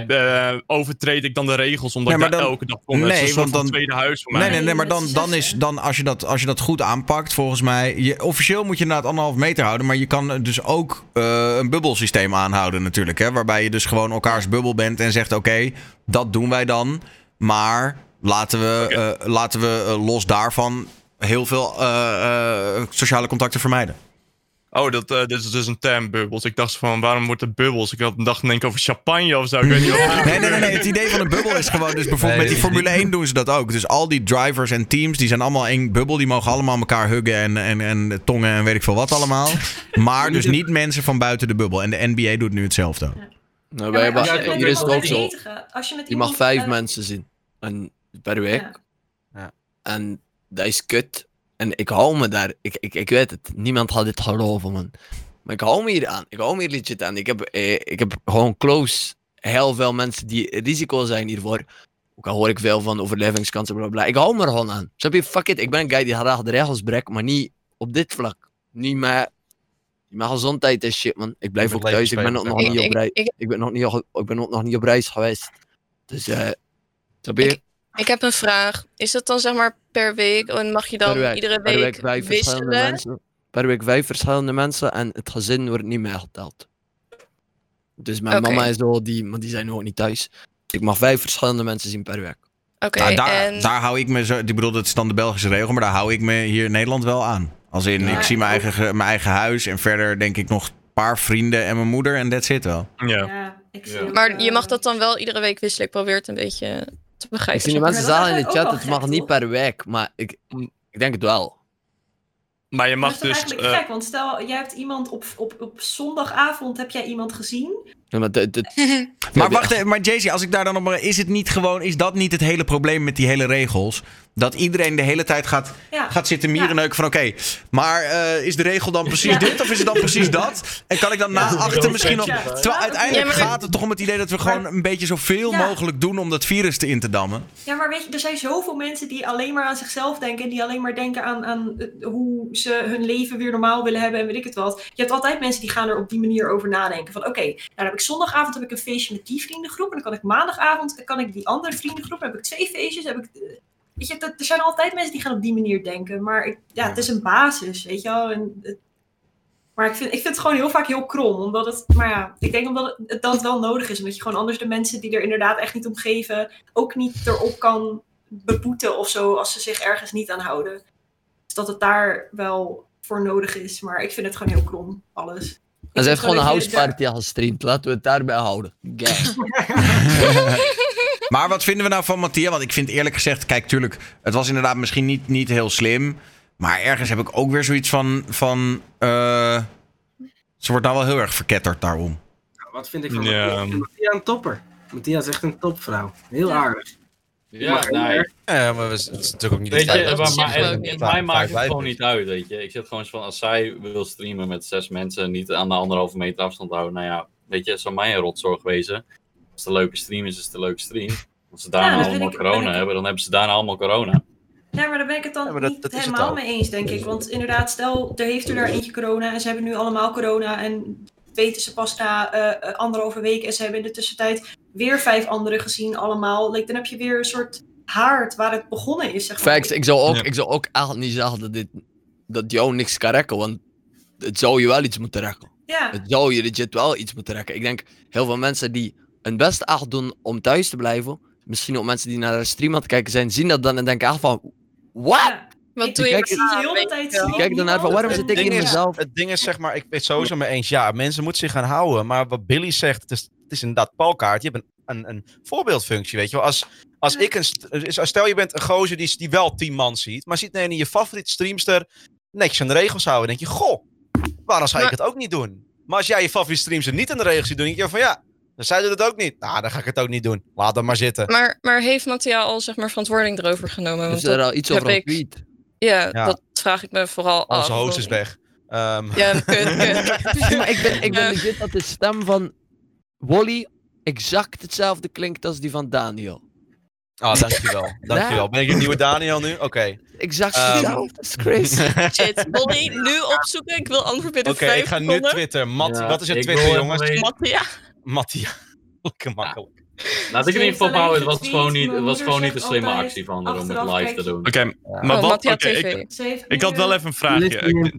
eh, overtreed ik dan de regels omdat Nee, ik maar daar dan- elke dag kom? Het is Nee, want dan- tweede huis voor mij. Nee, nee, nee, maar dan, dan is dan als je, dat, als je dat goed aanpakt, volgens mij. Je, officieel moet je inderdaad anderhalf meter houden, maar je kan dus ook eh, een bubbelsysteem aanhouden, natuurlijk. Hè, waarbij je dus gewoon elkaars bubbel bent en zegt: oké, dat doen wij dan. Maar laten we, eh, laten we eh, los daarvan heel veel eh, eh, sociale contacten vermijden. Oh, dat, eh, dit is dus een term, bubbels. Ik dacht van, waarom wordt het bubbels? Ik had dacht denk ik over champagne of zo. Ik weet niet wat. Nee, nee, nee, nee. Het idee van een bubbel is gewoon. Dus bijvoorbeeld Nee, met die Formule 1 doen ze dat ook. Dus al die drivers en teams, die zijn allemaal één bubbel. Die mogen allemaal elkaar huggen en, en, en tongen en weet ik veel wat allemaal. Maar dus niet mensen van buiten de bubbel. En de NBA doet nu hetzelfde. Nou, wij hebben, Ja, hier is het ook zo. je met Je mag vijf mensen zien. En per week. ja. Ja. En dat is kut. En ik hou me daar. Ik, ik, ik weet het. Niemand gaat dit geloven, man. Maar ik hou me hier aan. Ik hou me hier legit aan. Ik heb, eh, ik heb gewoon close heel veel mensen die risico zijn hiervoor. Ook al hoor ik veel van overlevingskansen, bla bla. bla. Ik hou me er gewoon aan. Snap je? Fuck it. Ik ben een guy die graag de regels breekt, maar niet op dit vlak. Niet met, niet met gezondheid en shit, man. Ik blijf ook thuis. Ik ben ook nog niet op reis. ik- Ik ben ook niet, op- ik ben ook nog niet op reis geweest. Dus, eh. Snap je? Ik- heb een vraag. Is dat dan zeg maar per week? En mag je dan per week, iedere per week, vijf verschillende wisselen? mensen. Per week vijf verschillende mensen en het gezin wordt niet meegeteld. Dus mijn mama is zo, die, maar die zijn nog niet thuis. Ik mag vijf verschillende mensen zien per week. Oké, Nou, daar, en daar hou ik me zo. Ik bedoel, dat is dan de Belgische regel, maar daar hou ik me hier in Nederland wel aan. Als in, Ja. ik zie mijn eigen, ge- mijn eigen huis en verder denk ik nog een paar vrienden en mijn moeder en that's it wel. Ja. Ja, ik zie Ja. ook, maar je eh, mag dat dan wel iedere week wisselen. Ik probeer het een beetje Ik begrijpen. zie die zeg mensen zeggen in de chat, het mag niet per week, maar ik, ik denk het wel. Maar je mag dat is dus... eigenlijk eh, gek, want stel, jij hebt iemand op, op, op zondagavond, heb jij iemand gezien? Ja, maar Maar wacht even, maar Jaycee, als ik daar dan op maar is het niet gewoon, is dat niet het hele probleem met die hele regels? Dat iedereen de hele tijd gaat, Ja. gaat zitten mierenneuken van oké, maar eh, is de regel dan precies Ja. dit of is het dan precies dat? En kan ik dan na achter misschien nog... Ja. Terwijl uiteindelijk gaat het toch om het idee dat we gewoon een beetje zoveel Ja. mogelijk doen om dat virus te in te dammen. Ja, maar weet je, er zijn zoveel mensen die alleen maar aan zichzelf denken. En die alleen maar denken aan, aan eh, hoe ze hun leven weer normaal willen hebben en weet ik het wat. Je hebt altijd mensen die gaan er op die manier over nadenken. Van oké, nou dan heb ik zondagavond heb ik een feestje met die vriendengroep. En dan kan ik maandagavond kan ik die andere vriendengroep. Dan heb ik twee feestjes. Heb ik, eh, weet je, er zijn altijd mensen die gaan op die manier denken. Maar ik, ja, het is een basis, weet je wel. Maar ik vind, ik vind het gewoon heel vaak heel krom. Omdat het, maar ja, ik denk omdat het, dat wel nodig is. Omdat je gewoon anders de mensen die er inderdaad echt niet om geven, ook niet erop kan beboeten of zo als ze zich ergens niet aan houden. Dus dat het daar wel voor nodig is. Maar ik vind het gewoon heel krom, alles. En ze heeft gewoon een houseparty al gestreamd. Laten we het daarbij houden. Maar wat vinden we nou van Mattia? Want ik vind eerlijk gezegd, kijk, tuurlijk, het was inderdaad misschien niet, niet heel slim. Maar ergens heb ik ook weer zoiets van. van eh, ze wordt nou wel heel erg verketterd daarom. Nou, Wat vind ik van Ja. Mattia? Mattia een topper. Mattia is echt een topvrouw. Heel aardig. Ja, Maar- nee. Ja, maar het is natuurlijk ook niet Weet de je, maar, in mij maakt het gewoon niet uit, weet je. Ik zit gewoon zo van, als zij wil streamen met zes mensen, niet aan de anderhalve meter afstand houden, nou ja, weet je, het zou mij een rotzorg wezen. Als het een leuke stream is, is het een leuke stream. Als ze daarna Ja, allemaal ik- corona ik- hebben, dan hebben ze daarna allemaal corona. Ja, maar daar ben ik het dan Ja, maar dat- niet dat is het helemaal mee eens, denk ik. Want inderdaad, stel, er heeft er daar eentje corona en ze hebben nu allemaal corona en weten ze pas na eh, eh, anderhalve week en ze hebben in de tussentijd weer vijf anderen gezien allemaal. Like, dan heb je weer een soort haard waar het begonnen is, zeg maar. Facts, ik zou ook, Ja. ik zou ook eigenlijk niet zeggen dat, dit, dat jou niks kan rekken, want het zou je wel iets moeten rekken. Ja, Het zou je legit wel iets moeten rekken. Ik denk, heel veel mensen die hun best echt doen om thuis te blijven, misschien ook mensen die naar de stream aan het kijken zijn, zien dat dan en denken echt van, what? ja. Wat Ik- doe je Kijk, zie de zie Kijk dan naar van, waarom zit ik in mezelf? Het ding is, zeg maar, ik weet het sowieso mee eens. Ja, mensen moeten zich gaan houden. Maar wat Billy zegt, het is, is inderdaad Palkaart. Je hebt een, een, een voorbeeldfunctie, weet je wel. Als, Als ik een. dus Stel je bent een gozer die, die wel tien man ziet. Maar ziet nee, je favoriete streamster netjes aan de regels houden. Dan denk je, goh, waarom zou ik Maar- het ook niet doen? Maar als jij je favoriete streamster niet aan de regels ziet doen, denk je van ja. Dan zij doet het ook niet. Nou, dan ga ik het ook niet doen. Laat hem maar zitten. Maar, maar heeft Mattia al zeg maar verantwoording erover genomen? Want er dat al iets over ik- getweet? Ja, Ja. dat vraag ik me vooral af. Onze host is weg. Ehm, Ja, kut, kut. Maar ik ben, ik ben Ja. legit dat de stem van Wally exact hetzelfde klinkt als die van Daniel. Ah, dankjewel. Dankjewel. Ben ik een nieuwe Daniel nu? Oké. Exact Ehm, hetzelfde. Dat is crazy. Shit, nu opzoeken. Ik wil antwoord binnen Oké, vijf ik ga nu seconden. Twitter. Mat, Ja, wat is het ik Twitter, jongens? Mattia. Mattia. Lekker makkelijk. Laat ik in ieder geval Ze heeft houden, het was gewoon niet, het was gewoon niet een slimme actie van haar om het live te je- doen. Oké, maar Oh, wat... TV. ik, ik had wel even een vraagje.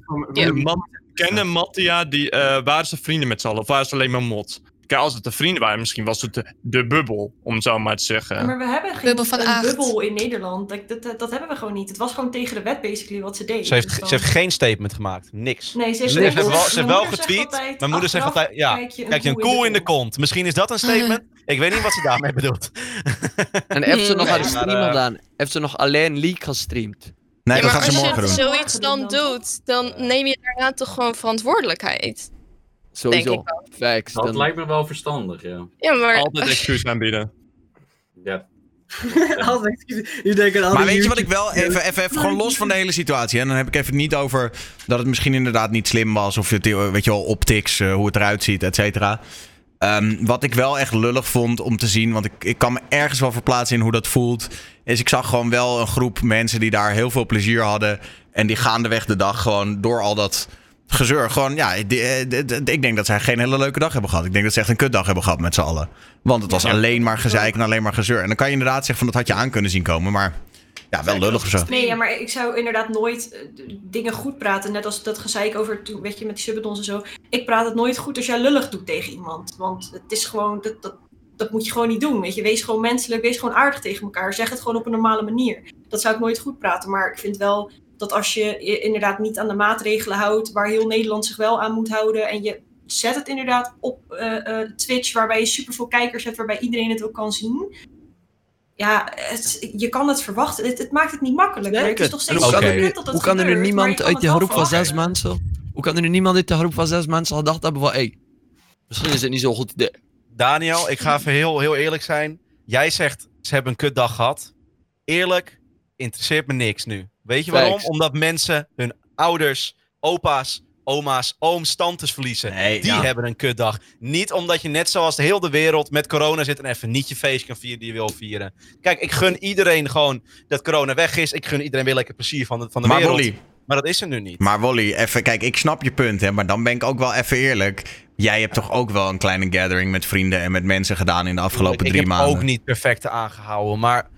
Kennen Mattia, die, eh, waren ze vrienden met z'n allen? Of waren ze alleen maar mot? Kijk, als het de vrienden waren, misschien was het de, de bubbel, om het zo maar te zeggen. Maar we hebben geen Bubbel van een bubbel in Nederland. Dat, dat, hebben we gewoon niet. Het was gewoon tegen de wet basically wat ze deed. Ze heeft, Dus dan- ze heeft geen statement gemaakt. Niks. Nee, ze heeft Ze heeft wel, ze heeft wel getweet. altijd, Mijn moeder zegt altijd, ja, kijk je een kijk je een koe in koe de in de kont. Misschien is dat een statement. Ik weet niet wat ze daarmee bedoelt. En heeft ze nog stream eh, gedaan? Heeft ze nog alleen League gestreamd? Nee, Ja, dat maar gaat ze als morgen je doen. zoiets dan doet, dan neem je daarna toch gewoon verantwoordelijkheid. Sowieso. Facts. Dat dan- lijkt me wel verstandig, ja. Ja, maar... Altijd excuus aanbieden. Ja. Altijd excuus. Je denkt aan Maar weet je wat ik wel even, even, even gewoon los van de hele situatie. En dan heb ik even niet over dat het misschien inderdaad niet slim was. Of het, weet je wel, optics, eh, hoe het eruit ziet, et cetera. Ehm, wat ik wel echt lullig vond om te zien, want ik, ik kan me ergens wel verplaatsen in hoe dat voelt. Is ik zag gewoon wel een groep mensen die daar heel veel plezier hadden. En die gaandeweg de dag gewoon door al dat gezeur. Gewoon, ja, eh, ik denk dat zij geen hele leuke dag hebben gehad. Ik denk dat ze echt een kutdag hebben gehad met z'n allen. Want het was alleen maar gezeik en alleen maar gezeur. En dan kan je inderdaad zeggen van dat had je aan kunnen zien komen. Maar ja, wel lullig of zo. Nee, ja, maar ik zou inderdaad nooit eh, dingen goed praten. Net als dat gezeik over toen, weet je, met die subaddons en zo. Ik praat het nooit goed als jij lullig doet tegen iemand. Want het is gewoon, dat, dat, dat moet je gewoon niet doen. Weet je, wees gewoon menselijk, wees gewoon aardig tegen elkaar. Zeg het gewoon op een normale manier. Dat zou ik nooit goed praten. Maar ik vind wel dat als je je inderdaad niet aan de maatregelen houdt, waar heel Nederland zich wel aan moet houden. En je zet het inderdaad op eh, eh, Twitch, waarbij je superveel kijkers hebt, waarbij iedereen het ook kan zien. Ja, het- je kan het verwachten. Het, het maakt het niet makkelijker. het is nog En steeds hoe kan er super nu, kut dat dat hoe kan er nu niemand uit het die wel groep van zes mensen... Hoe kan er nu niemand uit de groep van zes mensen gedacht hebben van... Hey, misschien is het niet zo'n goed idee. Daniel, ik ga even heel, heel eerlijk zijn. Jij zegt, ze hebben een kutdag gehad. Eerlijk, interesseert me niks nu. Weet je waarom? Omdat mensen hun ouders, opa's, oma's, ooms, tantes verliezen. Nee, Die ja. hebben een kutdag. Niet omdat je net zoals de hele wereld met corona zit en even niet je feest kan vieren die je wil vieren. Kijk, ik gun iedereen gewoon dat corona weg is. Ik gun iedereen weer lekker plezier van de, van de Maar wereld. Maar dat is er nu niet. Maar Wally, even, kijk, ik snap je punt, hè, maar dan ben ik ook wel even eerlijk. Jij hebt toch ook wel een kleine gathering met vrienden en met mensen gedaan in de afgelopen ik drie heb maanden. ook niet perfect aangehouden, maar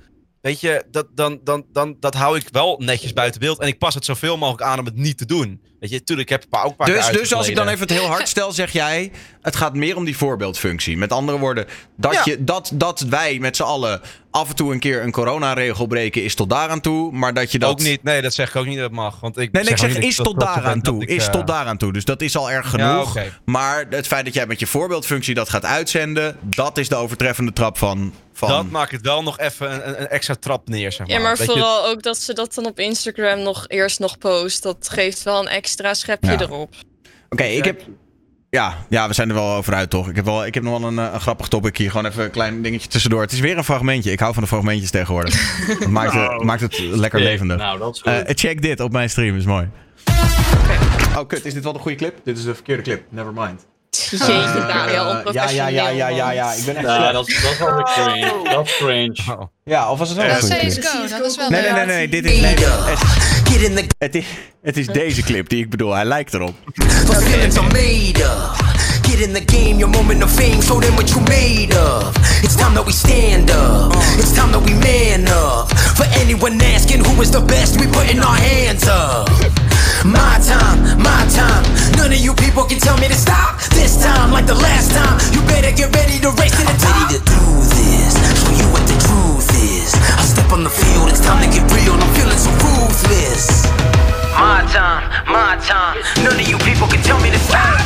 weet je, dat, dan, dan, dan, dat hou ik wel netjes buiten beeld. En ik pas het zoveel mogelijk aan om het niet te doen. Weet je, tuurlijk, ik heb een paar, ook een paar Dus, keer dus als ik dan even het heel hard stel, zeg jij, het gaat meer om die voorbeeldfunctie. Met andere woorden, dat, Ja. je, dat, dat wij met z'n allen af en toe een keer een coronaregel breken, is tot daaraan toe. Maar dat je dat... Ook niet, nee, dat zeg ik ook niet dat het mag. Want ik Nee, nee, ik zeg is ik tot daaraan toe. ik, Is eh, tot daaraan toe. Dus dat is al erg Ja, genoeg. Maar het feit dat jij met je voorbeeldfunctie dat gaat uitzenden, dat is de overtreffende trap van. Van Dat maakt het wel nog even een, extra trap neer, zeg maar. Ja, maar je, vooral ook dat ze dat dan op Instagram nog eerst nog post. Dat geeft wel een extra schepje Ja. erop. Oké, ik heb. Ja, ja, we zijn er wel over uit, toch? Ik heb, wel, ik heb nog wel een, eh, een grappig topic hier. Gewoon even een klein dingetje tussendoor. Het is weer een fragmentje. Ik hou van de fragmentjes tegenwoordig. Het maakt, het, Nou. maakt het lekker Ja, levendig. Nou, dat is goed. Eh, check dit op mijn stream, is mooi. Oh, kut. Is dit wel de goede clip? Dit is de verkeerde clip. Never mind. Jeetje, Eh, Daniel, ja, ja, ja, ja, ja, ja, ja. Ik ben echt ja, slecht. dat is, wel weer cringe. Dat is cringe. Ja, of was het wel clip? CSGO, dat is wel Nee, nee, nee, nee. Dit is, nee, het, het, is, het is deze clip die ik bedoel. Hij lijkt erop. Get in the game, your moment of fame, show them what you made of. It's time that we stand up. It's time that we man up. For anyone asking who is the best, we putting our hands up. My time, my time. None of you people can tell me to stop. This time, like the last time, you better get ready to race to the top. ready to do this, show you what the truth is. I step on the field, it's time to get real. I'm feeling so ruthless. My time, my time. None of you people can tell me to stop.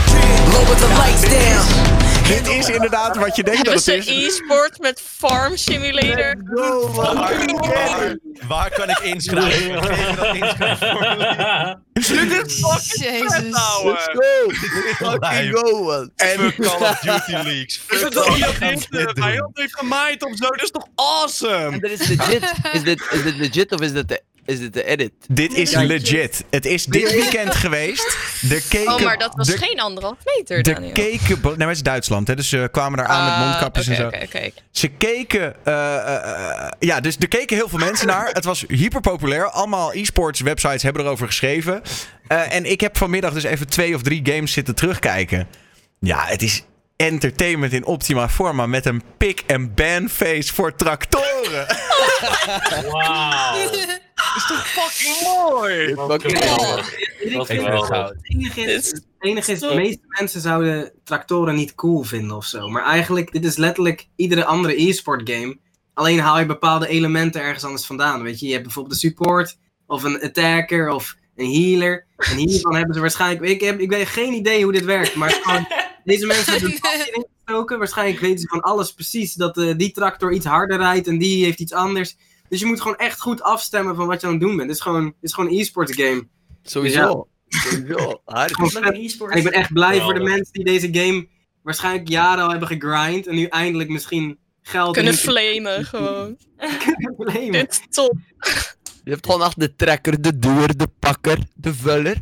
Lower the lights down. Dit is inderdaad wat je denkt dat Hebben het ze is. e-sport met Farm Simulator? Waar, waar kan ik inschrijven? Dit is fucking Jezus. vet, ouwe. Let's go! Fucking go, man. Fuck Call of Duty leaks. Is het dat dit de vijand heeft gemaaid of zo? Dat is toch awesome? En dat is legit. Is dit, is dit legit of is dit de, is dit de edit? Dit is legit. Het is dit weekend geweest. Er keken, Oh, maar dat was geen anderhalf meter, er Daniel. keken... Nee, maar het is Duitsland, hè, dus ze kwamen daar aan met Ah, mondkapjes en zo. oké, oké. Ze keken... eh, eh, eh, ja, dus er keken heel veel mensen naar. Het was hyper populair. Allemaal e-sports websites hebben erover geschreven. Eh, en ik heb vanmiddag dus even twee of drie games zitten terugkijken. Ja, het is entertainment in optima forma met een pick-and-ban face voor tractoren. Wauw. Is toch fucking mooi? Fucking geweldig. het enige is, het enige is, de meeste mensen zouden tractoren niet cool vinden of zo. Maar eigenlijk, dit is letterlijk iedere andere e-sport game. Alleen haal je bepaalde elementen ergens anders vandaan. Weet je, je hebt bijvoorbeeld een support, of een attacker, of een healer. En hiervan hebben ze waarschijnlijk, ik heb, ik weet geen idee hoe dit werkt, maar gewoon, deze mensen hebben een passie erin gestoken. Waarschijnlijk weten ze van alles precies, dat eh, die tractor iets harder rijdt en die heeft iets anders. Dus je moet gewoon echt goed afstemmen van wat je aan het doen bent. Het is gewoon, het is gewoon een e-sports game. Sowieso. Sowieso. E-sport. En ik ben echt blij voor de mensen die deze game waarschijnlijk jaren al hebben gegrind. En nu eindelijk misschien geld Kunnen en flamen gewoon. claimen. Dit is top. Je hebt gewoon echt de trekker, de duur, de pakker, de vuller.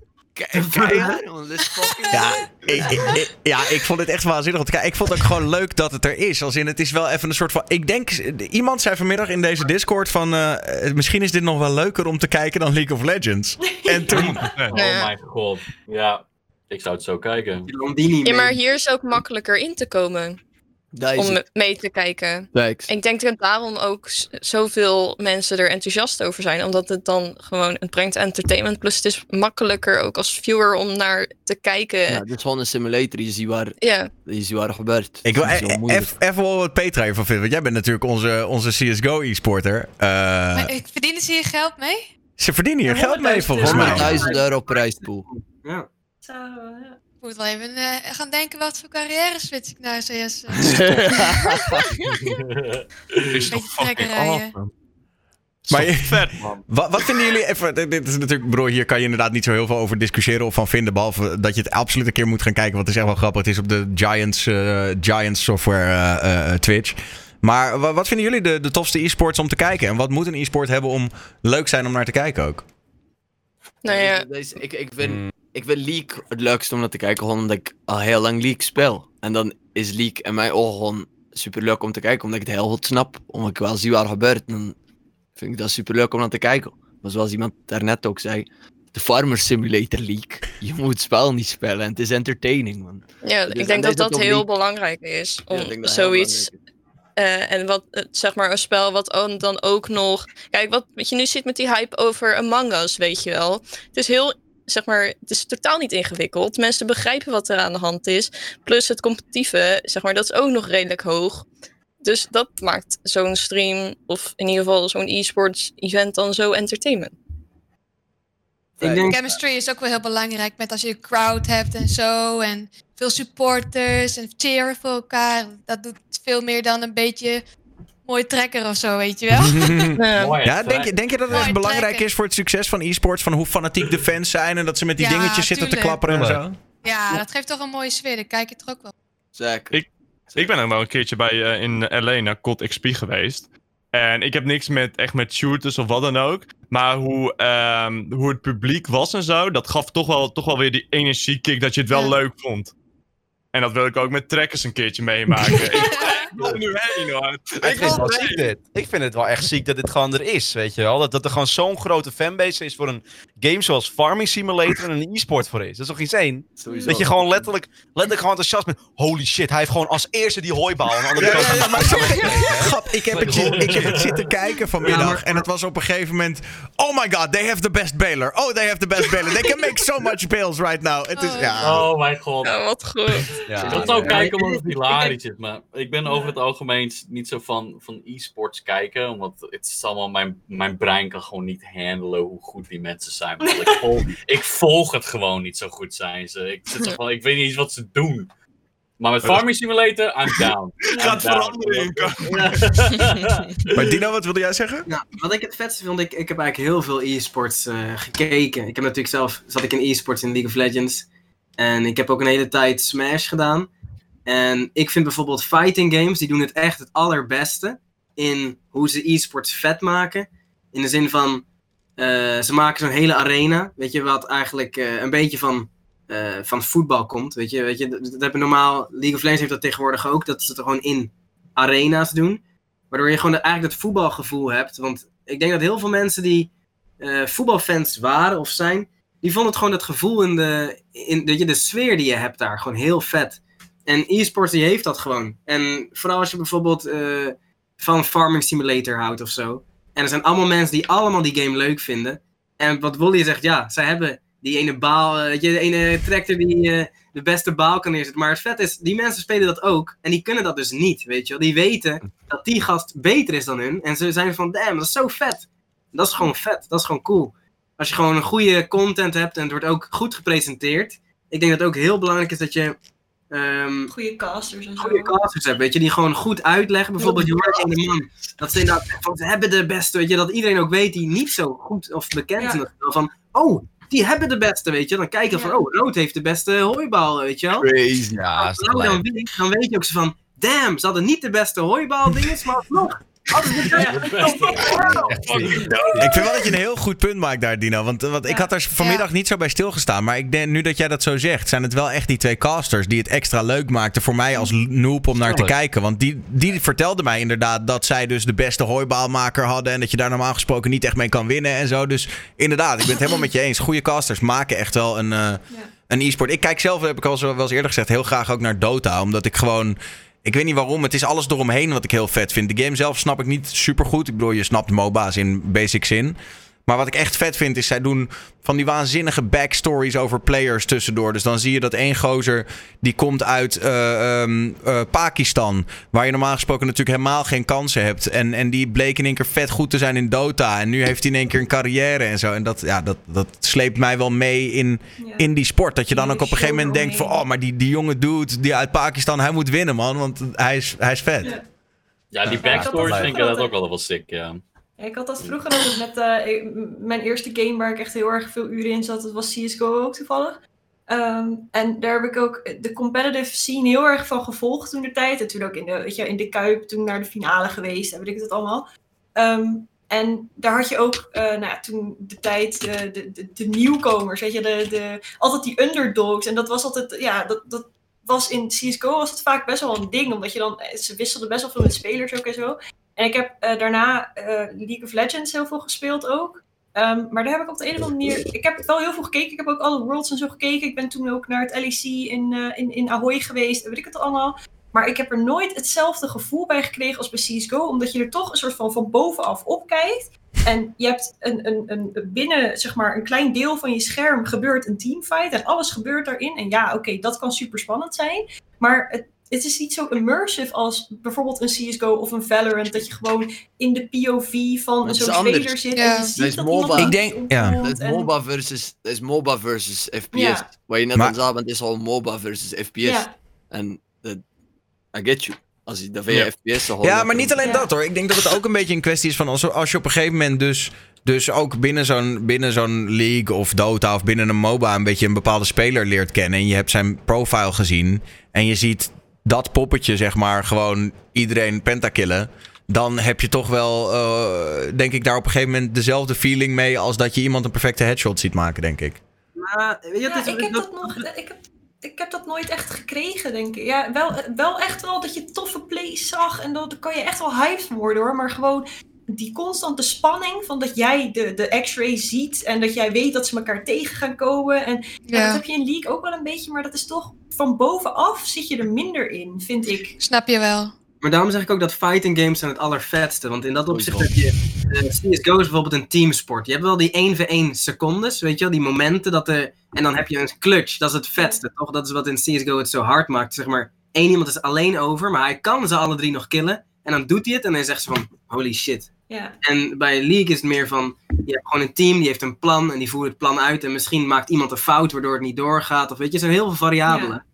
Ja, ik, ja, ik vond het echt waanzinnig kijken. Ik vond het ook gewoon leuk dat het er is. Als in, het is wel even een soort van... Ik denk, iemand zei vanmiddag in deze Discord van... eh, misschien is dit nog wel leuker om te kijken dan League of Legends. En toen... Oh mijn god. Ja, ik zou het zo kijken. Ja, maar hier is ook makkelijker in te komen Om het. mee te kijken. Thanks. Ik denk dat daarom ook zoveel mensen er enthousiast over zijn. Omdat het dan gewoon, het brengt entertainment. Plus het is makkelijker ook als viewer om naar te kijken. Ja, Ja, dit is gewoon een simulator. Je ziet waar, je ziet waar het gebeurt. Ik wil e- even wel wat Petra hiervan vinden. Want jij bent natuurlijk onze, onze CSGO e-sporter. Eh, Maar ik verdienen ze hier geld mee? ze verdienen hier geld mee volgens mij. 100.000 euro prijspool. Ja. Zo, ja. Moet wel even eh, gaan denken wat voor carrière switch ik naar CS. eh, Is toch Beetje trekken fucking rijden. awesome. Maar vet, man. Wat, wat vinden jullie even? Dit is natuurlijk, bro, hier kan je inderdaad niet zo heel veel over discussiëren of van vinden. Behalve dat je het absoluut een keer moet gaan kijken. Want het is echt wel grappig. Het is op de Giants, eh, Giants Software Twitch. Maar wa- wat vinden jullie de, de tofste e-sports om te kijken? En wat moet een e-sport hebben om leuk zijn om naar te kijken ook? nou ja, Deze, ik, ik, vind, ik vind League het leukste om naar te kijken, gewoon omdat ik al heel lang League speel. En dan is League in mijn ogen gewoon super leuk om te kijken, omdat ik het heel goed snap. Omdat ik wel zie wat er gebeurt. En dan vind ik dat super leuk om naar te kijken. Maar zoals iemand daarnet ook zei, de Farmer Simulator League. Je moet het spel niet spelen en het is entertaining, man. ja Dus ik en denk dat dat heel belangrijk is. Om zoiets. eh, en wat, eh, zeg maar, een spel wat dan ook nog. Kijk, wat, wat je nu ziet met die hype over Among Us, weet je wel. Het is heel, zeg maar, het is totaal niet ingewikkeld. Mensen begrijpen wat er aan de hand is. Plus het competitieve, zeg maar, dat is ook nog redelijk hoog. Dus dat maakt zo'n stream, of in ieder geval zo'n e-sports event dan zo entertainment. Ik denk, Chemistry is ook wel heel belangrijk met als je een crowd hebt en zo. En veel supporters en cheeren voor elkaar. Dat doet veel meer dan een beetje mooi trekker of zo, weet je wel. Ja. Denk je, denk je dat het echt belangrijk is voor het succes van e-sports? Van hoe fanatiek de fans zijn en dat ze met die Ja, dingetjes zitten te klapperen en zo? ja, dat geeft toch een mooie sfeer. Dan kijk je er ook wel. Zeker. Ik ben er wel een keertje bij eh, in LA naar COD XP geweest. En ik heb niks met, echt met shooters of wat dan ook. Maar hoe, ehm, hoe het publiek was en zo, dat gaf toch wel, toch wel weer die energiekick dat je het wel Ja. leuk vond. En dat wil ik ook met trekkers een keertje meemaken. ik wil nu heen, hoor. Ik vind het wel ziek dit. Ik vind het wel echt ziek dat dit gewoon er is, weet je wel. Dat, dat er gewoon zo'n grote fanbase is voor een game zoals Farming Simulator en een e-sport voor is. Dat is toch insane? Sowieso. Dat je gewoon letterlijk, letterlijk gewoon enthousiast bent. Holy shit, hij heeft gewoon als eerste die hooibal aan de andere kant. ja, maar? Grap, ik heb, het, ik heb het zitten kijken vanmiddag en het was op een gegeven moment... Oh my god, they have the best baler. Oh, they have the best baler. They can make so much bales right now. Het is, ja. Oh mijn god. Ja, wat goed. Ja, ook nee. kijken omdat het hilarisch is, maar ik ben over het algemeen niet zo van, van e-sports kijken, omdat het is allemaal, mijn, mijn brein kan gewoon niet handelen hoe goed die mensen zijn. Want ik, volg, ik volg het gewoon niet zo goed zijn ze. Ik, zit van, ik weet niet eens wat ze doen. Maar met Farming Simulator, I'm down. Gaat down. veranderen, Maar Dino, wat wilde jij zeggen? Nou, wat ik het vetste vond, ik, ik heb eigenlijk heel veel e-sports eh, gekeken. Ik heb natuurlijk zelf, zat ik in e-sports in League of Legends. En ik heb ook een hele tijd Smash gedaan. En ik vind bijvoorbeeld fighting games, die doen het echt het allerbeste. In hoe ze e-sports vet maken. In de zin van, eh, ze maken zo'n hele arena. Weet je, wat eigenlijk eh, een beetje van, eh, van voetbal komt. Weet je, weet je dat, dat hebben normaal, League of Legends heeft dat tegenwoordig ook. Dat ze het gewoon in arena's doen. Waardoor je gewoon eigenlijk het voetbalgevoel hebt. Want ik denk dat heel veel mensen die voetbalfans waren of zijn, die vonden het gewoon het gevoel in de, in weet je, de sfeer die je hebt daar gewoon heel vet. En esports die heeft dat gewoon. En vooral als je bijvoorbeeld eh, van Farming Simulator houdt of zo. En er zijn allemaal mensen die allemaal die game leuk vinden. En wat Wolly zegt, ja, zij hebben die ene baal, eh, weet je, de ene tractor die eh, de beste baal kan neerzetten. Maar het vet is, die mensen spelen dat ook. En die kunnen dat dus niet, weet je wel. Die weten dat die gast beter is dan hun. En ze zijn van, damn, dat is zo vet. Dat is gewoon vet, dat is gewoon cool. Als je gewoon een goede content hebt en het wordt ook goed gepresenteerd. Ik denk dat het ook heel belangrijk is dat je ehm, Goede casters en zo. goede casters hebt, weet je, die gewoon goed uitleggen. Bijvoorbeeld Jordan en de man. Dat ze inderdaad van, ze hebben de beste, weet je, dat iedereen ook weet die niet zo goed of bekend Ja. is. Van, oh, die hebben de beste, weet je. Dan kijken van, oh, Rood heeft de beste hooibal, weet je wel. Crazy, ja. Dan, weet, dan weet je ook zo van, damn, ze hadden niet de beste hooibal dinges, maar alsnog. De beste. Ik vind wel dat je een heel goed punt maakt daar, Dino. Want, eh, want ik had er vanmiddag niet zo bij stilgestaan. Maar ik denk, nu dat jij dat zo zegt, zijn het wel echt die twee casters die het extra leuk maakten voor mij als noob om naar te kijken. Want die, die vertelden mij inderdaad dat zij dus de beste hooibaalmaker hadden. En dat je daar normaal gesproken niet echt mee kan winnen en zo. Dus inderdaad, ik ben het helemaal met je eens. Goede casters maken echt wel een, eh, een e-sport. Ik kijk zelf, heb ik al wel eens eerder gezegd, heel graag ook naar Dota. Omdat ik gewoon. Ik weet niet waarom. Het is alles eromheen wat ik heel vet vind. De game zelf snap ik niet super goed. Ik bedoel, je snapt MOBA's in basic zin. Maar wat ik echt vet vind, is zij doen van die waanzinnige backstories over players tussendoor. Dus dan zie je dat één gozer, die komt uit eh, ehm, eh, Pakistan. Waar je normaal gesproken natuurlijk helemaal geen kansen hebt. En, en die bleek in één keer vet goed te zijn in Dota. En nu heeft hij in één keer een carrière en zo. En dat, ja, dat, dat sleept mij wel mee in, in die sport. Dat je dan ook op een gegeven moment denkt van... Oh, maar die, die jonge dude die uit Pakistan, hij moet winnen, man. Want hij is, hij is vet. Ja, die Ja, backstories dat is vind ik dat ook wel wel sick, ja. Ik had dat vroeger altijd met eh, mijn eerste game waar ik echt heel erg veel uren in zat. Dat was CSGO ook toevallig. Ehm, en daar heb ik ook de competitive scene heel erg van gevolgd toen de tijd. En toen ook in de, weet je, in de Kuip, toen naar de finale geweest en weet ik het allemaal. Ehm, en daar had je ook, eh, nou ja, toen de tijd, eh, de, de, de nieuwkomers, weet je, de, de, altijd die underdogs. En dat was altijd, ja, dat, dat was in CSGO was het vaak best wel een ding. Omdat je dan, ze wisselden best wel veel met spelers ook en zo. En ik heb eh, daarna eh, League of Legends heel veel gespeeld ook. Ehm, maar daar heb ik op de een of andere manier. Ik heb wel heel veel gekeken. Ik heb ook alle Worlds en zo gekeken. Ik ben toen ook naar het LEC in, eh, in, in Ahoy geweest. En weet ik het allemaal. Maar ik heb er nooit hetzelfde gevoel bij gekregen als bij CSGO. Omdat je er toch een soort van van bovenaf op kijkt. En je hebt een, een, een, binnen zeg maar, een klein deel van je scherm gebeurt een teamfight. En alles gebeurt daarin. En ja, oké, dat kan super spannend zijn. Maar het, het is niet zo immersive als bijvoorbeeld een CSGO of een Valorant. Dat je gewoon in de POV van zo'n speler zit. Ja. En je ziet Dat is dat MOBA. Ik denk- ja. Dat is MOBA versus, dat is MOBA versus FPS. Ja. Wat je net Maar- al zei, want het is al MOBA versus FPS. Ja. En dat, I get you. Als je, dan vind je FPS al Ja, maar niet alleen Ja. dat hoor. Ik denk dat het ook een beetje een kwestie is van als, als je op een gegeven moment dus, dus ook binnen zo'n, binnen zo'n league of Dota of binnen een MOBA een beetje een bepaalde speler leert kennen. En je hebt zijn profile gezien en je ziet dat poppetje zeg maar gewoon iedereen pentakillen. Dan heb je toch wel, eh, denk ik, daar op een gegeven moment dezelfde feeling mee als dat je iemand een perfecte headshot ziet maken, denk ik. Maar, weet je, Ja, het is- ik heb dat nog. Ik heb, ik heb dat nooit echt gekregen, denk ik. Ja, wel, wel echt wel dat je toffe plays zag. En dat, dan kan je echt wel hyped worden hoor. Maar gewoon die constante spanning van dat jij de, de X-ray ziet. En dat jij weet dat ze elkaar tegen gaan komen. En ja. Ja. dat heb je in League ook wel een beetje. Maar dat is toch van bovenaf zit je er minder in, vind ik. Snap je wel. Maar daarom zeg ik ook dat fighting games zijn het allervetste. Want in dat opzicht heb je... eh, CSGO is bijvoorbeeld een teamsport. Je hebt wel die 1v1 secondes, weet je wel? Die momenten dat er... En dan heb je een clutch. Dat is het vetste, toch? Dat is wat in CSGO het zo hard maakt. Zeg maar, één iemand is alleen over, maar hij kan ze alle drie nog killen. En dan doet hij het en dan zegt ze van... Holy shit. Ja. En bij League is het meer van... Je hebt gewoon een team, die heeft een plan en die voert het plan uit. En misschien maakt iemand een fout waardoor het niet doorgaat. Of weet je, er zijn heel veel variabelen.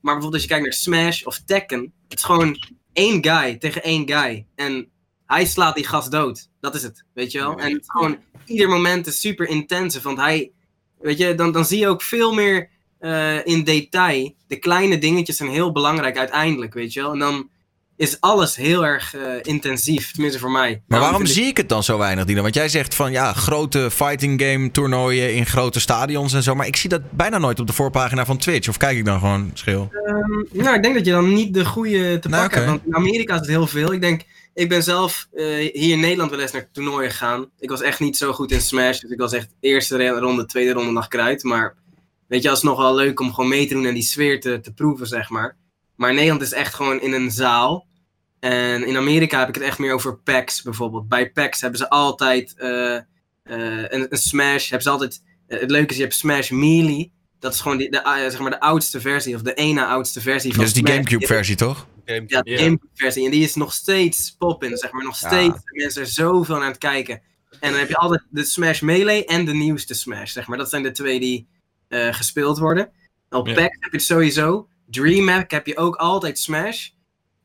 Maar bijvoorbeeld als je kijkt naar Smash of Tekken, het is gewoon één guy tegen één guy. En hij slaat die gast dood. Dat is het, weet je wel? En het is gewoon, ieder moment is super intensive, want hij, weet je, dan, dan zie je ook veel meer eh, in detail. De kleine dingetjes zijn heel belangrijk uiteindelijk, weet je wel? En dan is alles heel erg eh, intensief, tenminste voor mij. Maar Daarom waarom ik- zie ik het dan zo weinig, Dino? Want jij zegt van ja, grote fighting game toernooien in grote stadions en zo. Maar ik zie dat bijna nooit op de voorpagina van Twitch. Of kijk ik dan gewoon schil? Ehm, nou, ik denk dat je dan niet de goede te Nou, pakken hebt. Want in Amerika is het heel veel. Ik denk, ik ben zelf eh, hier in Nederland wel eens naar toernooien gegaan. Ik was echt niet zo goed in Smash. Dus ik was echt eerste ronde, tweede ronde nog kruid. Maar weet je, het is nog wel leuk om gewoon mee te doen en die sfeer te, te proeven, zeg maar. Maar Nederland is echt gewoon in een zaal. En in Amerika heb ik het echt meer over packs bijvoorbeeld. Bij packs hebben ze altijd eh, eh, een, een Smash. Hebben ze altijd, eh, het leuke is, je hebt Smash Melee. Dat is gewoon die, de, zeg maar de oudste versie, of de ene oudste versie van Dat is die. Gamecube-versie, toch? Ja, de Ja. Gamecube-versie. En die is nog steeds poppin, zeg maar. Nog Ja. steeds zijn mensen er zoveel naar aan het kijken. En dan heb je altijd de Smash Melee en de nieuwste Smash, zeg maar. Dat zijn de twee die eh, gespeeld worden. Op Ja. PAX heb je het sowieso. DreamHack heb je ook altijd Smash.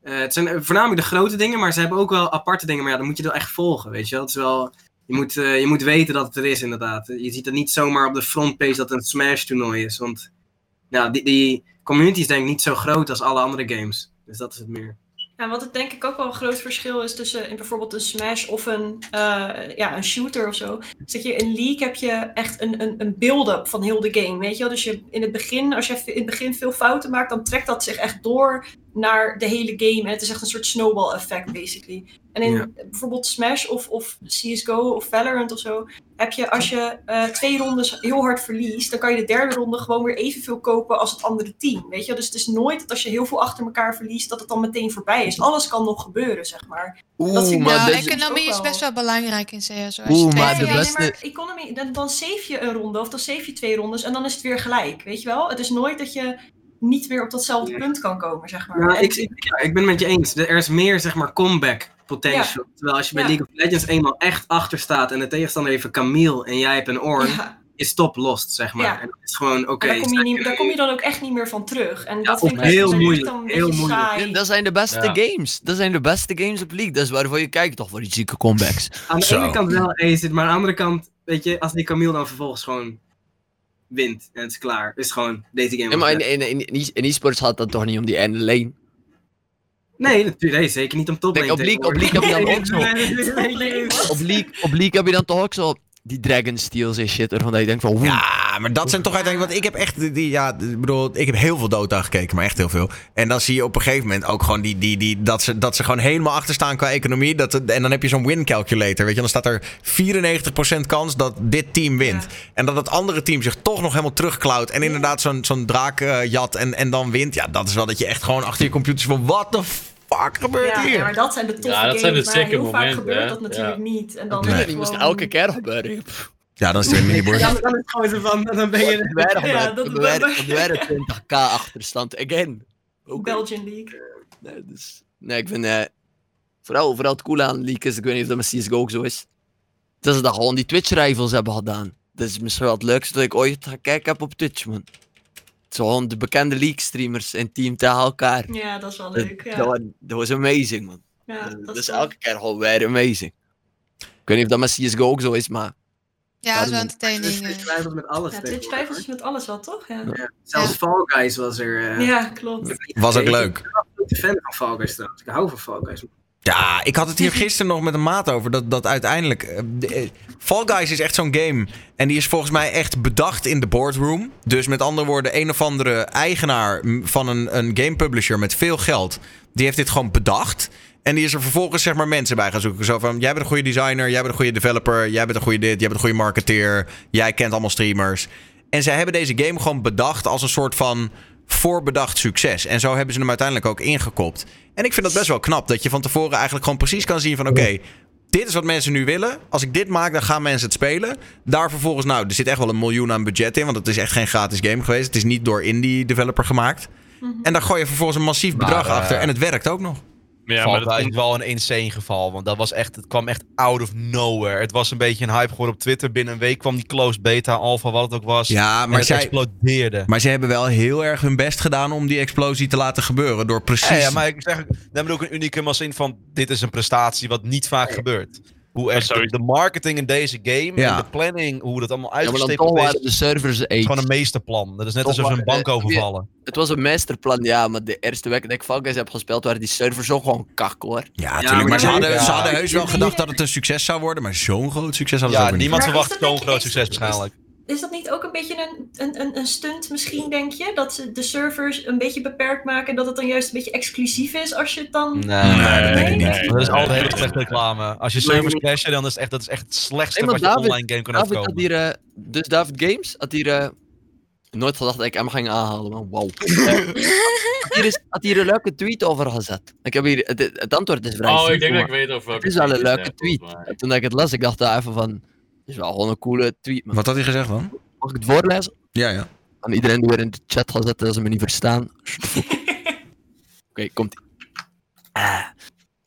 Eh, het zijn voornamelijk de grote dingen, maar ze hebben ook wel aparte dingen. Maar ja, dan moet je wel echt volgen, weet je wel. Het is wel... Je moet, eh, je moet weten dat het er is, inderdaad. Je ziet het niet zomaar op de frontpage dat het een Smash-toernooi is. Want ja, die, die community is denk ik niet zo groot als alle andere games. Dus dat is het meer. Ja, wat het denk ik ook wel een groot verschil is tussen in bijvoorbeeld een Smash of een, eh, ja, een shooter of zo. Is dat je in League heb je echt een, een, een build-up van heel de game, weet je wel. Dus je, in het begin, als je in het begin veel fouten maakt, dan trekt dat zich echt door naar de hele game. En het is echt een soort snowball effect, basically. En in Ja. bijvoorbeeld Smash of, of CSGO of Valorant of zo, heb je als je eh, twee rondes heel hard verliest, dan kan je de derde ronde gewoon weer evenveel kopen als het andere team, weet je wel. Dus het is nooit dat als je heel veel achter elkaar verliest, dat het dan meteen voorbij is. Alles kan nog gebeuren, zeg maar. dat Oeh, vind ik maar dat is Economie is best wel belangrijk in CS. Als je Oeh, twee maar de Ja, nee, beste- maar economy, dan, dan save je een ronde of dan save je twee rondes en dan is het weer gelijk, weet je wel? Het is nooit dat je niet weer op datzelfde punt kan komen, zeg maar. Ja, ik, ik, ja, ik ben het met je eens. Er is meer, zeg maar, comeback potential. Terwijl als je bij Ja. League of Legends eenmaal echt achter staat en de tegenstander heeft een Camille en jij hebt een Orn, Ja. is top lost, zeg maar. Ja. En dat is gewoon, oké. Daar, kom je daar kom dan ook echt niet meer van terug. En dat vind ik heel moeilijk, dan een heel moeilijk. saai. Ja, dat zijn de beste Ja. games. Dat zijn de beste games op League. Dat is waarvoor je kijkt, toch? Voor die zieke comebacks. Aan de Zo. ene kant wel eens, maar aan de andere kant, weet je, als die Camille dan vervolgens gewoon wint en het is klaar, is gewoon deze game. Ja, maar in, in, in, in, e-sports gaat dat toch niet om die ene lane? Nee, natuurlijk, nee, zeker niet om top lane op League- op. League heb je dan ook zo. Op League, op League heb je dan toch ook zo die Dragon Steals en shit. Waarvan dat je denkt van... woe. Ja, maar dat zijn toch uiteindelijk... Want ik heb echt... die- ja, ik bedoel, ik heb heel veel Dota gekeken, maar echt heel veel. En dan zie je op een gegeven moment ook gewoon die, die, die, dat, ze, dat ze gewoon helemaal achter staan qua economie. Dat, en dan heb je zo'n win calculator, weet je. Dan staat er 94% kans dat dit team wint. Ja. En dat het andere team zich toch nog helemaal terugklauwt. En inderdaad zo'n zo'n draak eh, jat en, en dan wint. Ja, dat is wel dat je echt gewoon achter je computer zit van... What the fuck gebeurt Ja, hier? ja, maar dat zijn de toffe Ja, dat games. zijn de maar heel vaak momenten, gebeurt hè? dat natuurlijk Ja. niet. En dan Nee. Die moest gewoon- elke keer gebeuren. Ja, dan is het een miniboard. Ja, dan is het gewoon zo van, dan ben je... Ja, op dat- de- dat- we waren- we waren 20k achterstand. Again. Ook- Belgian League. Nee, dus, nee, ik vind... eh, vooral, vooral het coole aan League is... Ik weet niet of dat met CSGO ook zo is. Dat ze dat gewoon die Twitch-rivals hebben gedaan. Dat is misschien wel het leukste dat ik ooit gekeken heb op Twitch, man. Gewoon de bekende League-streamers in team tegen elkaar. Ja, dat is wel leuk. Ja. dat, was, dat was amazing, man. Ja, dat, is elke keer gewoon weer amazing. Ik weet niet of dat met CSGO ook zo is, maar... Ja, dat is wel entertaining. Twitch eh. twijfels met alles Ja, tegenwoordig, Twitch rivals is met alles wel, toch? Ja, Zelfs Fall Guys was er... eh, ja klopt. Was ook leuk. Ik ben fan van Fall Guys trouwens. Ik hou van Fall Guys. Ja, ik had het hier gisteren nog met een maat over. Dat, dat uiteindelijk. eh, de- eh, Fall Guys is echt zo'n game. En die is volgens mij echt bedacht in de boardroom. Dus met andere woorden, een of andere eigenaar van een, een game publisher met veel geld. Die heeft dit gewoon bedacht. En die is er vervolgens zeg maar mensen bij gaan zoeken. Zo van, jij bent een goede designer, jij bent een goede developer, jij bent een goede dit, jij bent een goede marketeer, jij kent allemaal streamers. En zij hebben deze game gewoon bedacht als een soort van voorbedacht succes. En zo hebben ze hem uiteindelijk ook ingekopt. En ik vind dat best wel knap, dat je van tevoren eigenlijk gewoon precies kan zien van oké, dit is wat mensen nu willen. Als ik dit maak, dan gaan mensen het spelen. Daar vervolgens, nou, er zit echt wel een miljoen aan budget in, want het is echt geen gratis game geweest. Het is niet door indie developer gemaakt. En daar gooi je vervolgens een massief bedrag Maar, eh, achter en het werkt ook nog. Ja, maar dat is wel een insane geval. Want dat was echt, het kwam echt out of nowhere. Het was een beetje een hype geworden op Twitter. Binnen een week kwam die closed beta, alpha, wat het ook was. Ja, En maar het zij, explodeerde. maar ze hebben wel heel erg hun best gedaan om die explosie te laten gebeuren. Door precies... Ja, ja, maar ik zeg, we hebben ook een unicum als in van, dit is een prestatie wat niet vaak gebeurt. Hoe echt de, de marketing in deze game Ja. en de planning, hoe dat allemaal Ja, maar dan uitgestippeld is. waren de servers Het is gewoon een meesterplan. Dat is net Toch alsof ze een bank overvallen. Het was een meesterplan, ja, maar de eerste week dat ik Fall Guys heb gespeeld, waren die servers ook gewoon kak hoor. Ja, natuurlijk. maar ze maar- hadden, ze Ja. hadden heus wel gedacht dat het een succes zou worden. Maar zo'n groot succes hadden ze Ja, ook niet. niemand Maar verwacht zo'n groot succes waarschijnlijk. Is dat niet ook een beetje een, een, een, een stunt misschien, denk je? Dat ze de servers een beetje beperkt maken, dat het dan juist een beetje exclusief is als je het dan... Nee, dat denk ik Nee? niet. Dat is altijd hele slechte reclame. Als je servers crashen, dan is het echt, dat is echt het slechtste Hey, wat je David- online game kan David uitkomen. had hier, eh, dus David Games had hier eh, nooit gedacht dat ik hem ging aanhalen, man. Wauw. Had, hier eens- had hier een leuke tweet over gezet. Ik heb hier, het, het antwoord is vrij Oh, ik denk dat ik weet over welke Het is wel een leuke is, tweet. toen ik het las, ik dacht daar even van, is wel gewoon een coole tweet, man. Wat had hij gezegd dan? Mag ik het voorlezen? Ja, ja. Aan iedereen die weer in de chat gaat zetten als ze me niet verstaan. Oké, komt ah.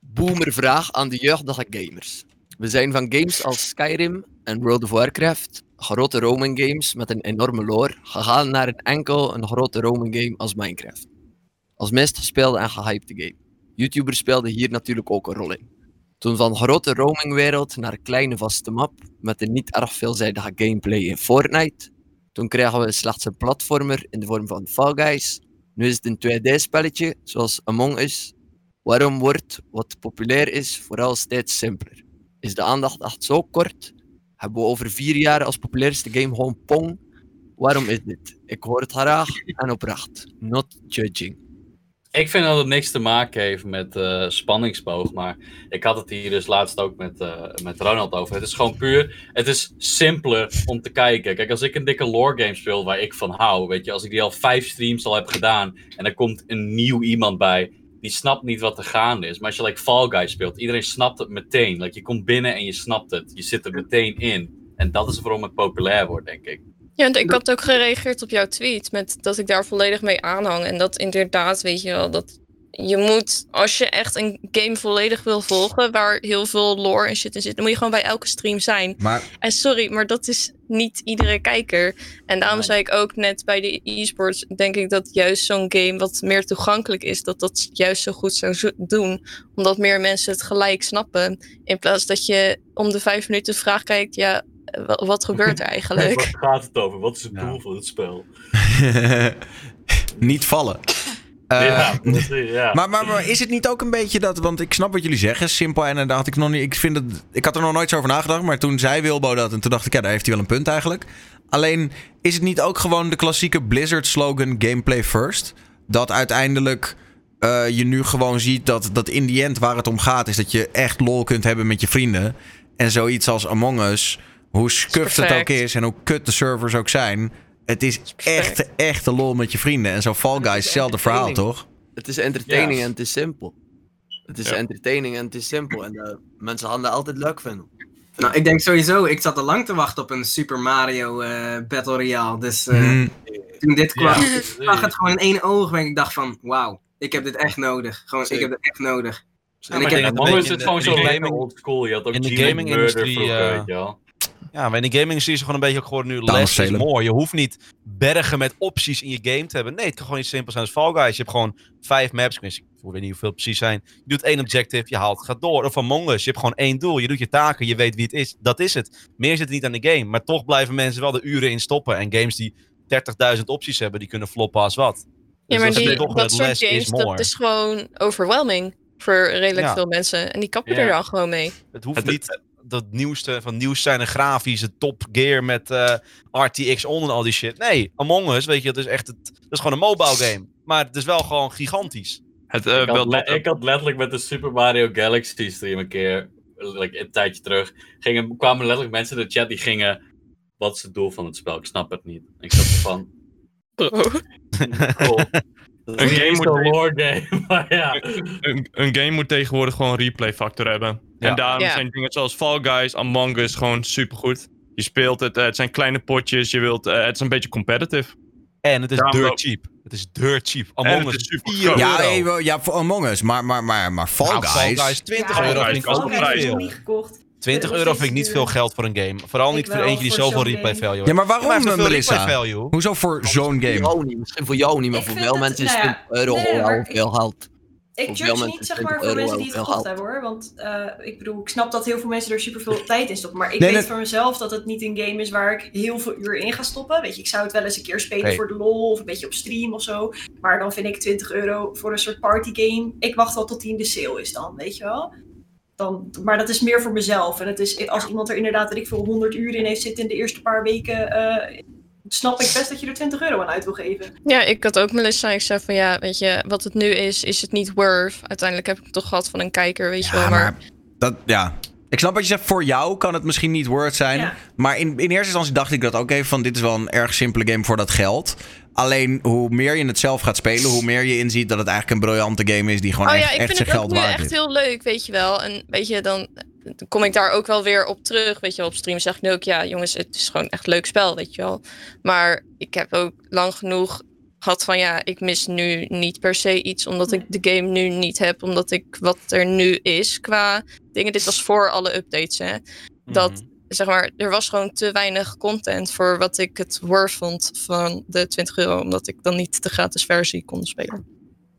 Boomervraag aan de jeugdige gamers. We zijn van games als Skyrim en World of Warcraft, grote roaming games met een enorme lore, gegaan naar een enkel een grote roaming game als Minecraft. Als meest gespeelde en gehypte game. YouTubers speelden hier natuurlijk ook een rol in. Toen van grote roamingwereld naar kleine vaste map met een niet erg veelzijdige gameplay in Fortnite, toen kregen we slechts een platformer in de vorm van Fall Guys. Nu is het een 2D-spelletje, zoals Among Us. Waarom wordt wat populair is vooral steeds simpeler? Is de aandacht echt zo kort? Hebben we over vier jaar als populairste game gewoon Pong? Waarom is dit? Ik hoor het graag en oprecht. Not judging. Ik vind dat het niks te maken heeft met eh, spanningsboog, maar ik had het hier dus laatst ook met, eh, met Ronald over. Het is gewoon puur, het is simpeler om te kijken. Kijk, als ik een dikke lore game speel waar ik van hou, weet je, als ik die al vijf streams al heb gedaan en er komt een nieuw iemand bij, die snapt niet wat er gaande is. Maar als je like Fall Guys speelt, iedereen snapt het meteen. Like, je komt binnen en je snapt het. Je zit er meteen in. En dat is waarom het populair wordt, denk ik. Ja, ik had ook gereageerd op jouw tweet met dat ik daar volledig mee aanhang. En dat inderdaad, weet je wel, dat je moet, als je echt een game volledig wil volgen, waar heel veel lore en shit in zit, dan moet je gewoon bij elke stream zijn. Maar En sorry, maar dat is niet iedere kijker. En daarom zei ik ook net bij de e-sports, denk ik dat juist zo'n game wat meer toegankelijk is, dat dat juist zo goed zou zo- doen. Omdat meer mensen het gelijk snappen. In plaats dat je om de vijf minuten vraag kijkt, ja, wat gebeurt er eigenlijk? Wat gaat het over? Wat is het doel van het spel? niet vallen. Eh, ja, precies, ja. Maar, maar, maar is het niet ook een beetje dat... Want ik snap wat jullie zeggen, simpel. En daar had ik nog niet... Ik, vind het, ik had er nog nooit zo over nagedacht. Maar toen zei Wilbo dat... En toen dacht ik, ja, daar heeft hij wel een punt eigenlijk. Alleen, is het niet ook gewoon de klassieke Blizzard-slogan gameplay first? Dat uiteindelijk eh, je nu gewoon ziet dat, dat in die end waar het om gaat... is dat je echt lol kunt hebben met je vrienden. En zoiets als Among Us... Hoe scuffed het ook is en hoe kut de servers ook zijn... Het is echt, echt een lol met je vrienden. En zo Fall Guys, hetzelfde verhaal, toch? Het is entertaining en het is simpel. Het is Ja. entertaining en het is simpel. En eh, mensen gaan dat altijd leuk vinden. Nou, ik denk sowieso, ik zat al lang te wachten op een Super Mario eh, Battle Royale. Dus eh, Mhm. toen dit kwam, Ja, ik zag het gewoon in één oog en ik dacht van, wauw, ik heb dit echt nodig. Gewoon, ik heb dit echt nodig. Ja, En ik heb- beetje is gewoon in zo de lekker gaming- old school. Je had ook in de Gmail Ja, maar in de gaming is het gewoon een beetje ook gewoon nu less is more. Je hoeft niet bergen met opties in je game te hebben. Nee, het kan gewoon iets simpels zijn als Fall Guys. Je hebt gewoon vijf maps. Ik weet- niet hoeveel het precies zijn. Je doet één objective, je haalt, gaat door. Of Among Us, je hebt gewoon één doel. Je doet je taken, je weet wie het is. Dat is het. Meer zit er niet aan de game. Maar toch blijven mensen wel de uren in stoppen. En games die 30.000 opties hebben, die kunnen floppen als wat. Ja, Dus maar die, toch dat het soort less games, is dat is gewoon overwhelming voor redelijk Ja. veel mensen. En die kappen Ja. er dan gewoon mee. Het hoeft Het- niet dat nieuwste van nieuws zijn en grafische top gear met eh, RTX on en al die shit. Nee, Among Us, weet je, dat is echt het, dat is gewoon een mobile game. Maar het is wel gewoon gigantisch. Het, eh, ik, wel had ik had letterlijk met de Super Mario Galaxy stream een keer, like, een tijdje terug, gingen, kwamen letterlijk mensen in de chat die gingen, wat is het doel van het spel? Ik snap het niet. Ik zat er van, cool. Een game moet- game, ja. een, een game moet tegenwoordig gewoon een replay factor hebben. Ja. En daarom zijn dingen zoals Fall Guys, Among Us gewoon supergoed. Je speelt het, eh, het zijn kleine potjes, je wilt, eh, het is een beetje competitive. En het is Daarom dirt cheap. Het is dirt cheap. Among Us is super 4 groot. Ja, euro. ja, voor Among Us. Maar, maar, maar, maar Fall Nou, Fall Guys... Guys 20 Ja, euro Guys niet Guys veel. ik niet gekocht. 20 Dat euro vind ik niet duur. veel geld voor een game. Vooral niet voor eentje die zoveel replay value Ja, maar heeft. waarom, heeft zoveel Melissa? replay value. Hoezo voor zo'n Voor game? jou niet, misschien voor jou niet, maar voor veel mensen is nou ja, 20 euro al veel geld. Ik judge niet zeg 20 maar voor mensen die het geld. hebben hoor. Want eh, ik bedoel, ik snap dat heel veel mensen er super veel tijd in stoppen. Maar ik Nee, weet voor mezelf dat het niet een game is waar ik heel veel uur in ga stoppen. Weet je, ik zou het wel eens een keer spelen Hey. voor de lol of een beetje op stream of zo. Maar dan vind ik 20 euro voor een soort party game. Ik wacht wel tot die in de sale is dan, weet je wel. Dan, maar dat is meer voor mezelf. En het is, als iemand er inderdaad, weet ik veel, 100 uur in heeft zitten in de eerste paar weken. eh, snap ik best dat je er 20 euro aan uit wil geven. Ja, ik had ook Melissa. Ik zei van ja, weet je, wat het nu is, is het niet worth. Uiteindelijk heb ik het toch gehad van een kijker, weet je wel. Maar, maar dat, ja. Ik snap wat je zegt, voor jou kan het misschien niet worth zijn. Ja. Maar in, in eerste instantie dacht ik dat ook even van dit is wel een erg simpele game voor dat geld. Alleen hoe meer je het zelf gaat spelen, hoe meer je inziet dat het eigenlijk een briljante game is die gewoon oh echt, ja, ik echt vind zijn het geld waard echt is. heel leuk, weet je wel. En weet je, dan, dan kom ik daar ook wel weer op terug. Weet je wel, op stream zeg ik nu ook, ja jongens, het is gewoon echt een leuk spel, weet je wel. Maar ik heb ook lang genoeg gehad van ja, ik mis nu niet per se iets omdat ik de game nu niet heb. Omdat ik wat er nu is qua dingen. Dit was voor alle updates, hè. Dat, Mhm. Zeg maar, er was gewoon te weinig content voor wat ik het worth vond van de 20 euro. Omdat ik dan niet de gratis versie kon spelen.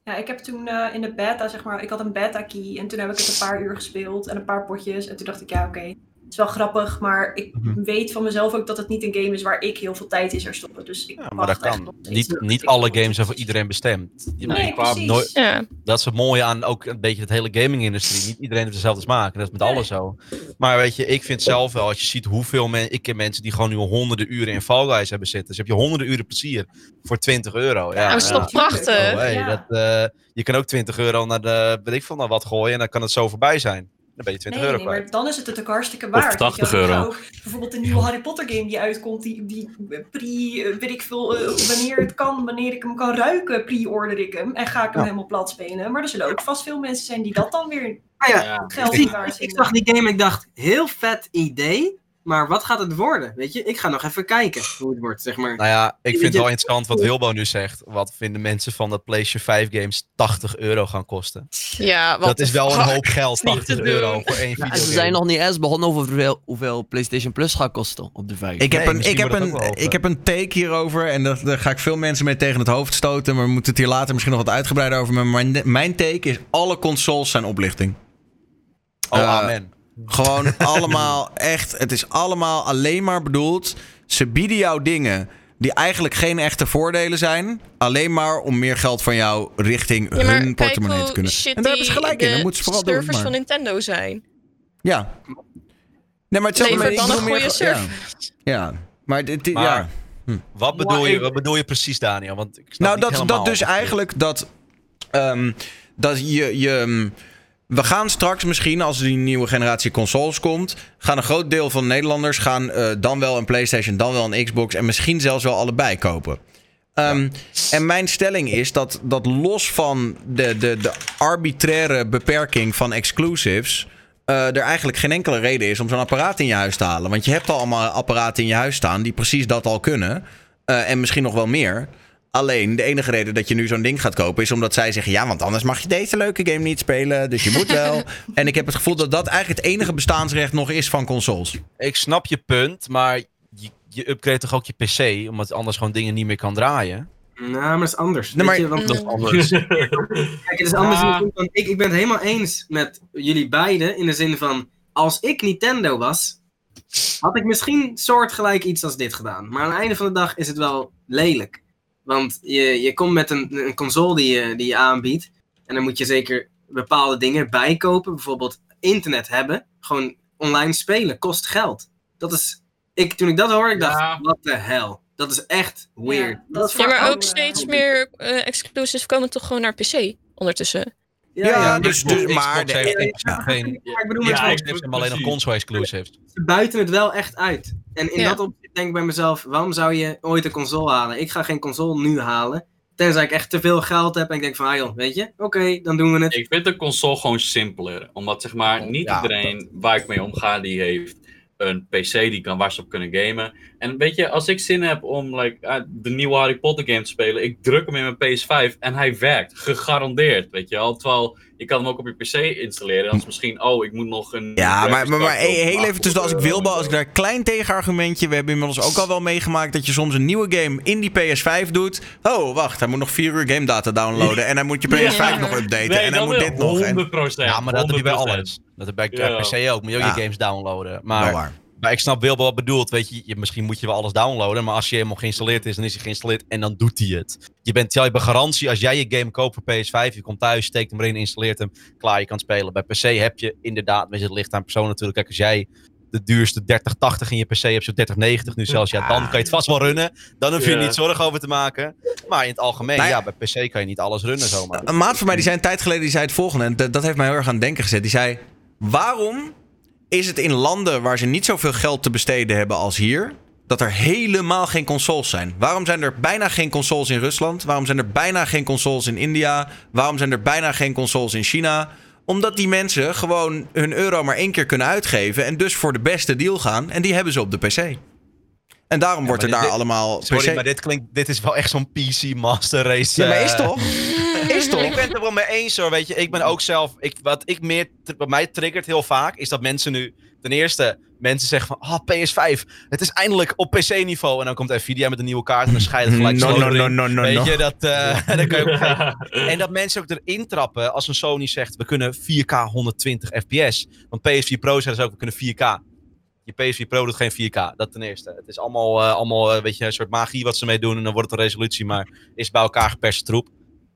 Ja, ik heb toen eh, in de beta, zeg maar, ik had een beta key en toen heb ik het een paar uur gespeeld en een paar potjes. En toen dacht ik, ja, oké, het is wel grappig, maar ik Mhm. weet van mezelf ook dat het niet een game is waar ik heel veel tijd in zou stoppen. Dus ik Ja, maar dat kan. Niet, niet alle games zijn voor iedereen bestemd. Je Nee, precies. nooit- Ja. dat is het mooie aan ook een beetje het hele gaming-industrie. Niet iedereen heeft dezelfde smaak. En dat is met Nee. alles zo. Maar weet je, ik vind zelf wel, als je ziet hoeveel mensen... Ik ken mensen die gewoon nu honderden uren in Fall Guys hebben zitten. Dus heb je honderden uren plezier voor 20 euro. Ja, Ja, dat is toch prachtig? Oh, hey, Ja. dat, eh, je kan ook 20 euro naar de, weet ik veel, naar wat gooien. En dan kan het zo voorbij zijn. Dan ben je 20 Nee, euro nee, maar dan is het het ook hartstikke waard. je 80 wel. Ik ga euro. ook bijvoorbeeld de nieuwe Harry Potter game die uitkomt, die, die pre, eh, weet ik veel, eh, wanneer het kan, wanneer ik hem kan ruiken, pre-order ik hem en ga ik hem Ja. helemaal plat spelen. Maar er zullen ook vast veel mensen zijn die dat dan weer Ah ja, geld ik, niet waard ik vinden. zag die game en ik dacht, heel vet idee, maar wat gaat het worden? Weet je, ik ga nog even kijken hoe het wordt, zeg maar. Nou ja, ik vind het wel interessant wat Wilbo nu zegt. Wat vinden mensen van dat PlayStation 5 games 80 euro gaan kosten? Ja, wat dat is wel een hoop geld, Niet te 80 euro voor één video. en ze zijn nog niet eens begonnen over hoeveel, hoeveel PlayStation Plus gaat kosten op de 5. Ik heb, Nee, een, ik, heb een, ik heb een take hierover en dat, daar ga ik veel mensen mee tegen het hoofd stoten. Maar we moeten het hier later misschien nog wat uitgebreider over. Maar mijn, mijn take is: alle consoles zijn oplichting. Oh, Eh, amen. Gewoon allemaal echt. Het is allemaal alleen maar bedoeld. Ze bieden jou dingen die eigenlijk geen echte voordelen zijn. Alleen maar om meer geld van jou richting Ja, hun portemonnee te kunnen. En daar hebben ze gelijk in. de Dat moeten ze vooral doen. servers maar- van Nintendo zijn. Ja. Nee, maar Lever met- dan een goede meer- service. Ja. ja. Maar dit, dit- Maar- ja. Wat bedoel, je, wat bedoel je precies, Daniel? Want ik snap Nou, niet dat, helemaal dat dus eigenlijk dat, ehm, dat je. je we gaan straks misschien, als die nieuwe generatie consoles komt, gaan een groot deel van de Nederlanders gaan eh, dan wel een PlayStation, dan wel een Xbox en misschien zelfs wel allebei kopen. Ehm, En mijn stelling is dat, dat los van de, de, de arbitraire beperking van exclusives. eh, er eigenlijk geen enkele reden is om zo'n apparaat in je huis te halen. Want je hebt al allemaal apparaten in je huis staan die precies dat al kunnen. Eh, en misschien nog wel meer. Alleen de enige reden dat je nu zo'n ding gaat kopen is omdat zij zeggen: ja, want anders mag je deze leuke game niet spelen. Dus je moet wel. en ik heb het gevoel dat dat eigenlijk het enige bestaansrecht nog is van consoles. Ik snap je punt, maar je, je upgrade toch ook je PC, omdat anders gewoon dingen niet meer kan draaien? Nou, maar dat is anders. Nee, maar- je, want, Dat is anders. Kijk, het is anders ik, ik ben het helemaal eens met jullie beiden. In de zin van, als ik Nintendo was, had ik misschien soortgelijk iets als dit gedaan. Maar aan het einde van de dag is het wel lelijk. Want je, je komt met een, een console die je, die je aanbiedt. En dan moet je zeker bepaalde dingen bijkopen. Bijvoorbeeld internet hebben. Gewoon online spelen kost geld. Dat is, ik, toen ik dat hoorde, ik dacht, Ja. wat de hel. Dat is echt weird. Ja, dat is Ja, voor maar ook steeds meer eh exclusives komen toch gewoon naar PC ondertussen. Ja, dus- Xbox- dus- maar de- heeft geen... Maar ik bedoel, Ja, met Xbox ik- heeft hem alleen nog console exclusives. ze buiten het wel echt uit. En in Ja. dat opzicht denk ik bij mezelf, waarom zou je ooit een console halen? Ik ga geen console nu halen. Tenzij ik echt te veel geld heb en ik denk van, ah joh, weet je, oké, dan doen we het. Ik vind de console gewoon simpeler. Omdat zeg maar niet Ja, iedereen waar ik mee omga, die heeft een PC die kan waar ze op kunnen gamen. En weet je, als ik zin heb om like, eh, de nieuwe Harry Potter game te spelen, ik druk hem in mijn PS5 en hij werkt, gegarandeerd, weet je wel. Terwijl je kan hem ook op je PC installeren. Dan is misschien, oh, ik moet nog een. Ja, maar, maar, heel even tussen als ik wil, als ik daar een klein tegenargumentje. We hebben inmiddels ook al wel meegemaakt dat je soms een nieuwe game in die PS5 doet. Oh, wacht, hij moet nog 4 uur game data downloaden. En hij moet je PS5 Ja. nog updaten. Nee, en hij moet dit nog. En... 100%. Ja, maar dat doe je bij 100%. alles. Dat heb ik bij Ja. PC ook. Moet je ook Ja. je games downloaden. Maar. Maar ik snap wel wat bedoelt. Weet je, je, misschien moet je wel alles downloaden. Maar als je helemaal geïnstalleerd is, dan is hij geïnstalleerd en dan doet hij het. Je bent, je hebt garantie als jij je game koopt voor PS5. Je komt thuis, steekt hem erin, installeert hem. Klaar, je kan spelen. Bij PC heb je inderdaad, weet je, het ligt aan persoon natuurlijk. Kijk, als jij de duurste 3080 in je PC hebt, zo'n 3090 nu zelfs. Ja, dan kan je het vast wel runnen. Dan hoef je er niet zorgen over te maken. Maar in het algemeen, Nou ja. ja, bij PC kan je niet alles runnen zomaar. Een maat van mij die zei een tijd geleden die zei het volgende. En dat, dat heeft mij heel erg aan het denken gezet. Die zei: Waarom is het in landen waar ze niet zoveel geld te besteden hebben als hier. Dat er helemaal geen consoles zijn. Waarom zijn er bijna geen consoles in Rusland? Waarom zijn er bijna geen consoles in India? Waarom zijn er bijna geen consoles in China? Omdat die mensen gewoon hun euro maar één keer kunnen uitgeven. En dus voor de beste deal gaan. En die hebben ze op de PC. En daarom wordt er daar dit- allemaal. Sorry, maar dit klinkt, dit is wel echt zo'n PC Master Race. Ja, maar is eh, toch? Is toch? Ik ben het er wel mee eens hoor, weet je. Ik ben ook zelf, ik, wat ik meer, wat mij triggert heel vaak, is dat mensen nu, ten eerste, mensen zeggen van, ah, PS5, het is eindelijk op PC-niveau. En dan komt Nvidia met een nieuwe kaart en dan scheidt het gelijk No, zo no, no, no, no, Weet no. je, dat, eh, kan je ook. En dat mensen ook erin trappen als een Sony zegt, we kunnen 4K 120 fps. Want PS4 Pro zeggen ze ook, we kunnen 4K. Je PS4 Pro doet geen 4K, dat ten eerste. Het is allemaal, eh, allemaal eh, weet je, een soort magie wat ze mee doen. En dan wordt het een resolutie, maar is bij elkaar geperste troep.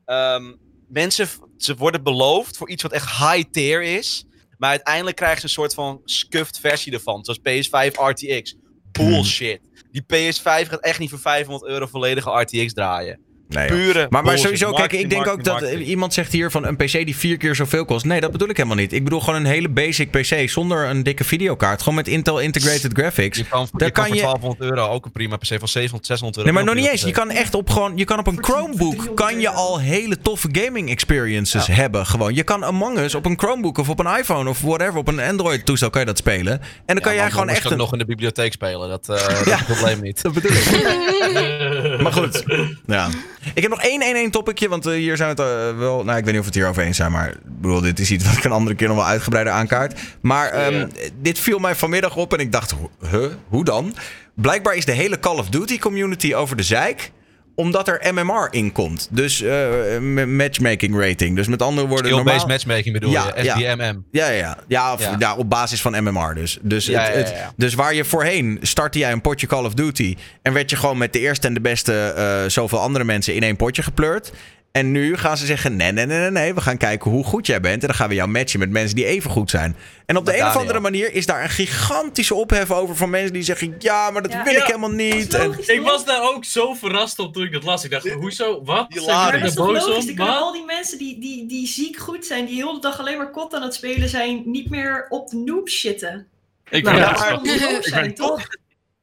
Ehm, mensen, ze worden beloofd voor iets wat echt high tier is. Maar uiteindelijk krijgen ze een soort van scuffed versie ervan. Zoals PS5 RTX. Bullshit. Die PS5 gaat echt niet voor 500 euro volledige RTX draaien. Nee. Pure maar, maar sowieso, kijk, ik Marketing, denk ook dat marketing. iemand zegt hier van een PC die vier keer zoveel kost. Nee, dat bedoel ik helemaal niet. Ik bedoel gewoon een hele basic PC zonder een dikke videokaart. Gewoon met Intel Integrated Graphics. Je kan, voor- Daar je kan kan voor je- 1200 euro ook een prima PC van 700, 600 euro. Nee, maar nog kan niet eens. Je kan echt op gewoon, je kan op een Chromebook kan je al hele toffe gaming experiences hebben. Gewoon. Je kan Among Us op een Chromebook of op een iPhone of whatever, op een Android toestel kan je dat spelen. En dan kan jij gewoon echt je een... nog in de bibliotheek spelen. Dat, eh, dat is het probleem niet. Dat bedoel ik. maar goed. Ja. Ik heb nog één, één, één topicje, want eh, hier zijn we het eh, wel... Nou, ik weet niet of we het hier over eens zijn, maar ik bedoel, dit is iets wat ik een andere keer nog wel uitgebreider aankaart. Maar ehm, dit viel mij vanmiddag op en ik dacht, huh, hoe dan? Blijkbaar is de hele Call of Duty community over de zeik omdat er MMR in komt. Dus eh, matchmaking rating. Dus met andere woorden... Skill-based normaal- matchmaking bedoel je? SBMM. Ja, ja, ja. Ja, of, Ja. ja, op basis van MMR dus. Dus, Ja, het, ja, ja, het- ja. dus waar je voorheen startte jij een potje Call of Duty... en werd je gewoon met de eerste en de beste eh, zoveel andere mensen in één potje gepleurd... En nu gaan ze zeggen: nee, nee, nee, nee, nee. We gaan kijken hoe goed jij bent. En dan gaan we jou matchen met mensen die even goed zijn. En op de een of andere manier is daar een gigantische ophef over van mensen die zeggen: ja, maar dat Ja. wil ik Ja. helemaal niet. En, Ik was daar ook zo verrast op toen ik dat las. Ik dacht, hoezo? Wat? Zijn er boos om? Al die mensen die, die, die ziek goed zijn, die heel de dag alleen maar kot aan het spelen zijn, niet meer op de noob shitten. Ik Nou, ben ik zijn, ben toch?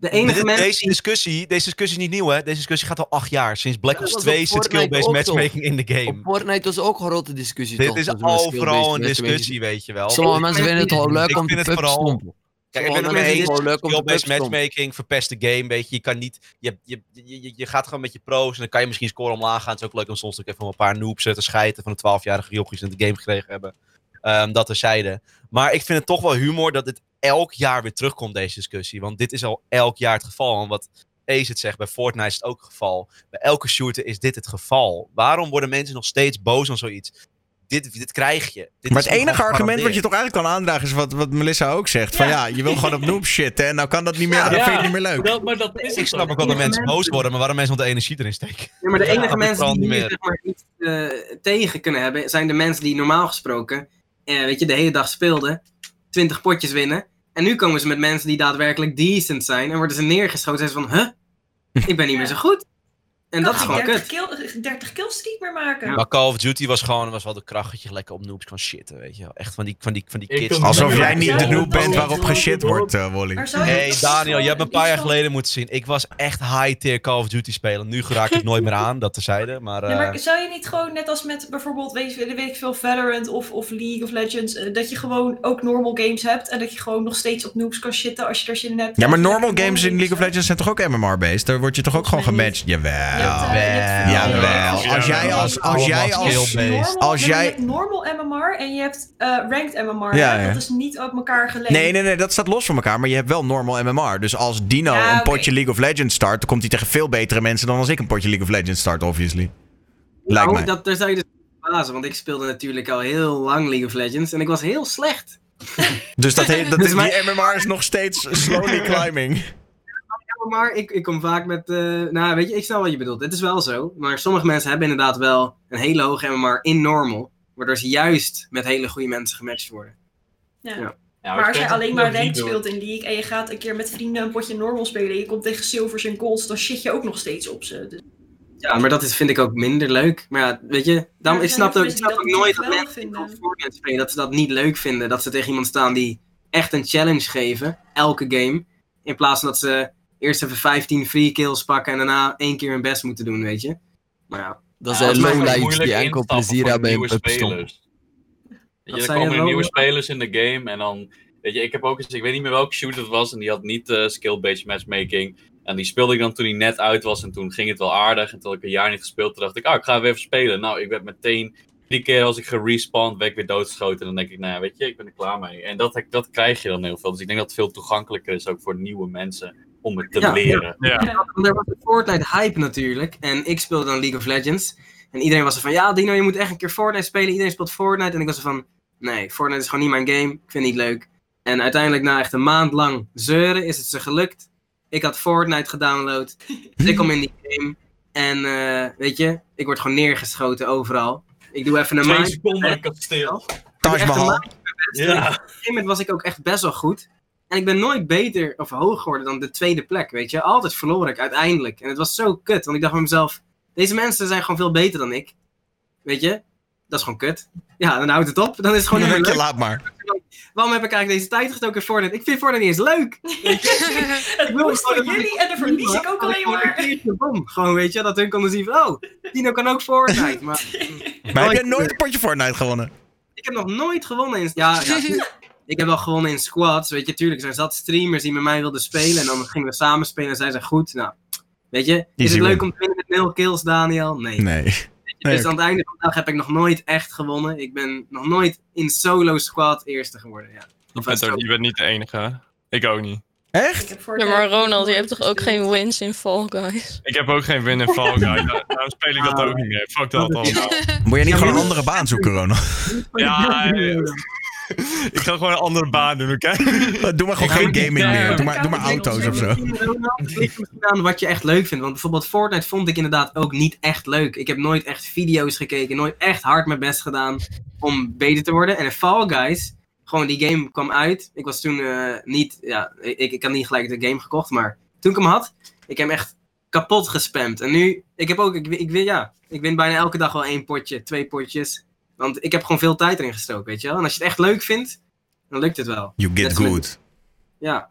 De enige mensen deze, discussie, deze discussie is niet nieuw, hè? Deze discussie gaat al acht jaar. Sinds Black Ja, Ops dat was 2 op zit skill-based matchmaking in de Op game. Fortnite was ook een grote discussie. Dit toch, is overal een discussie, weet je wel. Sommige mensen vinden het gewoon leuk Ik om vind te het vooral- pupstompen. Kijk, ik ben het het eens. gewoon leuk om te Skill-based matchmaking verpest de game, weet je. Je kan niet... Je, je, je, je, je gaat gewoon met je pro's en dan kan je misschien score omlaag gaan. Het is ook leuk om soms ook even een paar noobs te schijten van de 12-jarige jochies die de game gekregen hebben. Ehm, dat terzijde. Maar ik vind het toch wel humor dat dit elk jaar weer terugkomt, deze discussie. Want dit is al elk jaar het geval. En wat Ace het zegt, bij Fortnite is het ook het geval. Bij elke shooter is dit het geval. Waarom worden mensen nog steeds boos om zoiets? Dit, dit krijg je. Dit maar is het enige argument wat je toch eigenlijk kan aandragen is wat, wat Melissa ook zegt. Van ja, je wil gewoon op noob shitten en nou kan dat niet meer. dan Ja, vind je het niet meer leuk. Dat, maar dat is Ik snap ook. wel dat mensen boos worden, maar waarom mensen nog de energie erin steken? Ja, maar de enige mensen die niet hier zeg maar, iets eh, tegen kunnen hebben, zijn de mensen die normaal gesproken, eh, weet je, de hele dag speelden, 20 potjes winnen. En nu komen ze met mensen die daadwerkelijk decent zijn en worden ze neergeschoten. En ze van, huh? Ik ben niet meer zo goed. En dat is gewoon die kut. 30 kill- 30, 30 killstreak meer maken. Maar Call of Duty was gewoon was wel de krachtje lekker op noobs kan shitten, weet je wel. Echt van die, van die, van die kids. Alsof jij niet de noob bent waarop geshit wordt, eh, Wally. Maar je Hey niet Daniel, je hebt me een paar jaar geleden moeten zien. Ik was echt high-tier Call of Duty spelen. Nu raak ik het nooit meer aan, dat terzijde. Maar, Ja, eh, maar zou je niet gewoon, net als met bijvoorbeeld, weet, je- weet ik veel, Valorant of, of League of Legends, eh, dat je gewoon ook normal games hebt en dat je gewoon nog steeds op noobs kan shitten als je er zin in hebt? Ja, maar je normal games in League of Legends zijn toch ook MMR-based? Daar word je toch ook gewoon gematcht? Jawel. Veel- Als jij als, als, jij als. Normal, als jij- Je hebt normal MMR en je hebt eh, ranked MMR. Ja, ja. Dat is niet op elkaar gelinkt. Nee, nee, nee, dat staat los van elkaar. Maar je hebt wel normal MMR. Dus als Dino Ja, een potje League of Legends start, dan komt hij tegen veel betere mensen dan als ik een potje League of Legends start, obviously. Lijkt Nou, mij. dat, daar zou je dus verbazen, want ik speelde natuurlijk al heel lang League of Legends en ik was heel slecht. Dus dat heet, dat Dus is, mijn- die MMR is nog steeds slowly climbing. Maar ik, ik kom vaak met, eh, nou weet je, ik snap wat je bedoelt. Het is wel zo, maar sommige mensen hebben inderdaad wel een hele hoge MMR in normal, waardoor ze juist met hele goede mensen gematcht worden. Ja. Ja. Ja, maar als jij alleen maar ranked speelt in League en je gaat een keer met vrienden een potje normal spelen en je komt tegen silvers en golds, dan shit je ook nog steeds op ze. Dus, Ja, maar dat is, vind ik ook minder leuk. Maar ja, weet je, dan, ik snap, ook, ik snap ook nooit dat mensen die Fortnite spelen, dat ze dat niet leuk vinden. Dat ze tegen iemand staan die echt een challenge geven, elke game. In plaats van dat ze eerst even 15 free kills pakken en daarna één keer hun best moeten doen, weet je. Maar ja. Dat Ja, zijn is lowlights moeilijk die enkel plezier voor hebben in spelers. Weet je, er komen nieuwe spelers in de game en dan... Weet je, ik heb ook eens... Ik weet niet meer welke shooter het was en die had niet eh, skill-based matchmaking. En die speelde ik dan toen hij net uit was en toen ging het wel aardig. En toen had ik een jaar niet gespeeld, toen dacht ik, ah, ik ga weer even spelen. Nou, ik werd meteen... Drie keer als ik gerespawned, werd ik weer doodgeschoten. En dan denk ik, nou ja, weet je, ik ben er klaar mee. En dat, dat krijg je dan heel veel. Dus ik denk dat het veel toegankelijker is ook voor nieuwe mensen om het te Ja, leren. Ja. Er was een Fortnite hype natuurlijk. En ik speelde dan League of Legends. En iedereen was er van, ja Dino, je moet echt een keer Fortnite spelen. Iedereen speelt Fortnite. En ik was er van, nee, Fortnite is gewoon niet mijn game. Ik vind het niet leuk. En uiteindelijk na echt een maand lang zeuren is het ze gelukt. Ik had Fortnite gedownload. Dus ik kom in die game. En eh, weet je, ik word gewoon neergeschoten overal. Ik doe even een Twee maand. seconden kasteel. Taj Mahal. Ja. Op een gegeven moment was ik ook echt best wel goed. En ik ben nooit beter of hoger geworden dan de tweede plek, weet je. Altijd verloor ik uiteindelijk. En het was zo kut, want ik dacht bij mezelf... Deze mensen zijn gewoon veel beter dan ik. Weet je? Dat is gewoon kut. Ja, dan houdt het op. Dan is het gewoon niet Ja, leuk. laat maar. Waarom heb ik eigenlijk deze tijd gestoken in Fortnite? Ik vind Fortnite niet eens leuk. Weet je? het Ik wil moest voor jullie en dan verlies ik ook alleen gewoon maar. een bom. Gewoon, weet je, dat hun konden zien van... Oh, Dino kan ook Fortnite. Maar Maar heb je nooit een potje Fortnite gewonnen? ik heb nog nooit gewonnen in... Ja, ja ik heb wel gewonnen in squads. Weet je, tuurlijk, er zijn zat streamers die met mij wilden spelen. En dan gingen we samen spelen en zij zijn goed. Nou, weet je, is Easy het leuk win. om te winnen met 0 kills, Daniel? Nee. Nee. Dus Nee, aan het einde van de dag heb ik nog nooit echt gewonnen. Ik ben nog nooit in solo squad eerste geworden, ja. Je Of bent, ook, je bent niet de enige. Ik ook niet. Echt? Ja, maar Ronald, je hebt toch ook geen wins in Fall Guys? Ik heb ook geen win in Fall Guy. Da- Daarom speel ik dat ook niet meer. Fuck dat allemaal. Moet je niet gewoon een andere baan zoeken, Ronald? Ja, ja. ik ga gewoon een andere baan doen, oké? Doe maar gewoon geen gaming meer. Doe maar, doe maar auto's of zo. Aan wat je echt leuk vindt. Want bijvoorbeeld Fortnite vond ik inderdaad ook niet echt leuk. Ik heb nooit echt video's gekeken, nooit echt hard mijn best gedaan om beter te worden. En in Fall Guys, gewoon die game kwam uit. Ik was toen eh, niet, ja, ik, ik had niet gelijk de game gekocht, maar toen ik hem had, ik heb hem echt kapot gespamd. En nu, ik heb ook, ik, ik, win, ja, ik win bijna elke dag wel één potje, twee potjes. Want ik heb gewoon veel tijd erin gestoken, weet je wel. En als je het echt leuk vindt, dan lukt het wel. You Net get met- good. Ja,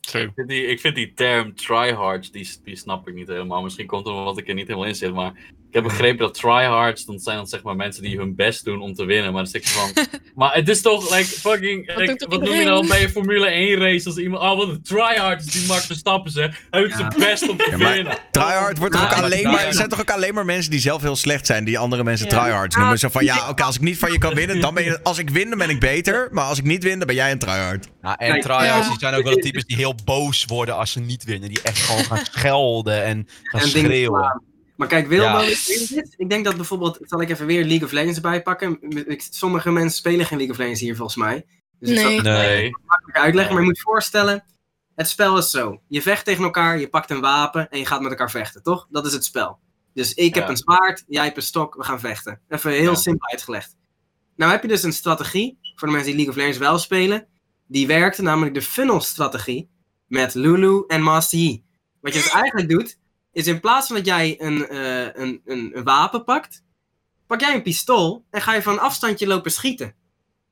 True. Ik vind die, ik vind die term tryhards, die, die snap ik niet helemaal. Misschien komt het omdat ik er niet helemaal in zit, maar heb begrepen dat tryhards, dan zijn dat zeg maar mensen die hun best doen om te winnen. Maar dan zeg je van, maar het is toch like fucking, Wat like, wat noem je iedereen? dan bij een Formule 1 race als iemand, oh wat een tryhard is die Max Verstappen ze. Hij doet Ja. zijn best om te Ja, winnen. Tryhard wordt toch ook alleen maar... Er zijn toch ook alleen maar mensen die zelf heel slecht zijn, die andere mensen Ja. tryhards noemen. Zo van, ja, oké, als ik niet van je kan winnen, dan ben je... Als ik win, dan ben ik beter. Maar als ik niet win, dan ben jij een tryhard. Ja, en tryhards ja. die zijn ook wel de types die heel boos worden als ze niet winnen. Die echt gewoon gaan schelden en gaan en schreeuwen. Maar kijk, Wilmo, Ja. weet je dit? ik denk dat bijvoorbeeld, zal ik even weer League of Legends erbij pakken. Ik- Sommige mensen spelen geen League of Legends hier volgens mij. Dus ik zal Nee. het Nee. makkelijk uitleggen. Maar je moet je voorstellen, het spel is zo. Je vecht tegen elkaar, je pakt een wapen en je gaat met elkaar vechten, toch? Dat is het spel. Dus ik heb een zwaard, jij hebt een stok, we gaan vechten. Even heel Ja. simpel uitgelegd. Nou heb je dus een strategie, voor de mensen die League of Legends wel spelen. Die werkte namelijk de funnel strategie met Lulu en Master Yi. Wat je dus eigenlijk doet, is in plaats van dat jij een, eh, een, een, een wapen pakt, pak jij een pistool en ga je van een afstandje lopen schieten.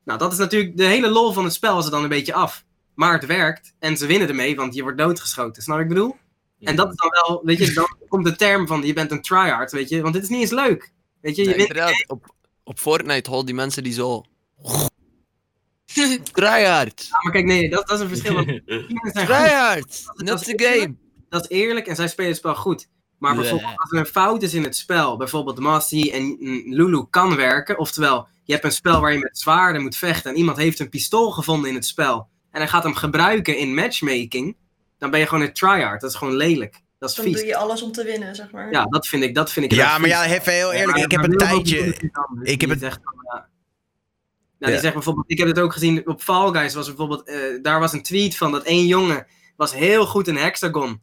Nou, dat is natuurlijk de hele lol van het spel is er dan een beetje af. Maar het werkt en ze winnen ermee, want je wordt doodgeschoten. Snap ik bedoel? En dat is dan wel, weet je, dan komt de term van je bent een tryhard, weet je. Want dit is niet eens leuk. Weet je, je Nee, wint inderdaad, op, op Fortnite houden die mensen die zo... Tryhard! Ja, maar kijk, nee, dat, dat is een verschil. Tryhard! Dat Not is the game! Dat is eerlijk en zij spelen het spel goed. Maar bijvoorbeeld als er een fout is in het spel, bijvoorbeeld Massey en Lulu kan werken, oftewel je hebt een spel waar je met zwaarden moet vechten en iemand heeft een pistool gevonden in het spel en hij gaat hem gebruiken in matchmaking, dan ben je gewoon een tryhard. Dat is gewoon lelijk. Dat is Dan vies. doe je alles om te winnen, zeg maar. Ja, dat vind ik, dat vind ik Ja, maar ja, even heel eerlijk, maar- ik heb maar een tijdje- ik heb het- zegt ja. Nou, die zegt bijvoorbeeld, ik heb het ook gezien op Fall Guys, was bijvoorbeeld, eh, daar was een tweet van dat één jongen was heel goed in Hexagon.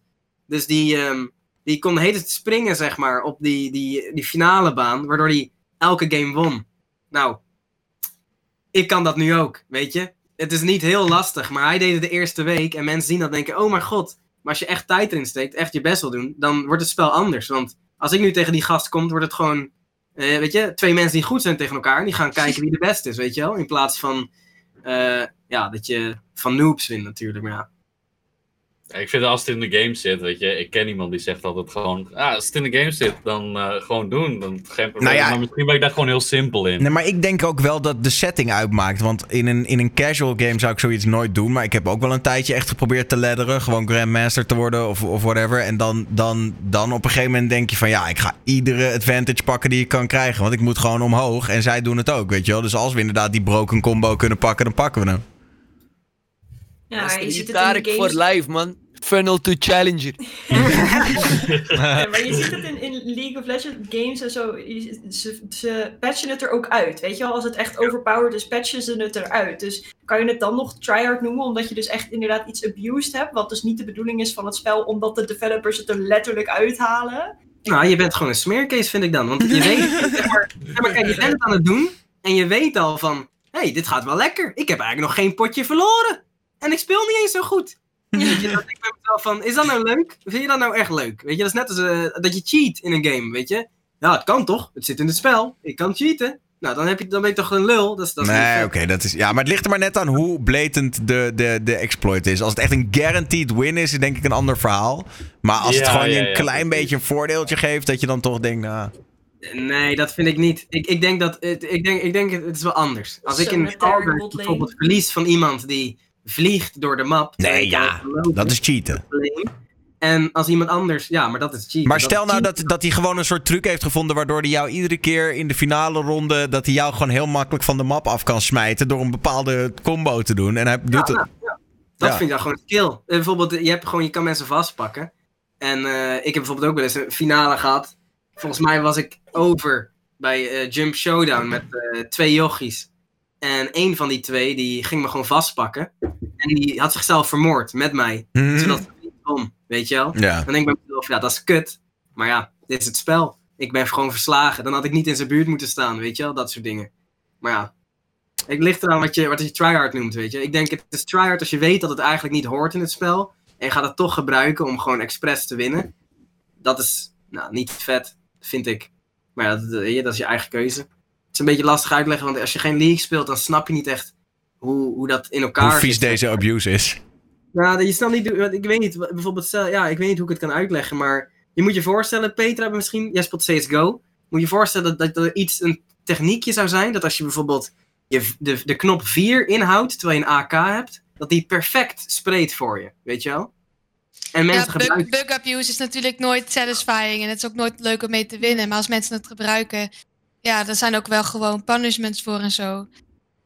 Dus die, ehm, die kon de hele tijd springen, zeg maar, op die, die, die finale baan, waardoor hij elke game won. Nou, ik kan dat nu ook, weet je. Het is niet heel lastig, maar hij deed het de eerste week en mensen zien dat en denken, oh mijn god. Maar als je echt tijd erin steekt, echt je best wil doen, dan wordt het spel anders. Want als ik nu tegen die gast kom, wordt het gewoon, eh, weet je, twee mensen die goed zijn tegen elkaar. En die gaan kijken wie de beste is, weet je wel. In plaats van, eh, ja, dat je van noobs wint natuurlijk, maar ja. Ik vind als het in de game zit, weet je, ik ken iemand die zegt altijd gewoon, ah, als het in de game zit, dan eh, gewoon doen. Dan geen probleem. Nou ja. Maar misschien ben ik daar gewoon heel simpel in. Nee, maar ik denk ook wel dat de setting uitmaakt. Want in een, in een casual game zou ik zoiets nooit doen. Maar ik heb ook wel een tijdje echt geprobeerd te ledderen. Gewoon Grandmaster te worden of, of whatever. En dan, dan, dan op een gegeven moment denk je van... Ja, ik ga iedere advantage pakken die ik kan krijgen. Want ik moet gewoon omhoog. En zij doen het ook, weet je wel. Dus als we inderdaad die broken combo kunnen pakken, dan pakken we hem. Ja, Dat is je de ziet het Tarek voor life, man. Funnel to Challenger. Ja, maar je ziet het in, in League of Legends games en zo. je- Ze, ze patchen het er ook uit. Weet je wel, als het echt overpowered is, patchen ze het eruit. Dus kan je het dan nog tryhard noemen, omdat je dus echt inderdaad iets abused hebt. Wat dus niet de bedoeling is van het spel, omdat de developers het er letterlijk uithalen. Nou, je bent gewoon een smeercase, vind ik dan. Want je weet, zeg maar, zeg maar, kijk, je bent het aan het doen en je weet al van, hé, hey, dit gaat wel lekker. Ik heb eigenlijk nog geen potje verloren. En ik speel niet eens zo goed. Weet je, dat ik bij mezelf van, is dat nou leuk? Vind je dat nou echt leuk? Weet je, dat is net als eh, dat je cheat in een game, weet je. Ja, het kan toch? Het zit in het spel. Ik kan cheaten. Nou, dan, heb je, dan ben je toch een lul. Dat is, dat is nee, oké. dat is ja, maar het ligt er maar net aan hoe blatant de, de, de exploit is. Als het echt een guaranteed win is, is denk ik een ander verhaal. Maar als het Ja, gewoon je ja, een ja, klein beetje een voordeeltje geeft, dat je dan toch denkt, nou... Nee, dat vind ik niet. Ik, ik denk dat het, ik denk, ik denk het, is wel anders. Als ik in Botlane. bijvoorbeeld verlies van iemand die vliegt door de map. Nee, ja, dat is cheaten. En als iemand anders, ja, maar dat is cheaten. Maar Dat stel nou cheaten. dat, dat hij gewoon een soort truc heeft gevonden... waardoor hij jou iedere keer in de finale ronde... dat hij jou gewoon heel makkelijk van de map af kan smijten... door een bepaalde combo te doen. En hij doet het... Dat Ja. vind ik dan gewoon skill. Eh, bijvoorbeeld, je, hebt gewoon, je kan mensen vastpakken. En eh, ik heb bijvoorbeeld ook wel eens een finale gehad. Volgens mij was ik over bij eh, Jump Showdown met twee jochies. En een van die twee, die ging me gewoon vastpakken. En die had zichzelf vermoord met mij. Zodat ik niet kon, weet je wel? Ja. Dan denk ik bij mezelf, ja, dat is kut. Maar ja, dit is het spel. Ik ben gewoon verslagen. Dan had ik niet in zijn buurt moeten staan, weet je wel? Dat soort dingen. Maar ja, het ligt eraan wat je, wat je tryhard noemt, weet je. Ik denk, het is tryhard als je weet dat het eigenlijk niet hoort in het spel. En je gaat het toch gebruiken om gewoon expres te winnen. Dat is, nou, niet vet, vind ik. Maar ja, dat is je eigen keuze. Het is een beetje lastig uitleggen, want als je geen League speelt, dan snap je niet echt hoe, hoe dat in elkaar Hoe vies zit. deze abuse is. Nou, je snapt niet, want ik weet niet, bijvoorbeeld, stel, ja, ik weet niet hoe ik het kan uitleggen, maar je moet je voorstellen, Petra misschien, jij speelt CSGO, moet je voorstellen dat, dat er iets, een techniekje zou zijn, dat als je bijvoorbeeld je, de, de knop 4 inhoudt, terwijl je een AK hebt, dat die perfect spreekt voor je, weet je wel? En mensen Ja, bug, gebruiken... bug abuse is natuurlijk nooit satisfying en het is ook nooit leuk om mee te winnen. Maar als mensen het gebruiken, ja, er zijn ook wel gewoon punishments voor en zo.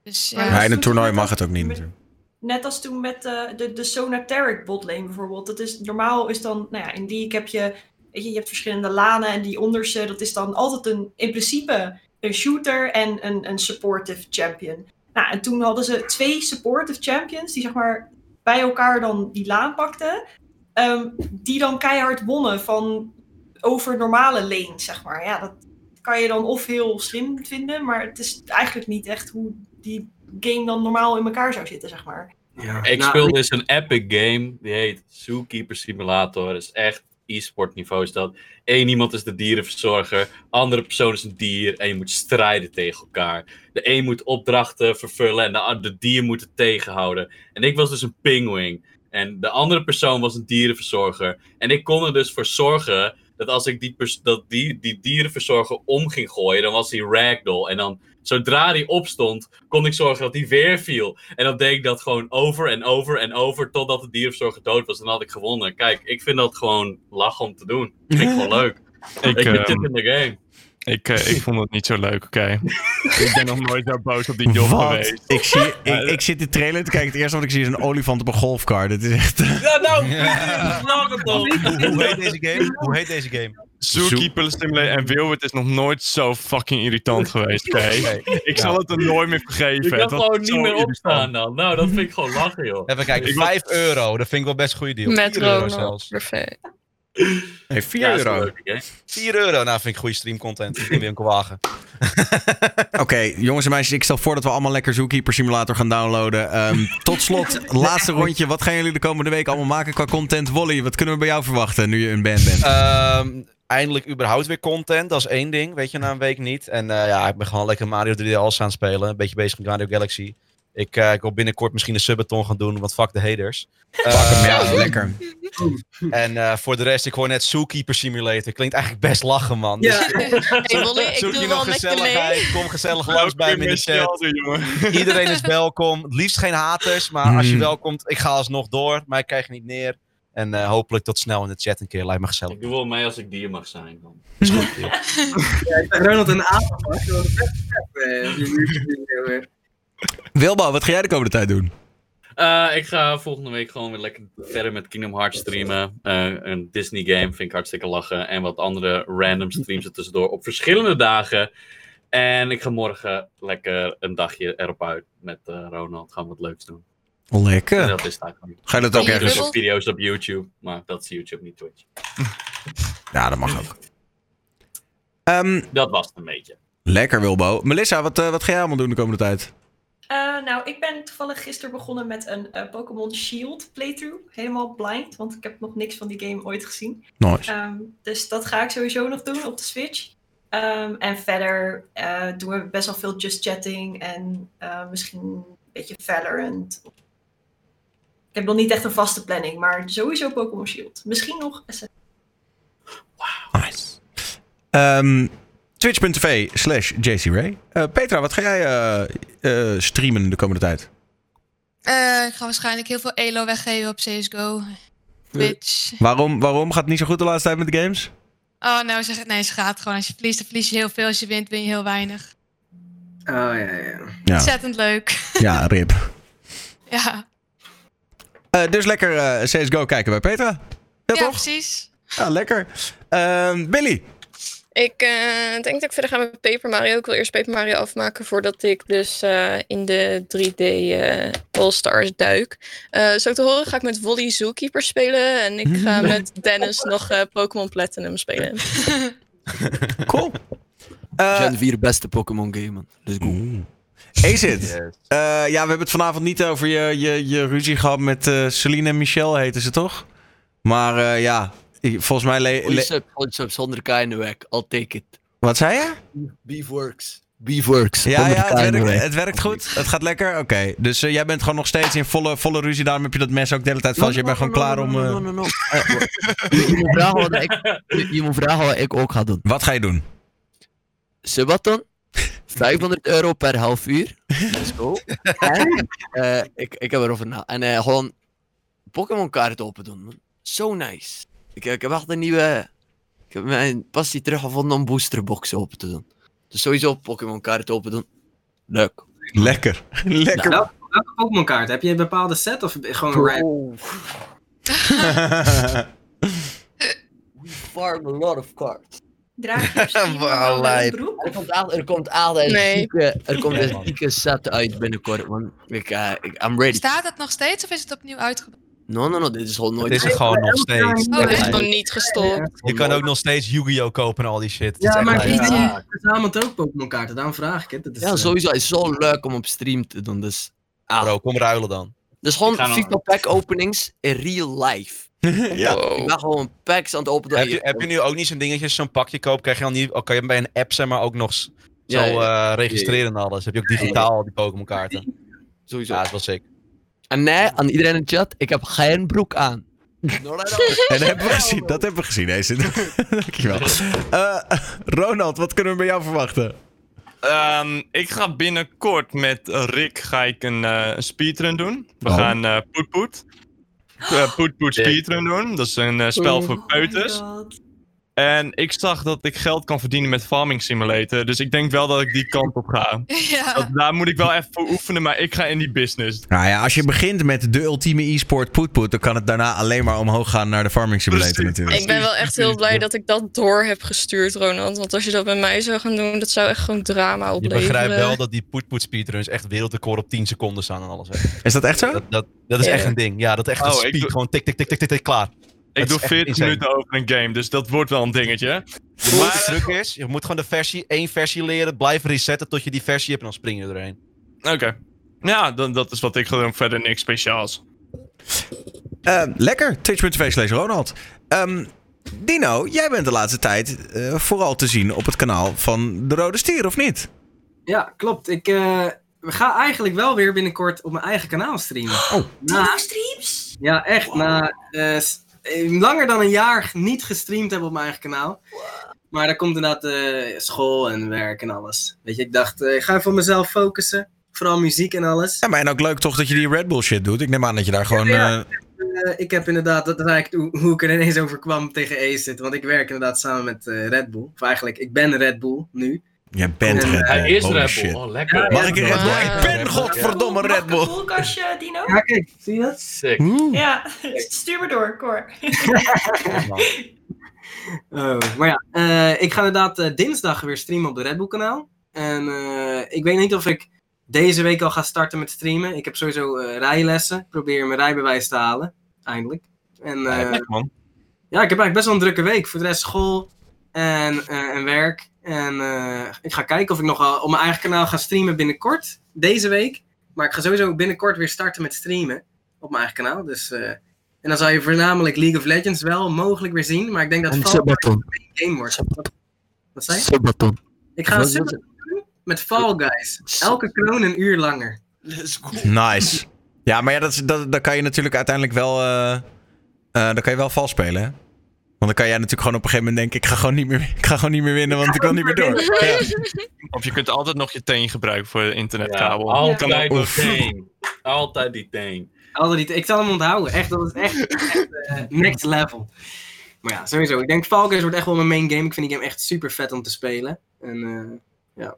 Dus ja. In een toernooi mag het ook niet met- natuurlijk. Net als toen met eh, de, de Sonateric botlane bijvoorbeeld. Dat is, normaal is dan, nou ja, in League heb je, weet je, je hebt verschillende lanen en die onderste, dat is dan altijd een, in principe een shooter en een, een supportive champion. Nou, en toen hadden ze twee supportive champions die zeg maar bij elkaar dan die laan pakten. ehm, die dan keihard wonnen van over normale lanes, zeg maar. Ja, dat kan je dan of heel slim vinden, maar het is eigenlijk niet echt hoe die game dan normaal in elkaar zou zitten, zeg maar. Ja. Ik Nou, speel dus een epic game, die heet Zookeeper Simulator. Dat is echt e-sport niveau is dat één iemand is de dierenverzorger, andere persoon is een dier en je moet strijden tegen elkaar. De een moet opdrachten vervullen en de, a- de dier moet het tegenhouden. En ik was dus een pinguïn. En de andere persoon was een dierenverzorger. En ik kon er dus voor zorgen dat als ik die, dat die, die dierenverzorger om ging gooien, dan was hij ragdoll. En dan, zodra die opstond, kon ik zorgen dat hij weer viel. En dan deed ik dat gewoon over en over en over, totdat de dierenverzorger dood was. En dan had ik gewonnen. Kijk, ik vind dat gewoon lachen om te doen. Vind ik gewoon leuk. Ik, Ik, vind ehm, dit in de game. Ik, eh, ik vond het niet zo leuk, oké. ik ben nog nooit zo boos op die job Wat? geweest. Ik, zie, ik, ik zit de trailer te kijken. Het eerste wat ik zie is een olifant op een golfkar. Dat is echt... Ja, nou, toch. Hoe, heet deze game? Hoe heet deze game? Zookeeper Simulator en Wilbert is nog nooit zo fucking irritant geweest, oké? Ik zal Ja. het er nooit meer vergeven. Het kan gewoon niet meer irritant. opstaan dan. Nou, dat vind ik gewoon lachen, joh. Even kijken, Ik was- 5 euro. Dat vind ik wel best een goede deal. Met 4 euro Ronald. zelfs. Perfect. Hey, 4 Ja, is een euro. leuke game. 4 euro, nou vind ik goede streamcontent in winkelwagen. Oké, jongens en meisjes, ik stel voor dat we allemaal lekker Zookeeper Simulator gaan downloaden. Ehm, tot slot, laatste rondje. Wat gaan jullie de komende week allemaal maken qua content? Wally, wat kunnen we bij jou verwachten nu je een band bent? Ehm, eindelijk überhaupt weer content, dat is één ding, weet je, na een week niet. En eh, ja, ik ben gewoon lekker Mario 3D All aan het spelen. Een beetje bezig met Mario Galaxy. Ik, eh, ik wil binnenkort misschien een subathon gaan doen, want fuck de haters. Pak hem, ja, Eh, lekker. En eh, voor de rest, ik hoor net Zookeeper Simulator. Klinkt eigenlijk best lachen, man. Ja. Dus, Hey ik zoek doe je wel nog gezelligheid, mee. kom gezellig langs bij me in de chat. Iedereen is welkom. Het liefst geen haters, maar als je Mm. welkomt, ik ga alsnog door. Maar ik krijg je niet neer. En eh, hopelijk tot snel in de chat een keer. Lijkt me gezellig. Ik doe wel mee als ik dier mag zijn. Dan. Ja, ik zag Ronald een apenpak. Dat was best vet. Wilbo, wat ga jij de komende tijd doen? Eh, ik ga volgende week gewoon weer lekker verder met Kingdom Hearts streamen. Eh, een Disney game vind ik hartstikke lachen. En wat andere random streams er tussendoor op verschillende dagen. En ik ga morgen lekker een dagje erop uit met eh, Ronald. Gaan we wat leuks doen. En Lekker. dat is. Ga je dat ook Ik doe ergens... dus ook video's op YouTube, maar dat is YouTube, niet Twitch. Ja, dat mag ook. Ehm, Dat was het een beetje. lekker, Wilbo. Melissa, wat, wat ga jij allemaal doen de komende tijd? Eh, nou, ik ben toevallig gisteren begonnen met een eh, Pokémon Shield playthrough. Helemaal blind, want ik heb nog niks van die game ooit gezien. Nice. Ehm, dus dat ga ik sowieso nog doen op de Switch. Ehm, en verder eh, doen we best wel veel just chatting en misschien een beetje Valorant. Ik heb nog niet echt een vaste planning, maar sowieso Pokémon Shield. Misschien nog SS. Nice. Ehm, Twitch.tv slash JCRay. Eh, Petra, wat ga jij eh, eh, streamen de komende tijd? Eh, ik ga waarschijnlijk heel veel elo weggeven op CSGO. Twitch. Waarom, waarom gaat het niet zo goed de laatste tijd met de games? Oh, nou zeg het. Nee, ze gaat gewoon. Als je verliest, dan verlies je heel veel. Als je wint, win je heel weinig. Oh ja, ja. Ja, Ontzettend leuk. ja rip. ja, Eh, dus lekker eh, CSGO kijken bij Petra. Ja, ja toch? precies. Ja, lekker. Ehm, Billy. Ik eh, denk dat ik verder ga met Paper Mario. Ik wil eerst Paper Mario afmaken voordat ik dus eh, in de 3D eh, All-Stars duik. Eh, zo te horen ga ik met Wally Zookeeper spelen. En ik ga met Dennis nog eh, Pokémon Platinum spelen. Cool. Eh, Gen 4 beste Pokémon game, man. Let's go. Eh, ja, we hebben het vanavond niet over je, je, je ruzie gehad met eh Celine en Michel, heten ze toch? Maar eh, ja, ik- volgens mij... Le- zonder K in de weg. I'll take it. Wat zei je? Beef works. Beef works. Ja, ja het, werkt, weg. het werkt goed. Het gaat lekker. Oké. Dus eh, jij bent gewoon nog steeds in volle, volle ruzie. Daarom heb je dat mes ook de hele tijd vast. Je bent gewoon klaar om... No, no, no. Je, moet vragen wat ik, je, moet vragen wat ik ook ga doen. Wat ga je doen? Subathon. 500 euro per half uur. Let's go. En, eh, ik, ik heb erover na. En eh, gewoon Pokémon kaarten open doen. man. Zo nice. Ik, ik heb echt een nieuwe... Ik heb mijn passie teruggevonden om boosterboxen open te doen. Dus sowieso Pokémon kaarten open doen. Leuk. Lekker. Lekker. Welke, welke Pokémon kaart? Heb je een bepaalde set of gewoon een random? We farm a lot of cards. Draag je? Er komt er komt een Nee. zieke, er komt een zieke set uit binnenkort, man. Ik, eh, ik, I'm ready. Staat het nog steeds of is het opnieuw uitgebracht? No, no, no, dit is gewoon nooit... Het is er gewoon nog steeds. Oh, Het is nog niet gestopt. Je kan ook nog steeds Yu-Gi-Oh! kopen en al die shit. Ja, maar ik verzamelt ook Pokémon kaarten, daarom vraag ik het. Dat is, Ja, eh, sowieso. Het is zo leuk om op stream te doen, dus... Ah, Bro, kom ruilen dan. Dus gewoon FIFA pack openings in real life. ja. Ik ben gewoon packs aan het openen. Heb je, heb je nu ook niet zo'n dingetje, zo'n pakje koopt, krijg je dan niet, ook kan je bij een app zeg maar ook nog zo Ja, ja. eh, registreren en alles. Heb je ook digitaal die Pokémon kaarten. Sowieso. Ja, dat is wel sick. En nee, aan iedereen in de chat, ik heb geen broek aan. En dat hebben we gezien. Dat hebben we gezien, deze. Dankjewel. Eh Ronald, wat kunnen we bij jou verwachten? Ehm, ik ga binnenkort met Rick ga ik een, eh, een speedrun doen. We Oh. gaan eh Poet Poet. Eh, Poet Poet speedrun doen. Dat is een eh, spel Oh voor peuters. En ik zag dat ik geld kan verdienen met Farming Simulator. Dus ik denk wel dat ik die kant op ga. Ja. Dat, daar moet ik wel even voor oefenen, maar ik ga in die business. Nou ja, als je begint met de ultieme e-sport poetpoet, dan kan het daarna alleen maar omhoog gaan naar de farming simulator Precies. natuurlijk. Ik ben wel echt heel blij dat ik dat door heb gestuurd, Ronald. Want als je dat bij mij zou gaan doen, dat zou echt gewoon drama Je opleveren. begrijpt wel dat die poet-poet speedruns echt wereldrecord op 10 seconden staan en alles. Hè. Is dat echt zo? Dat, dat, dat is Ja. echt een ding. Ja, dat is echt Oh, een ik speed. Gewoon tik, tik, tik, tik, tik, tik, klaar. Ik doe is echt 40 insane. minuten over een game, dus dat wordt wel een dingetje. De mooiste truc is, je moet gewoon de versie, één versie leren, blijven resetten tot je die versie hebt en dan spring je erheen. Oké. Ja, dan, dat is wat ik ga doen. Verder niks speciaals. Eh, lekker, twitch.tv slash Ronald. Ehm, Dino, jij bent de laatste tijd eh, vooral te zien op het kanaal van De Rode Stier, of niet? Ja, klopt. Ik eh, ga eigenlijk wel weer binnenkort op mijn eigen kanaal streamen. Oh. Na, streams? ja, echt. Na eh, s- eh, langer dan een jaar niet gestreamd hebben op mijn eigen kanaal. Maar daar komt inderdaad eh, school en werk en alles. Weet je, ik dacht, eh, ik ga even op mezelf focussen. Vooral muziek en alles. Ja, maar en ook leuk toch dat je die Red Bull shit doet. Ik neem aan dat je daar gewoon... Ja. eh, Eh, ik heb inderdaad, dat is eigenlijk hoe, hoe ik er ineens over kwam tegen Ace Want ik werk inderdaad samen met eh, Red Bull. Of eigenlijk, ik ben Red Bull nu. Jij bent En, Red Bull. Hij is holy Red shit. Bull. Oh, lekker. Mag ik een Red Bull? Ik ben godverdomme Mag Red ik een Bull. koelkastje, Dino? Ja, kijk, zie je dat? Sick. Ja, stuur me door, Cor. Oh, maar ja, eh, ik ga inderdaad eh, dinsdag weer streamen op de Red Bull kanaal. En eh, ik weet niet of ik deze week al ga starten met streamen. Ik heb sowieso eh, rijlessen. Ik probeer mijn rijbewijs te halen, eindelijk. En eh, ja, ik heb eigenlijk best wel een drukke week. Voor de rest school en, eh, en werk. En eh, ik ga kijken of ik nog wel op mijn eigen kanaal ga streamen binnenkort. Deze week. Maar ik ga sowieso binnenkort weer starten met streamen. Op mijn eigen kanaal. Dus, eh, en dan zal je voornamelijk League of Legends wel mogelijk weer zien. Maar ik denk dat En Fall Guys Sabaton. een game wordt. Wat, wat zei je? Sabaton. Ik ga een doen met Fall Guys. Elke kroon een uur langer. Nice. Ja, maar ja, dat, is- dat, dan kan je natuurlijk uiteindelijk wel... eh eh, dan kan je wel vals spelen, hè? Want dan kan jij natuurlijk gewoon op een gegeven moment denken... Ik ga gewoon niet meer, ik ga gewoon niet meer winnen, want ik wil niet meer door. Ja. Of je kunt altijd nog je teen gebruiken voor de Ja, internetkabel. altijd Kan die teen. Altijd die teen. Altijd niet. Ik zal hem onthouden. Echt, dat is echt, echt eh, next level. Maar ja, sowieso. Ik denk Fall Guys wordt echt wel mijn main game. Ik vind die game echt super vet om te spelen. En eh, ja.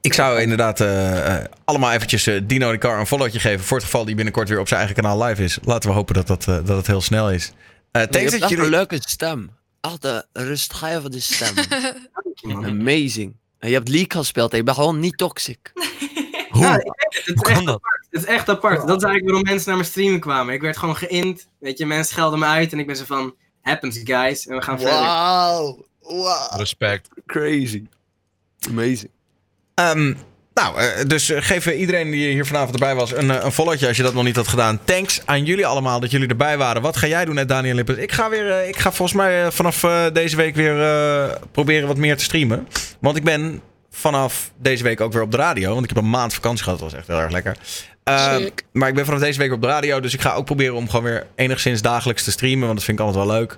Ik zou inderdaad eh, allemaal eventjes Dino de Car een followtje geven... voor het geval die binnenkort weer op zijn eigen kanaal live is. Laten we hopen dat, dat, eh, dat het heel snel is. Eh Je hebt thanks echt dat een jullie... leuke stem. Altijd rustgevende stem. Amazing. En je hebt League gespeeld en je bent gewoon niet toxic. Ja, ik weet het. Is, kan echt dat? apart. het is echt apart. Dat is eigenlijk waarom mensen naar mijn stream kwamen. Ik werd gewoon geïnt. Weet je, mensen schelden me uit. En ik ben zo van, happens guys. En we gaan verder. Wauw. Wow. Respect. Crazy. Amazing. Ehm, nou, eh, dus eh, geef eh, iedereen die hier vanavond erbij was een, een followtje als je dat nog niet had gedaan. Thanks aan jullie allemaal dat jullie erbij waren. Wat ga jij doen, net Daniel Lippert? Ik ga, weer, ik ga volgens mij vanaf deze week weer proberen wat meer te streamen. Want ik ben vanaf deze week ook weer op de radio. Want ik heb een maand vakantie gehad. Dat was echt heel erg lekker. Eh, Sick. maar ik ben vanaf deze week op de radio. Dus ik ga ook proberen om gewoon weer enigszins dagelijks te streamen. Want dat vind ik altijd wel leuk.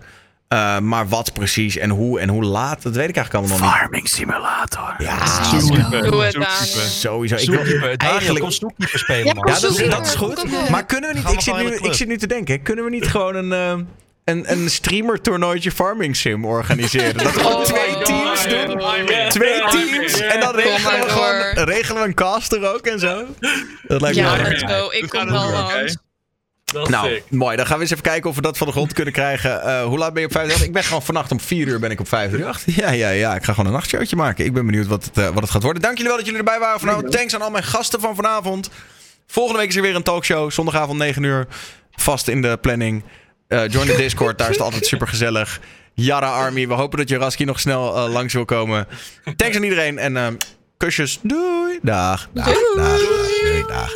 Eh, maar wat precies en hoe en hoe laat, dat weet ik eigenlijk allemaal nog niet. Farming simulator. Ja, Doe het, sowieso. Ik wil eigenlijk- kom zoekkeeper spelen, Ja, man. Ja, dat is, Zoekkeeper. dat is goed. Maar kunnen we niet... Ik zit, nu, ik zit nu te denken. Kunnen we niet gewoon een, eh, een, een streamer toernooitje Farming Sim organiseren? Dat we gewoon Oh twee teams God. doen. In. Twee teams. En dan regelen we gewoon regelen we een caster ook en zo. Dat lijkt me Ja, wel let's leuk. go. Ik We kom gaan wel langs. Dat is Nou, sick. mooi. Dan gaan we eens even kijken of we dat van de grond kunnen krijgen. Eh, hoe laat ben je op 5 Ik ben gewoon vannacht om 4 uur ben ik op 538. Ja, ja, ja. Ik ga gewoon een nachtshowtje maken. Ik ben benieuwd wat het, eh, wat het gaat worden. Dank jullie wel dat jullie erbij waren vanavond. Thanks aan al mijn gasten van vanavond. Volgende week is er weer een talkshow. Zondagavond 9 uur. Vast in de planning. Eh, join de Discord. Daar is het altijd super gezellig. Yara Army. We hopen dat je Raski nog snel langs wil komen. Thanks aan iedereen. En kusjes. Doei. Dag. Dag. Dag. Doei. Dag.